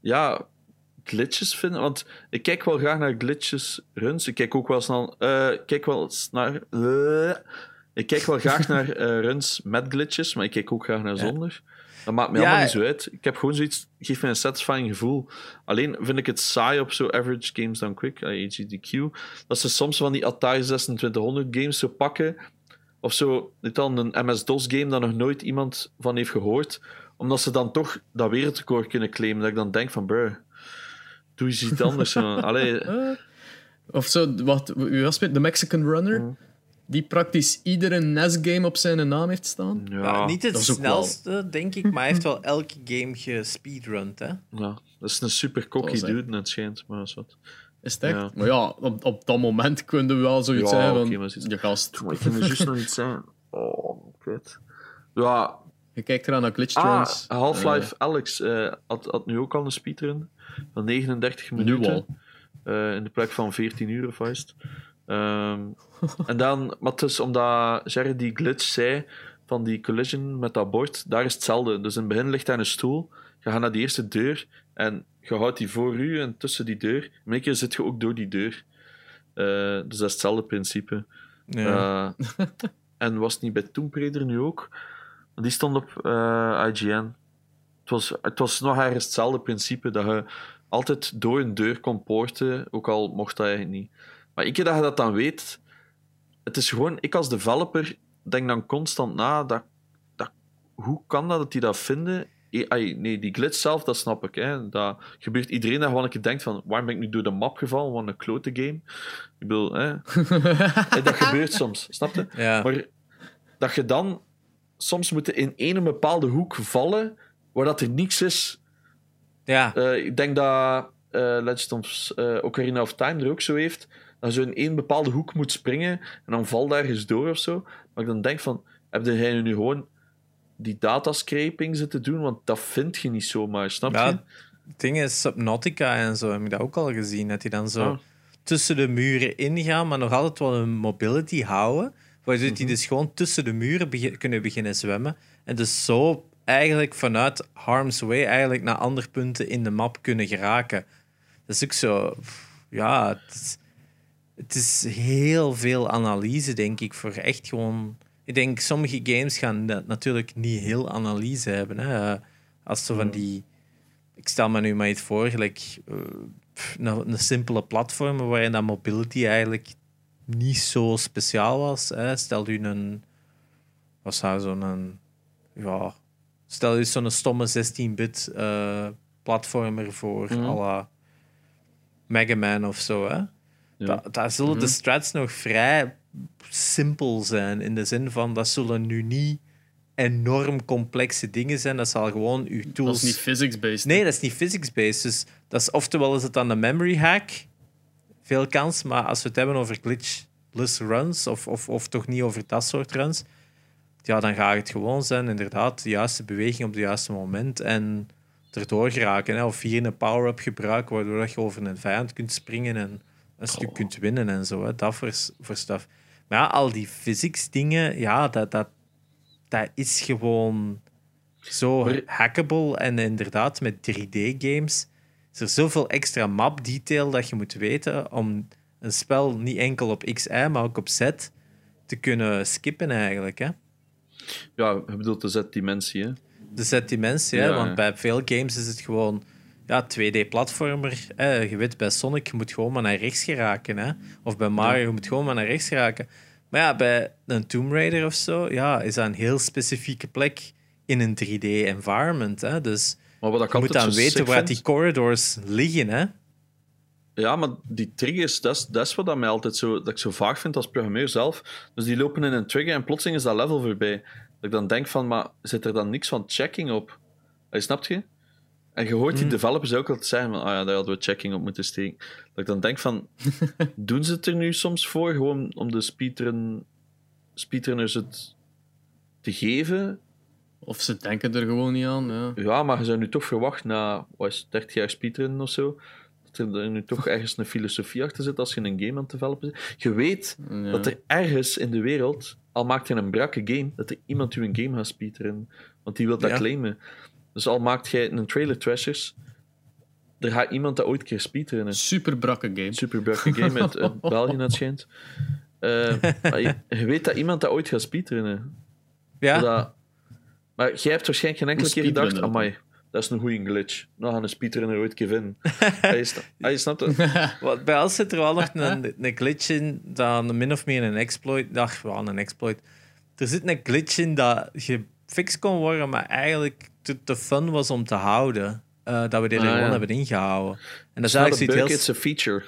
Ja, glitches vinden. Want ik kijk wel graag naar glitches runs. Ik kijk ook wel snel... eh, kijk wel eens naar... eh, ik kijk wel graag naar eh, runs met glitches, maar ik kijk ook graag naar
Ja.
zonder. Dat maakt me
Ja,
allemaal niet zo uit. Ik heb gewoon zoiets... Geeft me een satisfying gevoel. Alleen vind ik het saai op zo Average Games Done Quick, AGDQ, dat ze soms van die Atari 2600 games zo pakken, of zo, dit dan een MS-DOS game dat nog nooit iemand van heeft gehoord, omdat ze dan toch dat wereldrecord kunnen claimen, dat ik dan denk van, bruh, doe eens iets anders. Allee,
Eh, of zo, wat u was met de Mexican Runner,
Mm.
die praktisch iedere NES-game op zijn naam heeft staan.
ja,
Ja, niet het
wel-
snelste, denk ik, maar hij heeft wel elke game gespeedrund. Hè?
ja, dat is een super cocky dude, net schijnt, maar wat.
Is het echt?
Ja.
Maar ja, op, op dat moment kunnen we wel zoiets
Ja,
zijn van...
oké, maar zoiets-
je gast,
Maar ik kan er juist nog iets zijn. Oh, kut. Ja,
je kijkt eraan naar glitch
Ah. Half-Life Alex eh, had, had nu ook al een speedrun van 39
Nu
minuten. Eh, in de plek van 14 uur of wat het. Ehm, en dan, maar het is omdat Jerry die glitch zei van die collision met dat bord, daar is hetzelfde. Dus in het begin ligt daar een stoel, je gaat naar die eerste deur en je houdt die voor u en tussen die deur. En een keer zit je ook door die deur. Eh, dus dat is hetzelfde principe.
Ja.
Eh, en was het niet bij Tomb Raider nu ook? Die stond op IGN. Het was, het was nog ergens hetzelfde principe, dat je altijd door een deur kon poorten, ook al mocht dat eigenlijk niet. Maar ik keer dat je dat dan weet, het is gewoon, ik als developer denk dan constant na, dat, dat, hoe kan dat dat die dat vinden eh, nee, die glitch zelf, dat snap ik. Hè. Dat gebeurt iedereen dat gewoon een keer denkt van, waarom ben ik nu door de map gevallen? Wat een klote game. Ik bedoel, hè. Eh, dat gebeurt soms, snap je?
Ja.
Maar dat je dan soms moet in één bepaalde hoek vallen, waar dat er niks is.
ja.
Eh, ik denk dat eh Legend of eh, Ocarina of Time er ook zo heeft. Dat je in één bepaalde hoek moet springen en dan valt ergens door of zo. Maar ik dan denk van, heb jij nu gewoon die datascraping zitten doen? Want dat vind je niet zomaar, snap
Ja,
je?
Het ding is, Subnautica en zo heb je dat ook al gezien. Dat die dan zo
Ah.
tussen de muren ingaan, maar nog altijd wel een mobility houden. Waardoor
Mhm.
die dus gewoon tussen de muren kunnen beginnen zwemmen. En dus zo eigenlijk vanuit harm's way eigenlijk naar andere punten in de map kunnen geraken. Dat is ook zo... Ja, het is, het is heel veel analyse, denk ik, voor echt gewoon... Ik denk, sommige games gaan dat natuurlijk niet heel analyse hebben. Hè. Als zo van die... Ik stel me nu maar iets voor, gelijk, eh, pff, een, een simpele platform waarin dat mobility eigenlijk niet zo speciaal was. Hè. Stel u een... Wat zou zo'n... Ja... Stel u zo'n stomme 16-bit eh, platformer voor
Mhm.
à la Mega Man of zo. Hè.
Ja.
Daar zullen de
Mhm.
strats nog vrij simpel zijn. In de zin van, dat zullen nu niet enorm complexe dingen zijn. Dat zal gewoon uw
Dat
tools...
is niet physics-based.
Nee, dat is niet physics-based. Dus dat is, oftewel is het dan een memory hack. Veel kans. Maar als we het hebben over glitchless runs, of, of, of toch niet over dat soort runs, ja, dan gaat het gewoon zijn, inderdaad, de juiste beweging op het juiste moment en erdoor geraken. Hè? Of hier een power-up gebruiken, waardoor dat je over een vijand kunt springen en een stuk kunt winnen en zo. Hè? Dat voor, voor stuff. Maar ja, al die physics dingen, ja, dat, dat, dat is gewoon zo
Maar-
hackable. En inderdaad, met 3D-games is er zoveel extra map-detail dat je moet weten om een spel niet enkel op X, Y, maar ook op Z te kunnen skippen eigenlijk. Hè?
Ja, je bedoelt de Z-dimensie, hè?
De Z-dimensie, hè?
Ja,
want
ja.
bij veel games is het gewoon ja, 2D-platformer. hè. Je weet, bij Sonic je moet gewoon maar naar rechts geraken. Hè? Of bij Mario je moet gewoon maar naar rechts geraken. Maar ja, bij een Tomb Raider of zo ja, is dat een heel specifieke plek in een 3D-environment. Hè? Dus
Maar wat
je moet dan weten waar die corridors liggen. Hè?
Ja, maar die triggers, dat is, dat is wat dat mij altijd zo, dat ik zo vaag vind als programmeur zelf. Dus die lopen in een trigger en plotseling is dat level voorbij. Dat ik dan denk van, maar zit er dan niks van checking op? Hey, snapt je? En je hoort die
Hmm.
developers ook altijd zeggen van, ah ja, daar hadden we checking op moeten steken. Dat ik dan denk van, doen ze het er nu soms voor, gewoon om de speedrun, speedrunners het te geven?
Of ze denken er gewoon niet aan. Ja.
Ja, maar je zou nu toch verwachten na wat is het, 30 jaar speedrunnen of zo, er nu toch ergens een filosofie achter zit als je een game aan het developen bent. Je weet
Ja.
dat er ergens in de wereld, al maakt je een brakke game, dat er iemand u een game gaat speedrunnen. Want die wil dat
Ja.
claimen. Dus al maakt jij een trailer trashers, er gaat iemand dat ooit een keer speedrunnen.
Super brakke game.
Super brakke game uit, uit België, het schijnt. Eh, je, je weet dat iemand dat ooit gaat speedrunnen.
Ja,
Dat, maar jij hebt waarschijnlijk geen enkele keer gedacht, amai, dat is een goede glitch. Nou gaan een speedrunner ooit een keer vinden. Hij sna- hij snapt het.
Bij ons zit er wel nog een, een glitch in, dan min of meer een exploit. Ach, wel een exploit. Er zit een glitch in dat gefixt kon worden, maar eigenlijk te, te fun was om te houden. Eh, dat we dit er
Ah,
gewoon
ja.
hebben ingehouden. En dat is eigenlijk zoiets heel...
it's a feature.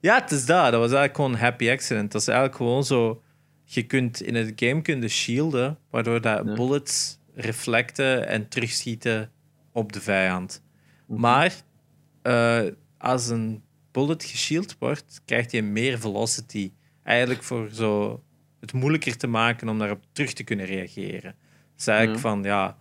Ja, het is dat. Dat was eigenlijk gewoon een happy accident. Dat is eigenlijk gewoon zo... Je kunt in het game kunnen shielden, waardoor dat
Ja.
bullets reflecten en terugschieten op de vijand.
Mhm.
Maar eh, als een bullet geshield wordt, krijgt je meer velocity. Eigenlijk voor zo het moeilijker te maken om daarop terug te kunnen reageren. Dus eigenlijk
Ja.
van, ja...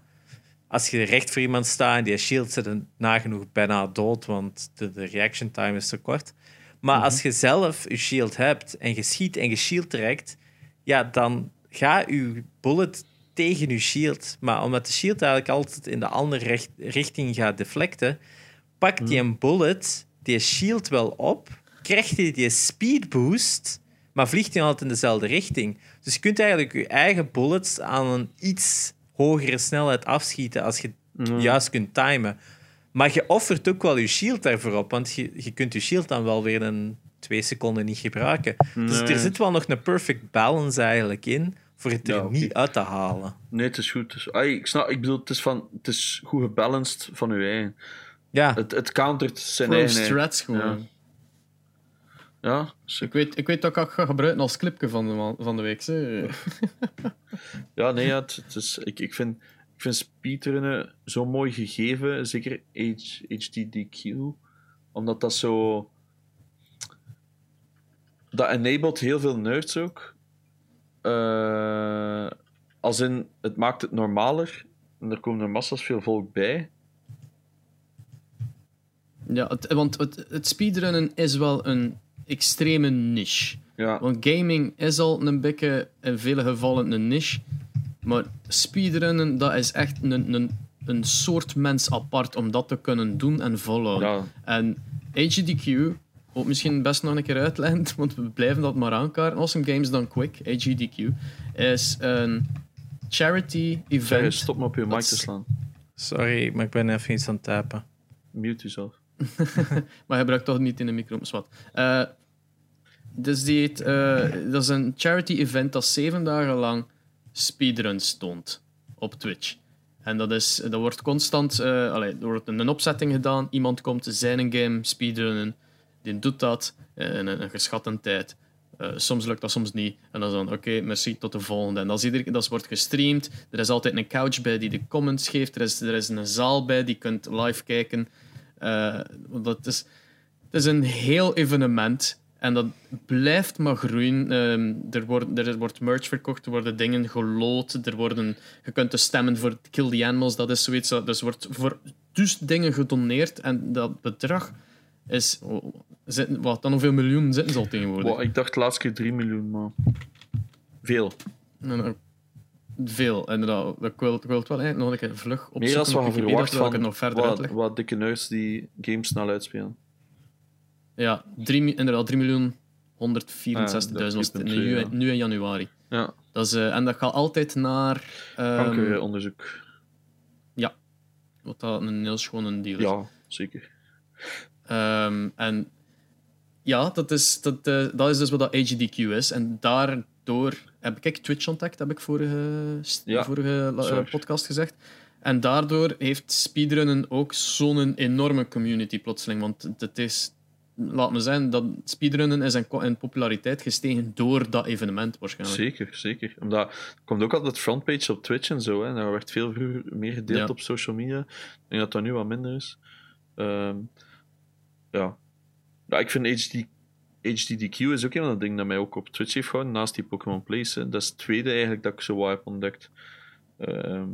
Als je recht voor iemand staat en die shield zit nagenoeg bijna dood, want de, de reaction time is te kort. Maar
Mhm.
als je zelf je shield hebt en je schiet en je shield trekt, ja, dan gaat je bullet tegen je shield. Maar omdat de shield eigenlijk altijd in de andere recht- richting gaat deflecten, pakt
Mhm.
die een bullet die shield wel op, krijgt hij die speed boost, maar vliegt hij altijd in dezelfde richting. Dus je kunt eigenlijk je eigen bullets aan een iets hogere snelheid afschieten als je het
Ja.
juist kunt timen. Maar je offert ook wel je shield daarvoor op, want je, je kunt je shield dan wel weer een twee seconden niet gebruiken. Dus er zit wel nog een perfect balance eigenlijk in voor het er
Ja,
niet uit te halen.
Nee, het is goed. Het is- ai, ik snap, ik bedoel, het is, van, het is goed gebalanced van uw eigen.
Ja,
Het, het countert zijn
Pro
eigen.
strats gewoon.
Ja. Ja.
Ik weet, ik weet dat ik het ga gebruiken als clipje van de, van de week. Hè.
Ja, nee, ja, het, het is, ik, ik, vind, ik vind speedrunnen zo mooi gegeven, zeker H, HDDQ, omdat dat zo... Dat enabled heel veel nerds ook. Eh, als in, het maakt het normaler en er komen er massas veel volk bij.
Ja, het, want het, het speedrunnen is wel een extreme niche.
Ja,
Want gaming is al een beetje in vele gevallen een niche. Maar speedrunnen, dat is echt een, een, een soort mens apart om dat te kunnen doen en volhouden.
ja,
En HDQ, ook misschien best nog een keer uitleggen, want we blijven dat maar aankaarten. Awesome Games Done Quick, HDQ, is een charity event.
stop me op je mic te slaan.
sorry, maar ik ben even iets aan het tapen.
Mute jezelf.
Maar hij gebruikt toch niet in de micro, maar wat. Eh, dus die heet, eh, dat is een charity event dat zeven dagen lang speedruns toont op Twitch. En dat, is, dat wordt constant, eh allee, er wordt een opzetting gedaan. Iemand komt zijn game speedrunnen, die doet dat in een, een geschatte tijd. Eh, soms lukt dat, soms niet. En dan is dan, oké, merci, tot de volgende. En dat, is dat wordt gestreamd. Er is altijd een couch bij die de comments geeft. Er is, er is een zaal bij die kunt live kijken. Eh, want dat is, het is een heel evenement. En dat blijft maar groeien. Ehm, er, wordt, er wordt merch verkocht, er worden dingen geloot. Er worden, je kunt dus stemmen voor Kill the Animals. Dat is zoiets. Dus wordt voor dus dingen gedoneerd. En dat bedrag is... zitten- Wat, dan hoeveel miljoen zitten ze al tegenwoordig?
Wow, ik dacht de laatste keer 3 miljoen, maar... Veel.
En, Veel, inderdaad. Ik wil, ik wil het wel eigenlijk nog een keer vlug opzoeken.
Meer als wat
op
je verwacht
ik nog verder
wat, wat dikke nerds die games snel uitspelen.
Ja, drie, inderdaad, 3 miljoen 164.000
Ah,
was het nu,
ja.
nu in januari.
Ja,
Dat is, eh, en dat gaat altijd naar... ehm,
kankeronderzoek.
wat dat een heel schone deal is.
Ja, zeker.
Ehm, en ja, dat is, dat, eh, dat is dus wat dat HDQ is. En daardoor heb ik Twitch ontdekt, heb ik vorige,
Ja,
vorige podcast gezegd. En daardoor heeft speedrunnen ook zo'n enorme community plotseling. Want het is, laat me zeggen, dat speedrunnen is in, populariteit gestegen door dat evenement waarschijnlijk.
Zeker, zeker. Omdat er komt ook altijd frontpage op Twitch en zo. Hè. Daar werd veel meer gedeeld
Ja.
op social media. Ik denk dat dat nu wat minder is. Ehm, ja. ja, ik vind HD, HDDQ is ook een van de dingen dat mij ook op Twitch heeft gehouden, naast die Pokémon Plays. Hè. Dat is het tweede eigenlijk dat ik zo wat heb ontdekt. Ehm,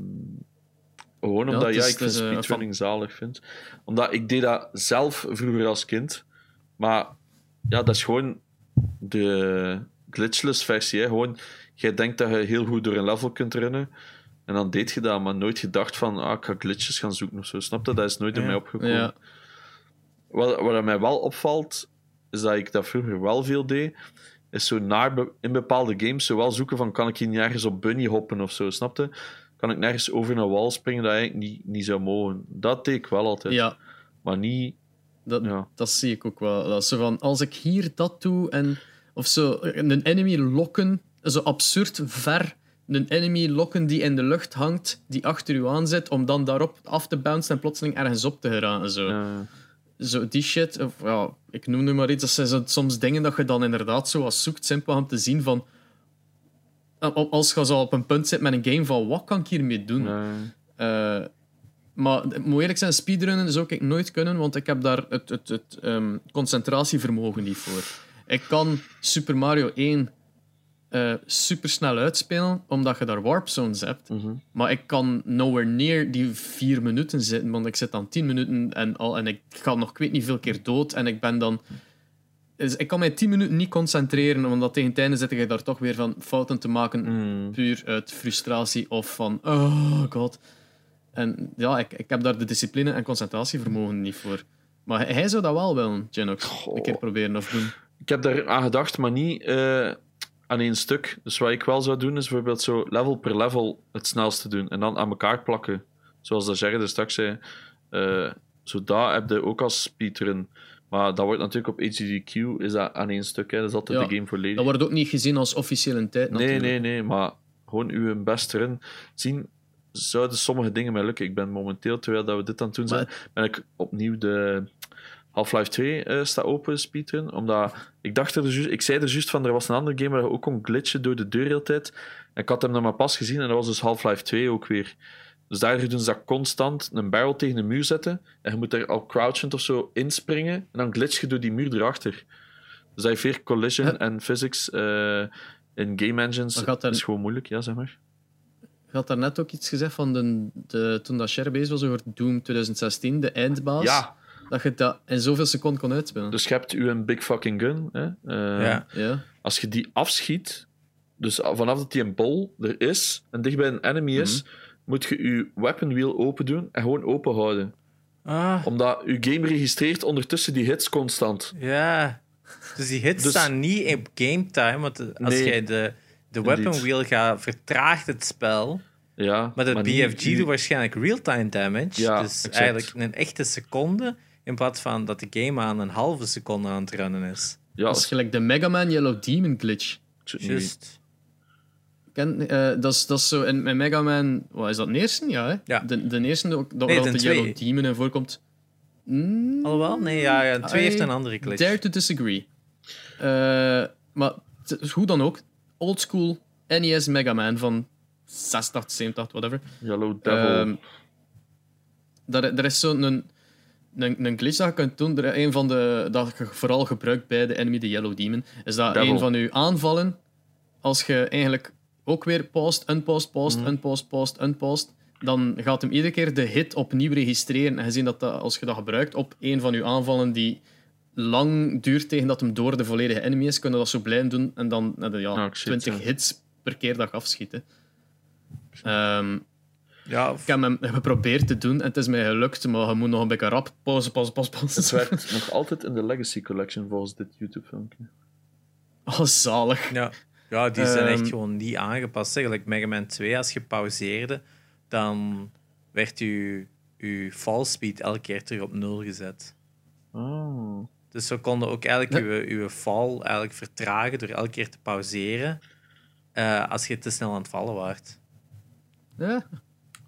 gewoon omdat ja,
is-
ik vind
is, eh,
speedrunning zalig vind. Omdat ik deed dat zelf vroeger als kind. Maar ja, dat is gewoon de glitchless versie. Hè. Gewoon, jij denkt dat je heel goed door een level kunt runnen. En dan deed je dat, maar nooit gedacht van, ah, ik ga glitches gaan zoeken of zo. Snap je? Dat is nooit in mij opgekomen.
Ja.
Wat, wat mij wel opvalt, is dat ik dat vroeger wel veel deed. Is zo naar be- in bepaalde games zowel zoeken van, kan ik hier nergens op bunny hoppen of zo, snap je? Kan ik nergens over een wal springen dat eigenlijk niet, niet zou mogen. Dat deed ik wel altijd.
ja,
Maar niet,
dat,
ja.
Dat zie ik ook wel. Dat zo van, als ik hier dat doe en of zo een enemy lokken, zo absurd ver een enemy lokken die in de lucht hangt, die achter u aan zit, om dan daarop af te bouncen en plotseling ergens op te geraken. Zo,
eh,
zo die shit, of ja, ik noem nu maar iets, dat zijn zo soms dingen dat je dan inderdaad zo wat zoekt, simpel om te zien van. Als je zo op een punt zit met een game van wat kan ik hiermee doen?
eh,
Eh, maar moet eerlijk zijn, speedrunnen zou ik nooit kunnen, want ik heb daar het, het, het ehm, concentratievermogen niet voor. Ik kan Super Mario 1 eh super snel uitspelen, omdat je daar warp zones hebt.
mhm.
Maar ik kan nowhere near die vier minuten zitten, want ik zit dan tien minuten en, al, en ik ga nog ik weet niet veel keer dood. En ik ben dan. Dus ik kan mij tien minuten niet concentreren, omdat tegen het einde zit je daar toch weer van fouten te maken
Mm.
puur uit frustratie of van oh god. En ja, ik, ik heb daar de discipline en concentratievermogen niet voor. Maar hij, hij zou dat wel willen, Genox. Een keer proberen of doen.
Ik heb daar aan gedacht, maar niet eh, aan één stuk. Dus wat ik wel zou doen, is bijvoorbeeld zo level per level het snelste doen. En dan aan elkaar plakken. Zoals de Gerrit er straks zei. eh zo dat heb je ook als speedrun. Maar dat wordt natuurlijk op HDQ is dat aan één stuk. Hè. Dat is altijd
Ja,
de game volledig.
Dat wordt ook niet gezien als officiële tijd
nee,
natuurlijk.
nee, nee. Maar gewoon uw beste run zien, zouden sommige dingen mij lukken. Ik ben momenteel, terwijl dat we dit aan het doen zijn, ben ik opnieuw de Half-Life 2 eh staat open speedrun. Omdat ik dacht er dus, juist- ik zei er juist van, er was een andere game waar je ook kon glitchen door de deur de hele tijd. En ik had hem dan maar pas gezien en dat was dus Half-Life 2 ook weer. Dus daar doen ze dat constant een barrel tegen de muur zetten. En je moet er al crouchend of zo inspringen. En dan glitch je door die muur erachter. Dus dat heeft weer collision
Huh?
en physics eh, in game engines.
Dat-
is gewoon moeilijk, ja, zeg maar.
Je had daarnet ook iets gezegd van de, de, toen dat Cher bezig was over Doom 2016, de eindbaas.
Ja,
Dat je dat in zoveel seconden kon uitspelen.
dus je hebt uw big fucking gun. Hè? Eh,
Ja.
Ja.
Als je die afschiet, dus vanaf dat die een bol er is en dicht bij een enemy is, moet je je weapon wheel open doen en gewoon open houden.
Ah,
Omdat je game registreert ondertussen die hits constant.
ja. Dus die hits
Dus-
staan niet op game time, want als
Nee.
jij de, de weapon
Indeed.
wheel gaat, vertraagt het spel.
Ja,
Maar de BFG doet waarschijnlijk real-time damage.
Ja,
dus
exact.
eigenlijk een echte seconde, in plaats van dat de game aan een halve seconde aan het runnen is.
Ja,
Dat is gelijk de Mega Man Yellow Demon glitch.
Juist.
Ken, eh, dat, is, dat is zo in, in Mega Man... Wat is dat, de eerste? Ja, hè?
Ja.
De, de eerste, ook, dat
Nee,
waar
de twee.
Yellow Demon in voorkomt. Mm,
Alhoewel? Nee, ja, ja. Twee
I
heeft een andere glitch.
Dare to disagree. Eh, maar hoe dan ook, oldschool NES Mega Man van 86, 87, whatever.
Yellow Devil.
Ehm daar, er is zo'n een, een, glitch dat je kunt doen. Er, een van de, dat je vooral gebruikt bij de enemy, de Yellow Demon, is dat
Devil.
een van je aanvallen, als je eigenlijk ook weer paust, unpaused, paused,
Mhm.
unpaused, paused, unpaused, dan gaat hem iedere keer de hit opnieuw registreren. En gezien dat, dat als je dat gebruikt op een van je aanvallen die lang duurt tegen dat hem door de volledige enemy is, kun je dat zo blijven doen en dan je ja,
Ah, zie het,
20
ja.
hits per keer dat je afschieten. Ehm
Ja,
ik heb hem geprobeerd te doen en het is mij gelukt, maar je moet nog een beetje rap. Pauze, pauze, pauze,
Het
pauze.
werkt nog altijd in de Legacy Collection volgens dit YouTube-filmpje.
Oh, zalig.
ja. ja, die zijn echt
Ehm.
gewoon niet aangepast. Eigenlijk Mega Man 2, als je pauzeerde, dan werd je, je fall speed elke keer terug op nul gezet.
Oh.
Dus we konden ook eigenlijk
Ja.
je, je fall eigenlijk vertragen door elke keer te pauzeren eh, als je te snel aan het vallen waart.
Ja.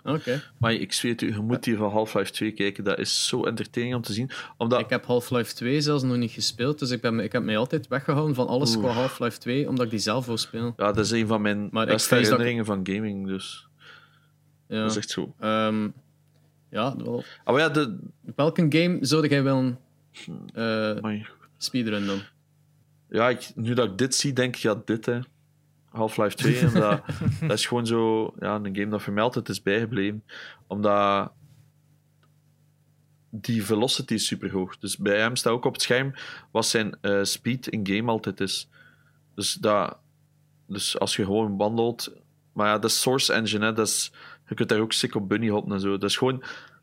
Oké.
Maar ik zweer het u, je moet hier van Half-Life 2 kijken. Dat is zo entertaining om te zien. Omdat,
Ik heb Half-Life 2 zelfs nog niet gespeeld, dus ik, ben, ik heb mij altijd weggehouden van alles
Oeh.
qua Half-Life 2, omdat ik die zelf wil spelen.
ja, dat is een van mijn
Maar
beste
ik-
herinneringen van gaming. Dus
Ja.
dat is echt zo.
Ehm, ja, wel.
Maar ja, de...
Welke game zou jij willen eh
amai.
speedrun dan?
Ja, ik, nu dat ik dit zie, denk ik, ja, dit, hè. Half-Life 2. En dat, is gewoon zo... Ja, een game dat voor mij altijd is bijgebleven. Omdat... Die velocity is super hoog. Dus bij hem staat ook op het scherm wat zijn eh, speed in game altijd is. Dus, dat, dus als je gewoon wandelt... Maar ja, dat is Source Engine, hè. Dat is, je kunt daar ook sick op bunny hoppen en zo. Dat is gewoon...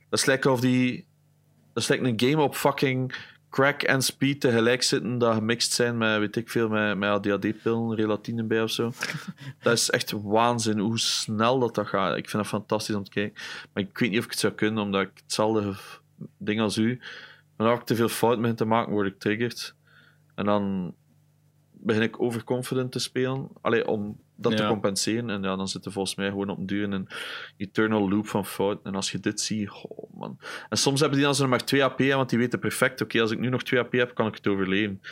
Dat is lekker of die... Dat is lekker een game op fucking crack en speed tegelijk zitten, dat gemixt zijn met, weet ik veel, met, met ADHD-pillen, relatine bij of zo. dat is echt waanzin hoe snel dat, dat gaat. Ik vind dat fantastisch om te kijken. Maar ik weet niet of ik het zou kunnen, omdat ik hetzelfde ding als u. Maar als ik te veel fout begin te maken, word ik triggerd. En dan begin ik overconfident te spelen. Allee, om dat te compenseren. En ja, dan zit er volgens mij gewoon op een duur in een eternal loop van fout. En als je dit ziet, oh man. En soms hebben die dan zo nog maar 2 AP, want die weten perfect, oké, als ik nu nog 2 AP heb, kan ik het overleven.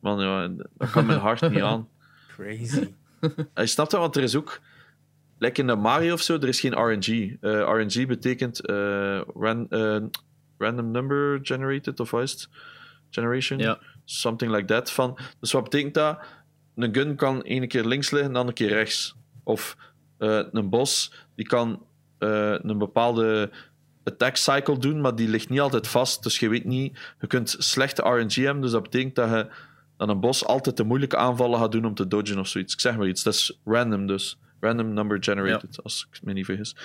Man, ja, dat kan mijn hart niet aan.
Crazy.
En je snapt dat, want er is ook... Like in de Mario of zo, er is geen RNG. Eh, RNG betekent eh, ran- eh, Random Number Generated, of is? Generation?
Ja.
Something like that. Van, dus wat betekent dat? Een gun kan ene keer links liggen, de andere keer rechts. Of eh, een bos, die kan eh, een bepaalde attack cycle doen, maar die ligt niet altijd vast. Dus je weet niet... Je kunt slechte RNG hebben, dus dat betekent dat je dan een bos altijd de moeilijke aanvallen gaat doen om te dodgen of zoiets. Ik zeg maar iets. Dat is random dus. Random number generated, als ik me niet vergis.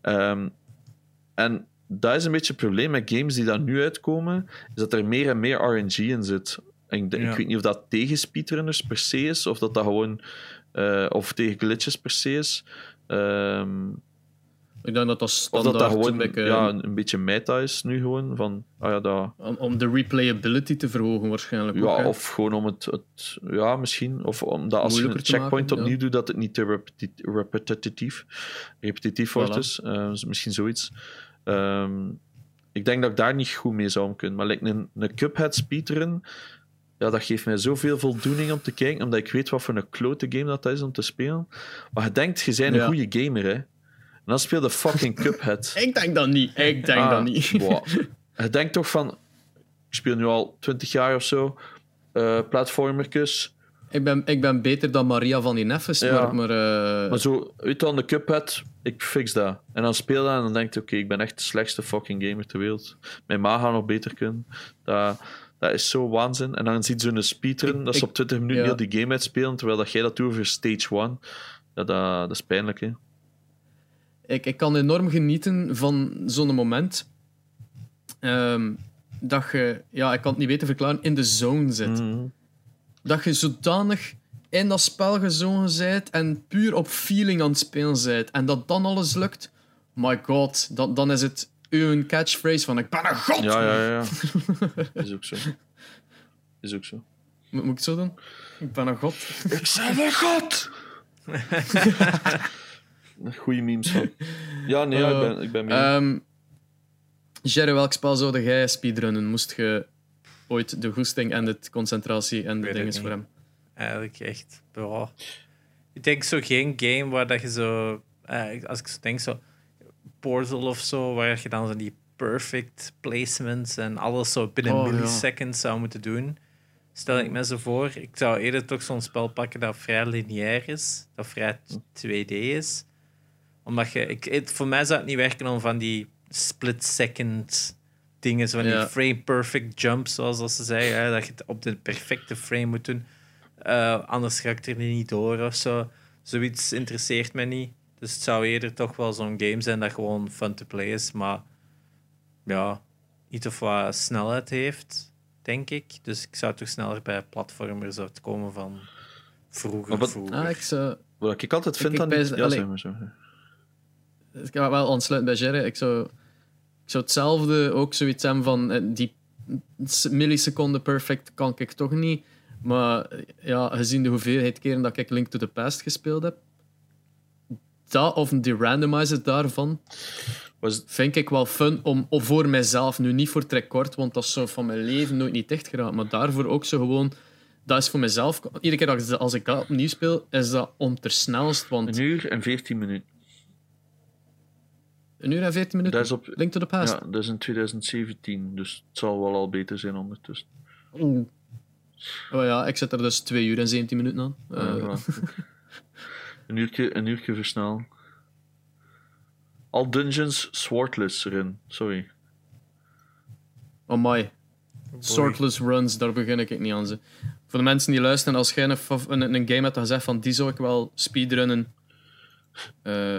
Ehm, en dat is een beetje het probleem met games die daar nu uitkomen, is dat er meer en meer RNG in zit. En ik,
Ja.
ik weet niet of dat tegen speedrunners per se is, of dat dat gewoon... eh, of tegen glitches per se is. Ehm,
Ik denk dat dat
Of
standaard
dat dat gewoon
een beetje,
ja, een, een beetje meta is nu gewoon. Van, ah ja, dat,
om, om de replayability te verhogen waarschijnlijk.
ja, of gewoon om het, het... Ja, misschien. Of omdat als je een checkpoint
maken,
opnieuw doet, dat het niet te repeti- repetitief, repetitief wordt. Dus, eh, dus misschien zoiets. Ehm, ik denk dat ik daar niet goed mee zou kunnen. Maar like een, een Cuphead speedrun... Ja, dat geeft mij zoveel voldoening om te kijken, omdat ik weet wat voor een klote game dat is om te spelen. Maar je denkt, je bent een
Ja.
goede gamer, hè. En dan speel je fucking Cuphead.
Ik denk dat niet. Ik denk
Ah,
dat niet.
Je denkt toch van, ik speel nu al 20 jaar of zo, eh platformertjes.
Ik ben, ik ben beter dan Maria van die Neffes,
Ja.
maar... maar, eh,
Maar zo, uit dan de Cuphead, ik fix dat. En dan speel je dat en dan denk je, oké, ik ben echt de slechtste fucking gamer ter wereld. Mijn ma gaat nog beter kunnen. Dat, dat is zo waanzin. En dan ziet zo'n speedrun,
Ik-
dat ze op 20 minuten
ja.
heel die game uitspelen, terwijl dat jij dat doet voor stage 1. Ja, dat, dat is pijnlijk, hè.
ik, ik kan enorm genieten van zo'n moment. ehm, dat je, ja, ik kan het niet beter verklaren, in de zone zit.
Mhm.
Dat je zodanig in dat spel gezogen bent en puur op feeling aan het spelen bent. En dat dan alles lukt, my god, dan, dan is het uw catchphrase van ik ben een god!
Ja, ja, ja. Is ook zo. Is ook zo.
Moet, moet ik het zo doen? Ik ben een god.
Ik ben een god! Goeie memes van. Ja, nee, ja, ik ben, ik ben mee.
Ehm Jerry, welk spel zou jij speedrunnen? Moest je ooit de goesting en de concentratie en de
weet
dingen voor
niet.
hem?
Eigenlijk echt. Ik denk zo geen game waar dat je zo. eh, als ik zo denk, zo. Portal of zo, waar je dan zo die perfect placements en alles zo binnen
Oh, ja.
milliseconds zou moeten doen. Stel ik me zo voor, ik zou eerder toch zo'n spel pakken dat vrij lineair is, dat vrij 2D is. Omdat je, ik, het, voor mij zou het niet werken om van die split-second dingen, zo van
Ja.
die frame-perfect jumps, zoals dat ze zeggen, hè, dat je het op de perfecte frame moet doen. Eh, anders ga ik er niet door of zo. Zoiets interesseert mij niet. Dus het zou eerder toch wel zo'n game zijn dat gewoon fun to play is, maar ja, iets of wat snelheid heeft, denk ik. Dus ik zou toch sneller bij platformers uitkomen van vroeger.
Maar wat-
vroeger.
Ah, ik zou,
Wat ik altijd vind
ik
aan...
bij-
Ja,
allee.
zeg maar zo.
ik ga wel aansluiten bij Jerry. Ik zou, ik zou hetzelfde ook zoiets hebben van eh, die milliseconden perfect kan ik toch niet. Maar ja, gezien de hoeveelheid keren dat ik Link to the Past gespeeld heb, dat of die randomizer daarvan,
Was,
vind ik wel fun om, of voor mijzelf, nu niet voor record, want dat is zo van mijn leven nooit niet echt geraakt, maar daarvoor ook zo gewoon, dat is voor mezelf, iedere keer als ik dat opnieuw speel, is dat om ter snelst, want
een uur en 14 minuten.
een uur en 14 minuten,
Dat is op...
Link to the Past.
Ja, dat is in 2017, dus het zal wel al beter zijn ondertussen.
Oeh. Oh ja, ik zet er dus 2 uur en 17 minuten aan. Eh,
Ja. een, uurtje, een uurtje versnellen. Al dungeons swordless erin, sorry.
Amai. Sortless runs, daar begin ik niet aan. Ze. Voor de mensen die luisteren, als jij een, een, een game hebt zegt van die zou ik wel speedrunnen, eh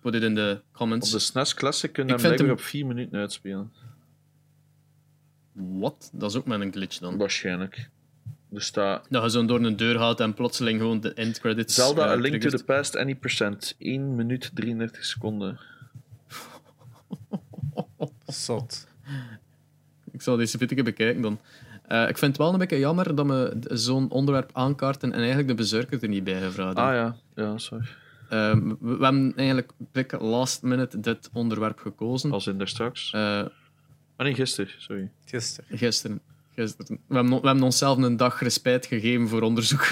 put it in de
Op
comments.
de SNES Classic kun je
Ik
hem
vind
blijkbaar
hem-
op 4 minuten uitspelen.
Wat? Dat is ook met een glitch dan.
Waarschijnlijk. Er staat
Dat je zo door een deur gaat en plotseling gewoon de end credits.
Zelda
eh,
A Link to the Past, any percent. 1 minuut 33 seconden.
Zot.
Ik zal deze pittige bekijken dan. Eh, ik vind het wel een beetje jammer dat we zo'n onderwerp aankaarten en eigenlijk de bezurker er niet bij gevraagd.
Ah ja, ja, sorry.
Ehm, we, we hebben eigenlijk pick last minute dit onderwerp gekozen.
Als in daar straks.
Eh,
Ah nee, gisteren, sorry.
Gisteren.
gisteren. Gisteren. We, hebben, we hebben onszelf een dag respijt gegeven voor onderzoek.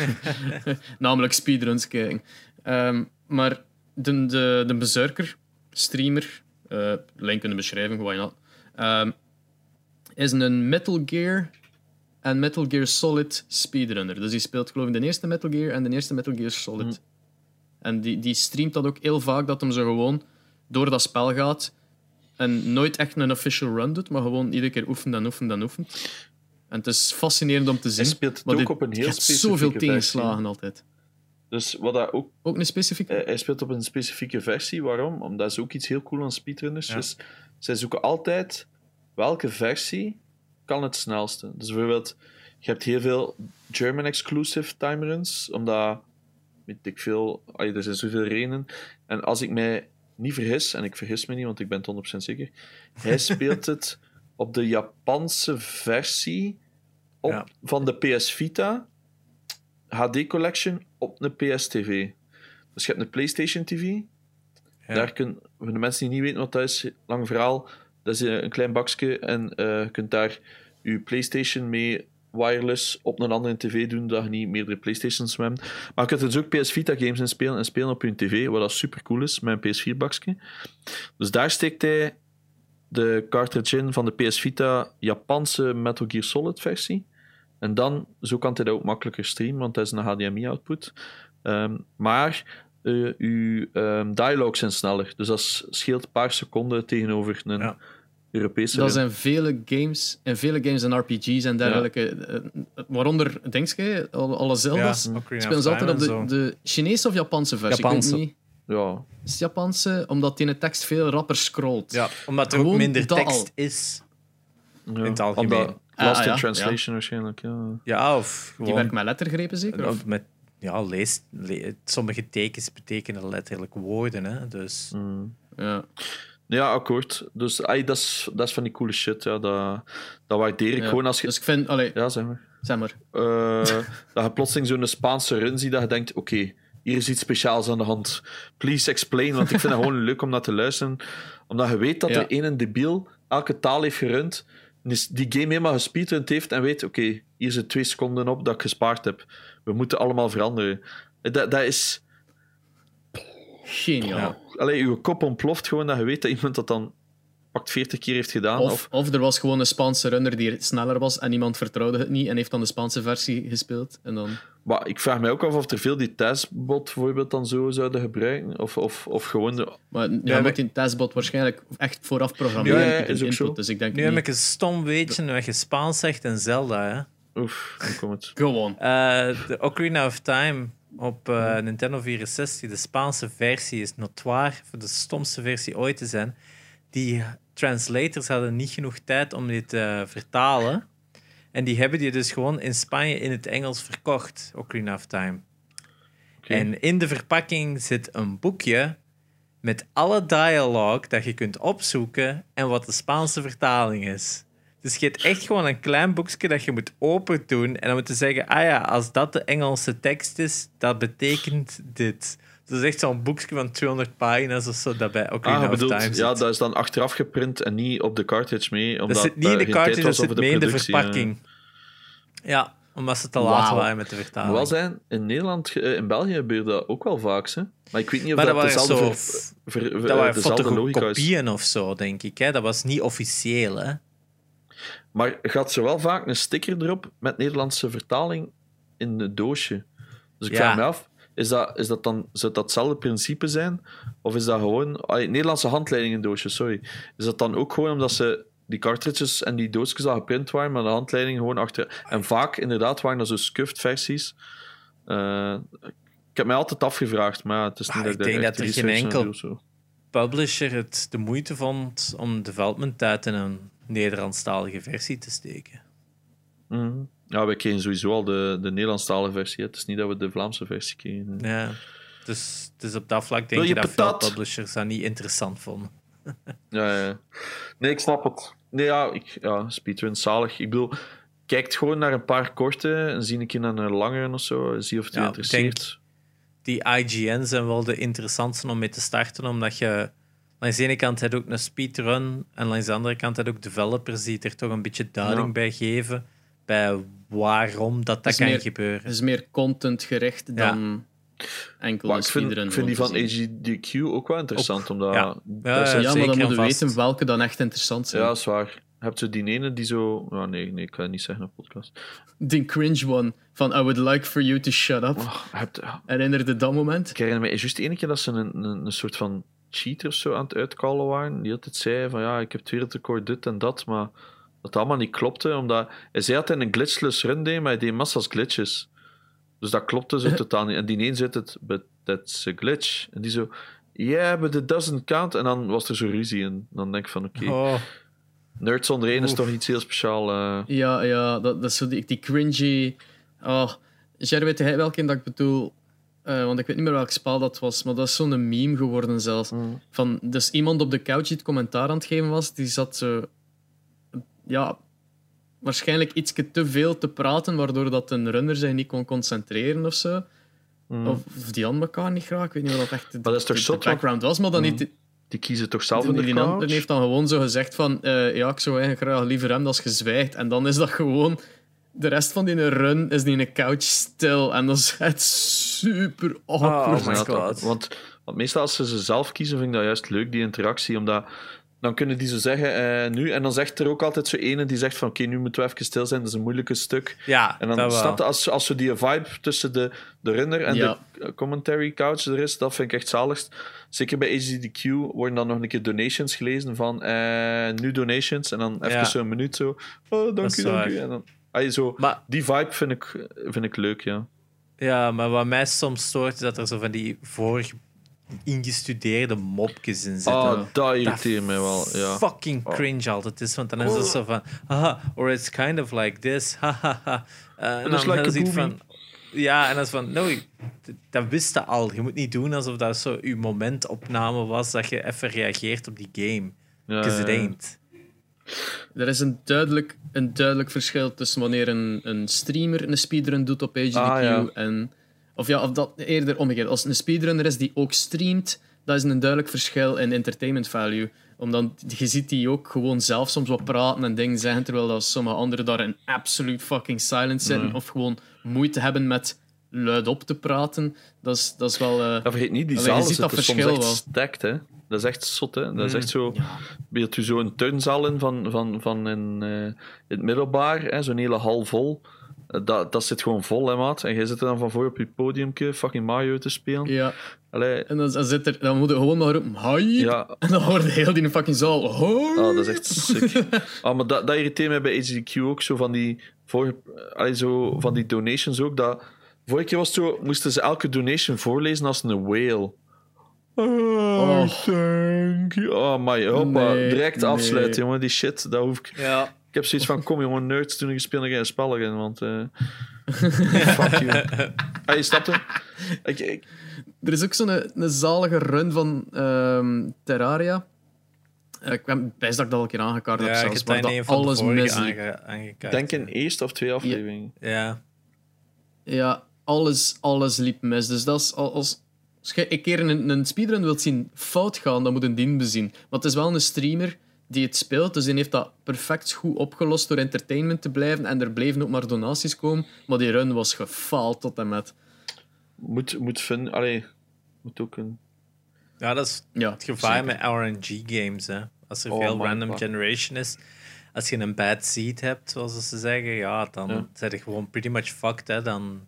Namelijk speedruns kijken. Ehm, maar de, de, de bezurker, streamer, eh, link in de beschrijving, why not, ehm, is een Metal Gear en Metal Gear Solid speedrunner. Dus die speelt geloof ik de eerste Metal Gear en de eerste Metal Gear Solid.
Hm.
En die, die streamt dat ook heel vaak, dat hem zo gewoon door dat spel gaat en nooit echt een official run doet, maar gewoon iedere keer oefent en oefent en oefent. En het is fascinerend om te zien.
speelt het ook
dit-
op een heel specifieke
zoveel
versie.
tegenslagen altijd.
Dus wat dat ook,
Ook een specifieke?
hij speelt op een specifieke versie. Waarom? Omdat dat is ook iets heel cool aan speedrunners.
Ja.
Dus zij zoeken altijd welke versie kan het snelste. Dus bijvoorbeeld, je hebt heel veel German exclusive timeruns, omdat weet ik veel, allee, er zijn zoveel redenen. En als ik mij niet vergis, en ik vergis me niet, want ik ben het 100% zeker, hij speelt het op de Japanse versie op,
Ja.
van de PS Vita HD Collection op een PS TV. Dus je hebt een PlayStation TV.
Ja.
Daar kun, voor de mensen die niet weten wat dat is, lang verhaal, dat is eh, een klein bakje en eh, je kunt daar je PlayStation mee wireless op een andere tv doen, dat je niet meerdere PlayStations hebt. Maar je kunt er dus ook PS Vita games in spelen en spelen op je tv, wat dat super cool is, met een PS4 bakje. Dus daar steekt hij de cartridge in van de PS Vita Japanse Metal Gear Solid versie. En dan, zo kan hij dat ook makkelijker streamen, want dat is een HDMI-output. Ehm, maar eh, uw ehm, dialogues zijn sneller. Dus dat scheelt een paar seconden tegenover een
Ja.
Europese.
Dat zijn vele games, en vele games en RPG's en dergelijke. eh, Waaronder, denk je, alle alle Zelda's.
Ja,
spelen ze altijd op de, de Chinese of Japanse versie?
Japanse.
Ik weet niet.
Ja,
Is het Japanse? Omdat die in de tekst veel rapper scrolt.
Ja, omdat er ook minder
dat
tekst
al.
is.
ja.
In het algemeen.
Omdat
Ah,
Lost
ah,
in
ja,
Translation waarschijnlijk. Ja.
Ja, of
Die
gewoon...
werkt met lettergrepen zeker? Of?
met, ja, lees, le- sommige tekens betekenen letterlijk woorden. Hè? Dus
Mm.
Ja.
Ja, akkoord. Dus ai, dat, is, dat is van die coole shit. Ja. Dat, dat waardeer ik
Ja.
gewoon als je.
Dus ik vind, allee,
Ja, zeg maar.
zeg maar.
Eh, dat je plotseling zo'n Spaanse run ziet dat je denkt: oké, hier is iets speciaals aan de hand. Please explain. Want ik vind het gewoon leuk om naar te luisteren. Omdat je weet dat
Ja.
er een debiel elke taal heeft gerund. die game helemaal gespeedrund heeft en weet: oké, hier zit twee seconden op dat ik gespaard heb. We moeten allemaal veranderen. Dat, dat is.
Geniaal.
Ja.
Allee, uw kop ontploft gewoon dat je weet dat iemand dat dan pakt 40 keer heeft gedaan.
Of,
Of,
of er was gewoon een Spaanse runner die sneller was en iemand vertrouwde het niet en heeft dan de Spaanse versie gespeeld. En dan...
maar ik vraag mij ook af of er veel die testbot bijvoorbeeld dan zo zouden gebruiken. Of, of, of gewoon de,
Maar nu
maar-
moet die testbot waarschijnlijk echt vooraf programmeren.
Ja, is ook
input,
zo.
Dus ik denk
nu heb ik een stom weetje dat je Spaans zegt en Zelda. Hè?
Oef, hoe komt het?
Gewoon.
Eh, de Ocarina of Time op eh, Nintendo 64, de Spaanse versie, is notoire voor de stomste versie ooit te zijn. Die translators hadden niet genoeg tijd om dit te vertalen. En die hebben die dus gewoon in Spanje in het Engels verkocht, Ocarina of Time. En in de verpakking zit een boekje met alle dialoog dat je kunt opzoeken en wat de Spaanse vertaling is. Dus je hebt echt gewoon een klein boekje dat je moet open doen en dan moet je zeggen, ah ja, als dat de Engelse tekst is, dat betekent dit. Dat is echt zo'n boekje van 200 pagina's of zo, dat bij Ocarina
Ah,
of
bedoelt,
Time zit.
ja, dat is dan achteraf geprint en niet op de cartridge mee. Omdat
dat zit niet in
daar
de cartridge, dat
was
zit mee in de
ja.
verpakking. Ja, omdat ze te laat waren met de vertaling.
wel zijn, in Nederland, eh, in België gebeurt dat ook wel vaak. Hè? Maar ik weet niet of
Maar dat
dat,
waren
dezelfde,
zo...
ver, ver-
Dat
eh,
waren
dezelfde logica is.
fotokopieën of zo, denk ik. Hè? Dat was niet officieel, hè?
Maar gaat ze wel vaak een sticker erop met Nederlandse vertaling in het doosje. Dus ik
Ja.
vraag me af, is dat, is dat dan, zou dat hetzelfde principe zijn? Of is dat gewoon... Nederlandse handleiding in doosje, sorry. Is dat dan ook gewoon omdat ze die cartridges en die doosjes al geprint waren, maar de handleiding gewoon achter... En vaak, inderdaad, waren dat zo scuffed versies. Eh, ik heb mij altijd afgevraagd, maar het is niet
Ah,
dat
ik
ik
denk dat er geen enkel-. Publisher het de moeite vond om development tijd in een Nederlandstalige versie te steken.
Mhm. Ja, wij kregen sowieso al de, de Nederlandstalige versie. Het is niet dat we de Vlaamse versie kregen.
Ja. Dus, dus op dat vlak denk
je
je dat veel publishers dat niet interessant vonden.
Ja, ja. Nee, ik snap het. Nee, ja, ik, ja speedrun, zalig. Ik bedoel, kijk gewoon naar een paar korte en zie een keer naar een langere of zo. Zie of het je interesseert.
Die IGN zijn wel de interessantste om mee te starten, omdat je langs de ene kant heb je ook een speedrun en langs de andere kant heb je ook developers die er toch een beetje duiding
Ja.
bij geven bij waarom dat, dat kan
meer-
gebeuren.
Het is meer contentgericht dan enkel
Maar
een
ik vind, ik vind die van. AGDQ ook wel interessant. omdat
ja.
dat
Ja, ja,
Ja, maar
zeker
dan
en
moeten we weten welke dan echt interessant zijn.
ja, is waar. Heb je die ene die zo... Ja, nee, nee, ik kan het niet zeggen op podcast.
Die cringe one van I would like for you to shut up.
Oh, heb je-
Herinnerde dat moment?
ik herinner me juist de ene keer dat ze een, een, een soort van cheater of zo aan het uitkallen waren. Die altijd zei van ja, ik heb het wereldrecord dit en dat, maar dat allemaal niet klopte. Omdat hij zei dat hij een glitchless run deed, maar hij deed massa's glitches. Dus dat klopte zo totaal niet. En die een zit het, but that's a glitch. En die zo, yeah, but it doesn't count. En dan was er zo ruzie en dan denk ik van oké,
Oh,
Nerd zonder één is toch iets heel speciaal. eh.
Ja, ja dat, dat is zo die, die cringy. Oh, Jer, weet jij welke dat ik bedoel? eh, want ik weet niet meer welk spel dat was, maar dat is zo'n meme geworden zelfs. Van, dus iemand op de couch die het commentaar aan het geven was, die zat zo... Ja, waarschijnlijk iets te veel te praten, waardoor dat een runner zich niet kon concentreren of zo. Of, of die aan elkaar niet graag. Ik weet niet wat dat echt de,
dat is toch
de- de background was, maar dan niet...
Die kiezen toch zelf in
Die,
de
die heeft dan gewoon zo gezegd van... eh, ja, ik zou eigenlijk graag liever hem als je zwijgt. En dan is dat gewoon... De rest van die run is die in een couch stil. En dat is echt super awkward.
Oh my
toch.
God.
Want, want meestal als ze ze zelf kiezen, vind ik dat juist leuk, die interactie. Omdat dan kunnen die zo zeggen, eh, nu. En dan zegt er ook altijd zo ene die zegt van, oké, nu moeten we even stil zijn. Dat is een moeilijke stuk.
Ja,
En dan je, als, als zo die vibe tussen de, de runner en
Ja.
de eh, commentary couch er is, dat vind ik echt zaligst. Zeker bij AGDQ worden dan nog een keer donations gelezen van eh, nu donations. En dan even
Ja.
zo'n minuut zo, oh, dank u, dank u. En dan, ah, zo,
Maar
die vibe vind ik, vind ik leuk, ja.
Ja, maar wat mij soms stoort, is dat er zo van die voor ingestudeerde mopjes in zitten.
Ah, dat irriteert mij wel, ja.
Fucking cringe altijd is, want dan is het zo van, haha, or it's kind of like this, hahaha. Eh, en dan
like movie.
van, ja, en dat is van, no, dat wist je al. Je moet niet doen alsof dat zo je momentopname was, dat je even reageert op die game. Because it
ja, ja.
ain't.
Er is een duidelijk, een duidelijk verschil tussen wanneer een, een streamer een speedrun doet op HDQ
Ah, ja.
en... Of ja, of dat eerder omgekeerd. Als het een speedrunner is die ook streamt, dat is een duidelijk verschil in entertainment value. Omdat je ziet die ook gewoon zelf soms wat praten en dingen zeggen, terwijl dat sommige anderen daar in absolute fucking silence zitten.
Nee.
Of gewoon moeite hebben met luidop te praten. Dat is, dat is wel... eh,
Ja, vergeet niet, die zaal
ziet
zit
dat
soms
verschil
echt
wel.
stacked, hè. Dat is echt zot, hè. Dat is
Mm.
echt zo... Beeld u zo een turnzaal in van, van, van in, eh, het middelbaar, hè, zo'n hele hal vol. Dat, dat zit gewoon vol, hè, maat. En jij zit er dan van voor op je podiumke fucking Mario te spelen.
ja,
Allee,
en dan, dan, zit er, dan moet je gewoon maar roepen, hi.
ja,
En dan hoort heel die fucking zaal, hoi.
ah, dat is echt sick. ah, maar dat, dat irriteert mij bij HDQ ook, zo van die, voor, allee, zo van die donations ook. Dat, vorige keer was het zo, moesten ze elke donation voorlezen als een whale. Oh, thank you. Oh, my, hoppa.
Nee,
Direct
nee.
afsluiten, jongen. Die shit, dat hoef ik...
Ja.
Ik heb zoiets van, kom jongen, nerds, toen ik speel geen spel in, want... eh fuck you. Ah, je snapt het? Ik, ik,
Er is ook zo'n een, een zalige run van ehm, Terraria. Eh, Ik ben best dat ik dat al een keer aangekaart heb,
Ja, ik
zelfs,
heb
waar
dat
alles
aange, aangekaart.
denk in eerste of twee afleveringen.
Ja.
Ja, alles, alles liep mis. Dus dat is al- als, als je een keer een, een speedrun wilt zien fout gaan, dan moet een dien bezien. Maar het is wel een streamer die het speelt, dus die heeft dat perfect goed opgelost door entertainment te blijven. En er bleven ook maar donaties komen, maar die run was gefaald tot en met.
Moet, moet vinden... Allee, moet ook een...
ja, dat is
Ja,
het gevaar
zeker.
met RNG-games. hè. Als er
Oh
veel random
God.
generation is, als je een bad seed hebt, zoals ze zeggen, ja, dan
Ja.
zijn je gewoon pretty much fucked. Hè. Dan...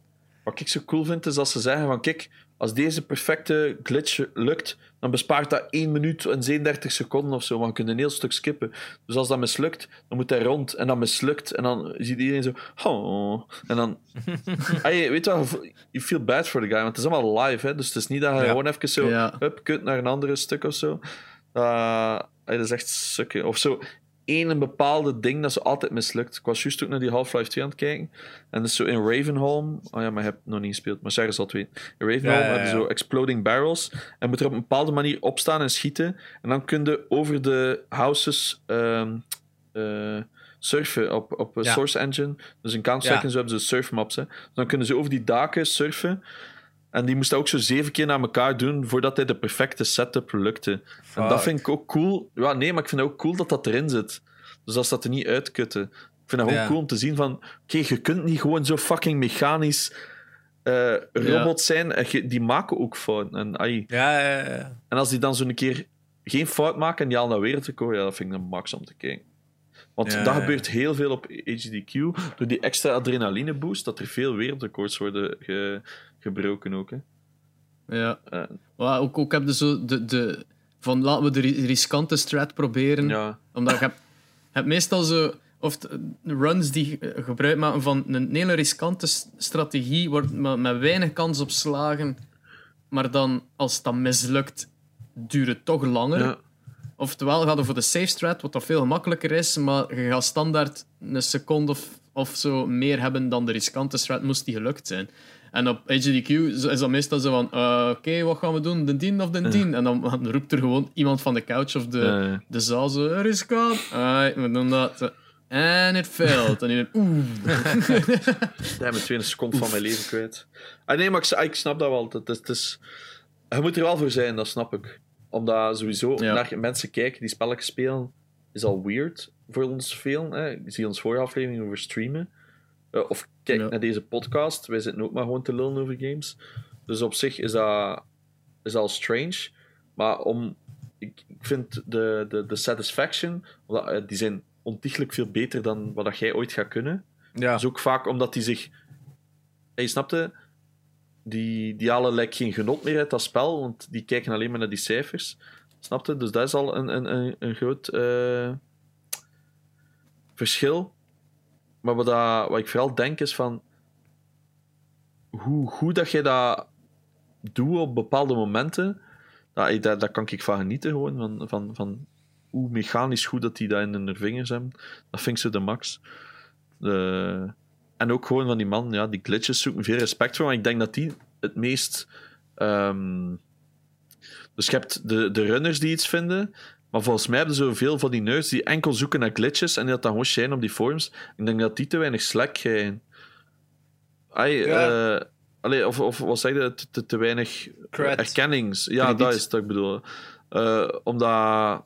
Wat ik zo cool vind, is als ze zeggen van... Kijk, als deze perfecte glitch lukt, dan bespaart dat 1 minuut en 37 seconden of zo. Maar je kunt een heel stuk skippen. Dus als dat mislukt, dan moet hij rond. En dan mislukt. En dan ziet iedereen zo... Oh. En dan... Ay, weet je wat? You feel bad for the guy. Want het is allemaal live, hè. Dus het is niet dat je
Ja.
gewoon even zo...
Ja.
Hup, kut naar een andere stuk of zo. Uh, dat is echt sukken. Of zo één een bepaalde ding dat ze altijd mislukt. Ik was juist ook naar die Half-Life 2 aan het kijken. En dus zo in Ravenholm... Oh ja, maar je hebt nog niet gespeeld. Maar zeg zal het weten. In Ravenholm
Ja, ja,
hebben ze zo exploding barrels. En moet er op een bepaalde manier opstaan en schieten. En dan kun je over de houses... ehm, eh, surfen op, op. Source Engine. Dus in Counter-Strike en zo hebben ze surfmaps. Hè. Dus dan kunnen ze over die daken surfen. En die moest dat ook zo zeven keer naar elkaar doen voordat hij de perfecte setup lukte. En dat vind ik ook cool. Ja, nee, maar ik vind het ook cool dat dat erin zit. Dus als dat er niet uitkutten. Ik vind dat gewoon
Ja.
cool om te zien van... Oké, je kunt niet gewoon zo fucking mechanisch eh robot zijn. En die maken ook fouten. En, ai.
Ja, ja, ja.
en als die dan zo een keer geen fout maken en die al naar weer te komen, ja, dat vind ik een max om te kijken. Want
Ja,
dat
ja.
gebeurt heel veel op HDQ. Door die extra adrenaline boost, dat er veel wereldrecords worden ge- gebroken ook. Hè.
Ja.
Eh,
Maar ook, ook heb je zo de, de... Van laten we de ri- riskante strat proberen.
ja.
Omdat je hebt, je hebt meestal zo... Of runs die eh, gebruik maken van een hele riskante strategie, wordt met, met weinig kans op slagen. Maar dan, als dat mislukt, duurt het toch langer.
Ja.
Oftewel, gaat je voor de safe strat, wat dat veel gemakkelijker is, maar je gaat standaard een seconde of of zo meer hebben dan de riskante strat, moest die gelukt zijn. En op HDQ is dat meestal zo van, eh, oké, wat gaan we doen? De 10 of de 10? En dan, dan roept er gewoon iemand van de couch of de,
Ja.
de zaal zo, riskant. Ah, we doen dat. En it failed. En denkt, oeh.
Twee een seconde van mijn leven kwijt. Ah, nee, maar ik, ik snap dat wel. Het is, het is, je moet er wel voor zijn, dat snap ik. Omdat sowieso
Ja.
naar mensen kijken die spelletjes spelen, is al weird voor ons veel. Hè. Je ziet ons vorige aflevering over streamen. Eh, of kijk
Ja.
naar deze podcast. Wij zitten ook maar gewoon te lullen over games. Dus op zich is dat, is al strange. Maar om, ik, ik vind de, de, de satisfaction, omdat, eh, die zijn ontiegelijk veel beter dan wat dat jij ooit gaat kunnen.
Ja.
Is ook vaak omdat die zich. Hey, snapte? Die, die halen like, geen genot meer uit dat spel, want die kijken alleen maar naar die cijfers. Snapte? Dus dat is al een, een, een, een groot eh, verschil. Maar wat, dat, wat ik vooral denk is van. Hoe goed dat je dat doet op bepaalde momenten, dat, dat, daar kan ik van genieten gewoon. Van, van, van hoe mechanisch goed dat die dat in hun vingers hebben. Dat vind ik ze de max. De- en ook gewoon van die man, ja, die glitches zoeken veel respect voor. Maar ik denk dat die het meest. ehm, Dus je hebt de, de runners die iets vinden. Maar volgens mij hebben ze zoveel van die nerds die enkel zoeken naar glitches en die dat dan gewoon shine op die forums. Ik denk dat die te weinig slack krijgen. Ai,
Ja.
eh, allee, of, of wat zeg je? Te, te, te weinig
Cred.
erkennings. Ja, dat is het ik bedoel. Eh, omdat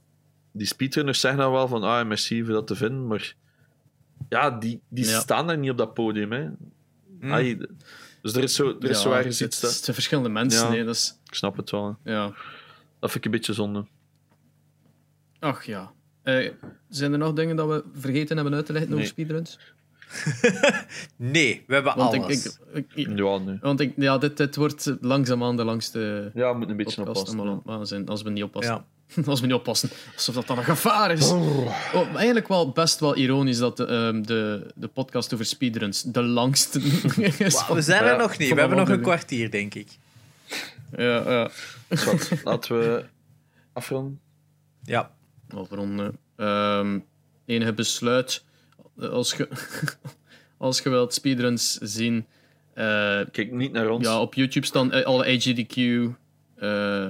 die speedrunners zeggen dan wel van ah, merci voor dat te vinden, maar ja, die, die
Ja.
staan daar niet op dat podium. Hè.
Mm.
Ai, dus er is zo, er is zo ergens
het,
iets.
het
Dat,
zijn verschillende mensen.
Ja.
Nee, dat is,
ik snap het wel. hè.
ja.
Dat vind ik een beetje zonde.
Ach ja. Eh, zijn er nog dingen dat we vergeten hebben uit te leggen over
Nee.
speedruns?
Nee, we hebben
Want ik,
alles.
ik, ik-
Ja, nee.
want ik, ja, dit, dit wordt langzaamaan de langste
Ja, we moeten een beetje oppassen.
als we niet oppassen.
Ja.
Als we niet oppassen. Alsof dat dan een gevaar is. Oh, maar eigenlijk wel best wel ironisch dat de, ehm, de, de podcast over speedruns de langste is.
We zijn er
Ja,
nog niet. We hebben nog een kwartier, denk ik.
Ja, ja.
Laten we afronden.
Ja.
Afronden. Ehm enige besluit. Als je, als je wilt speedruns zien. eh,
Kijk niet naar ons.
ja, op YouTube staan eh, alle AGDQ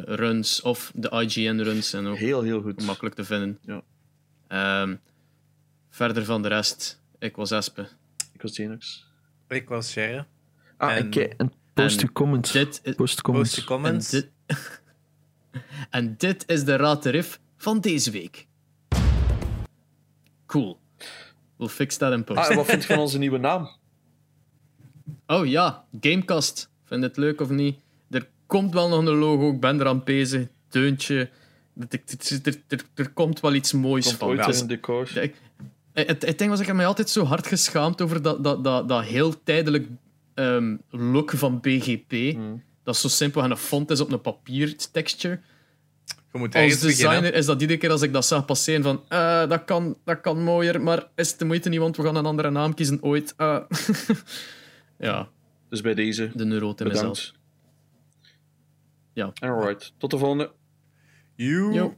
runs of de IGN runs. En ook
Heel, heel goed.
makkelijk te vinden.
Ja.
Ehm, verder van de rest. Ik was Espe.
Ik was Genox.
Ik was Sherre.
Ah,
En-
en post uw comments.
Dit is,
Post
Post de
comments.
en,
comments.
dit, en dit is de Raad de Riff van deze week. Cool. We'll fix that in post.
Ah, en wat vind je van onze nieuwe naam?
Oh ja, Gamecast. Vind je het leuk of niet? Komt wel nog een logo. Ik ben er aan bezig. Deuntje. Er, er, er, er, komt wel iets moois
Komt
van.
ooit decor.
Ja, ik- het, het ding was, ik heb mij altijd zo hard geschaamd over dat, dat, dat, dat heel tijdelijk ehm, look van BGP.
Hmm.
Dat is zo simpel en een font is op een papiertexture.
Je moet
Als designer
beginnen.
is dat iedere keer als ik dat zag passeren van eh, dat, kan, dat kan mooier, maar is het de moeite niet, want we gaan een andere naam kiezen ooit. Eh. ja,
Dus bij deze,
de neurote
bedankt.
Ja.
Alright, tot de volgende.
You.
Yo.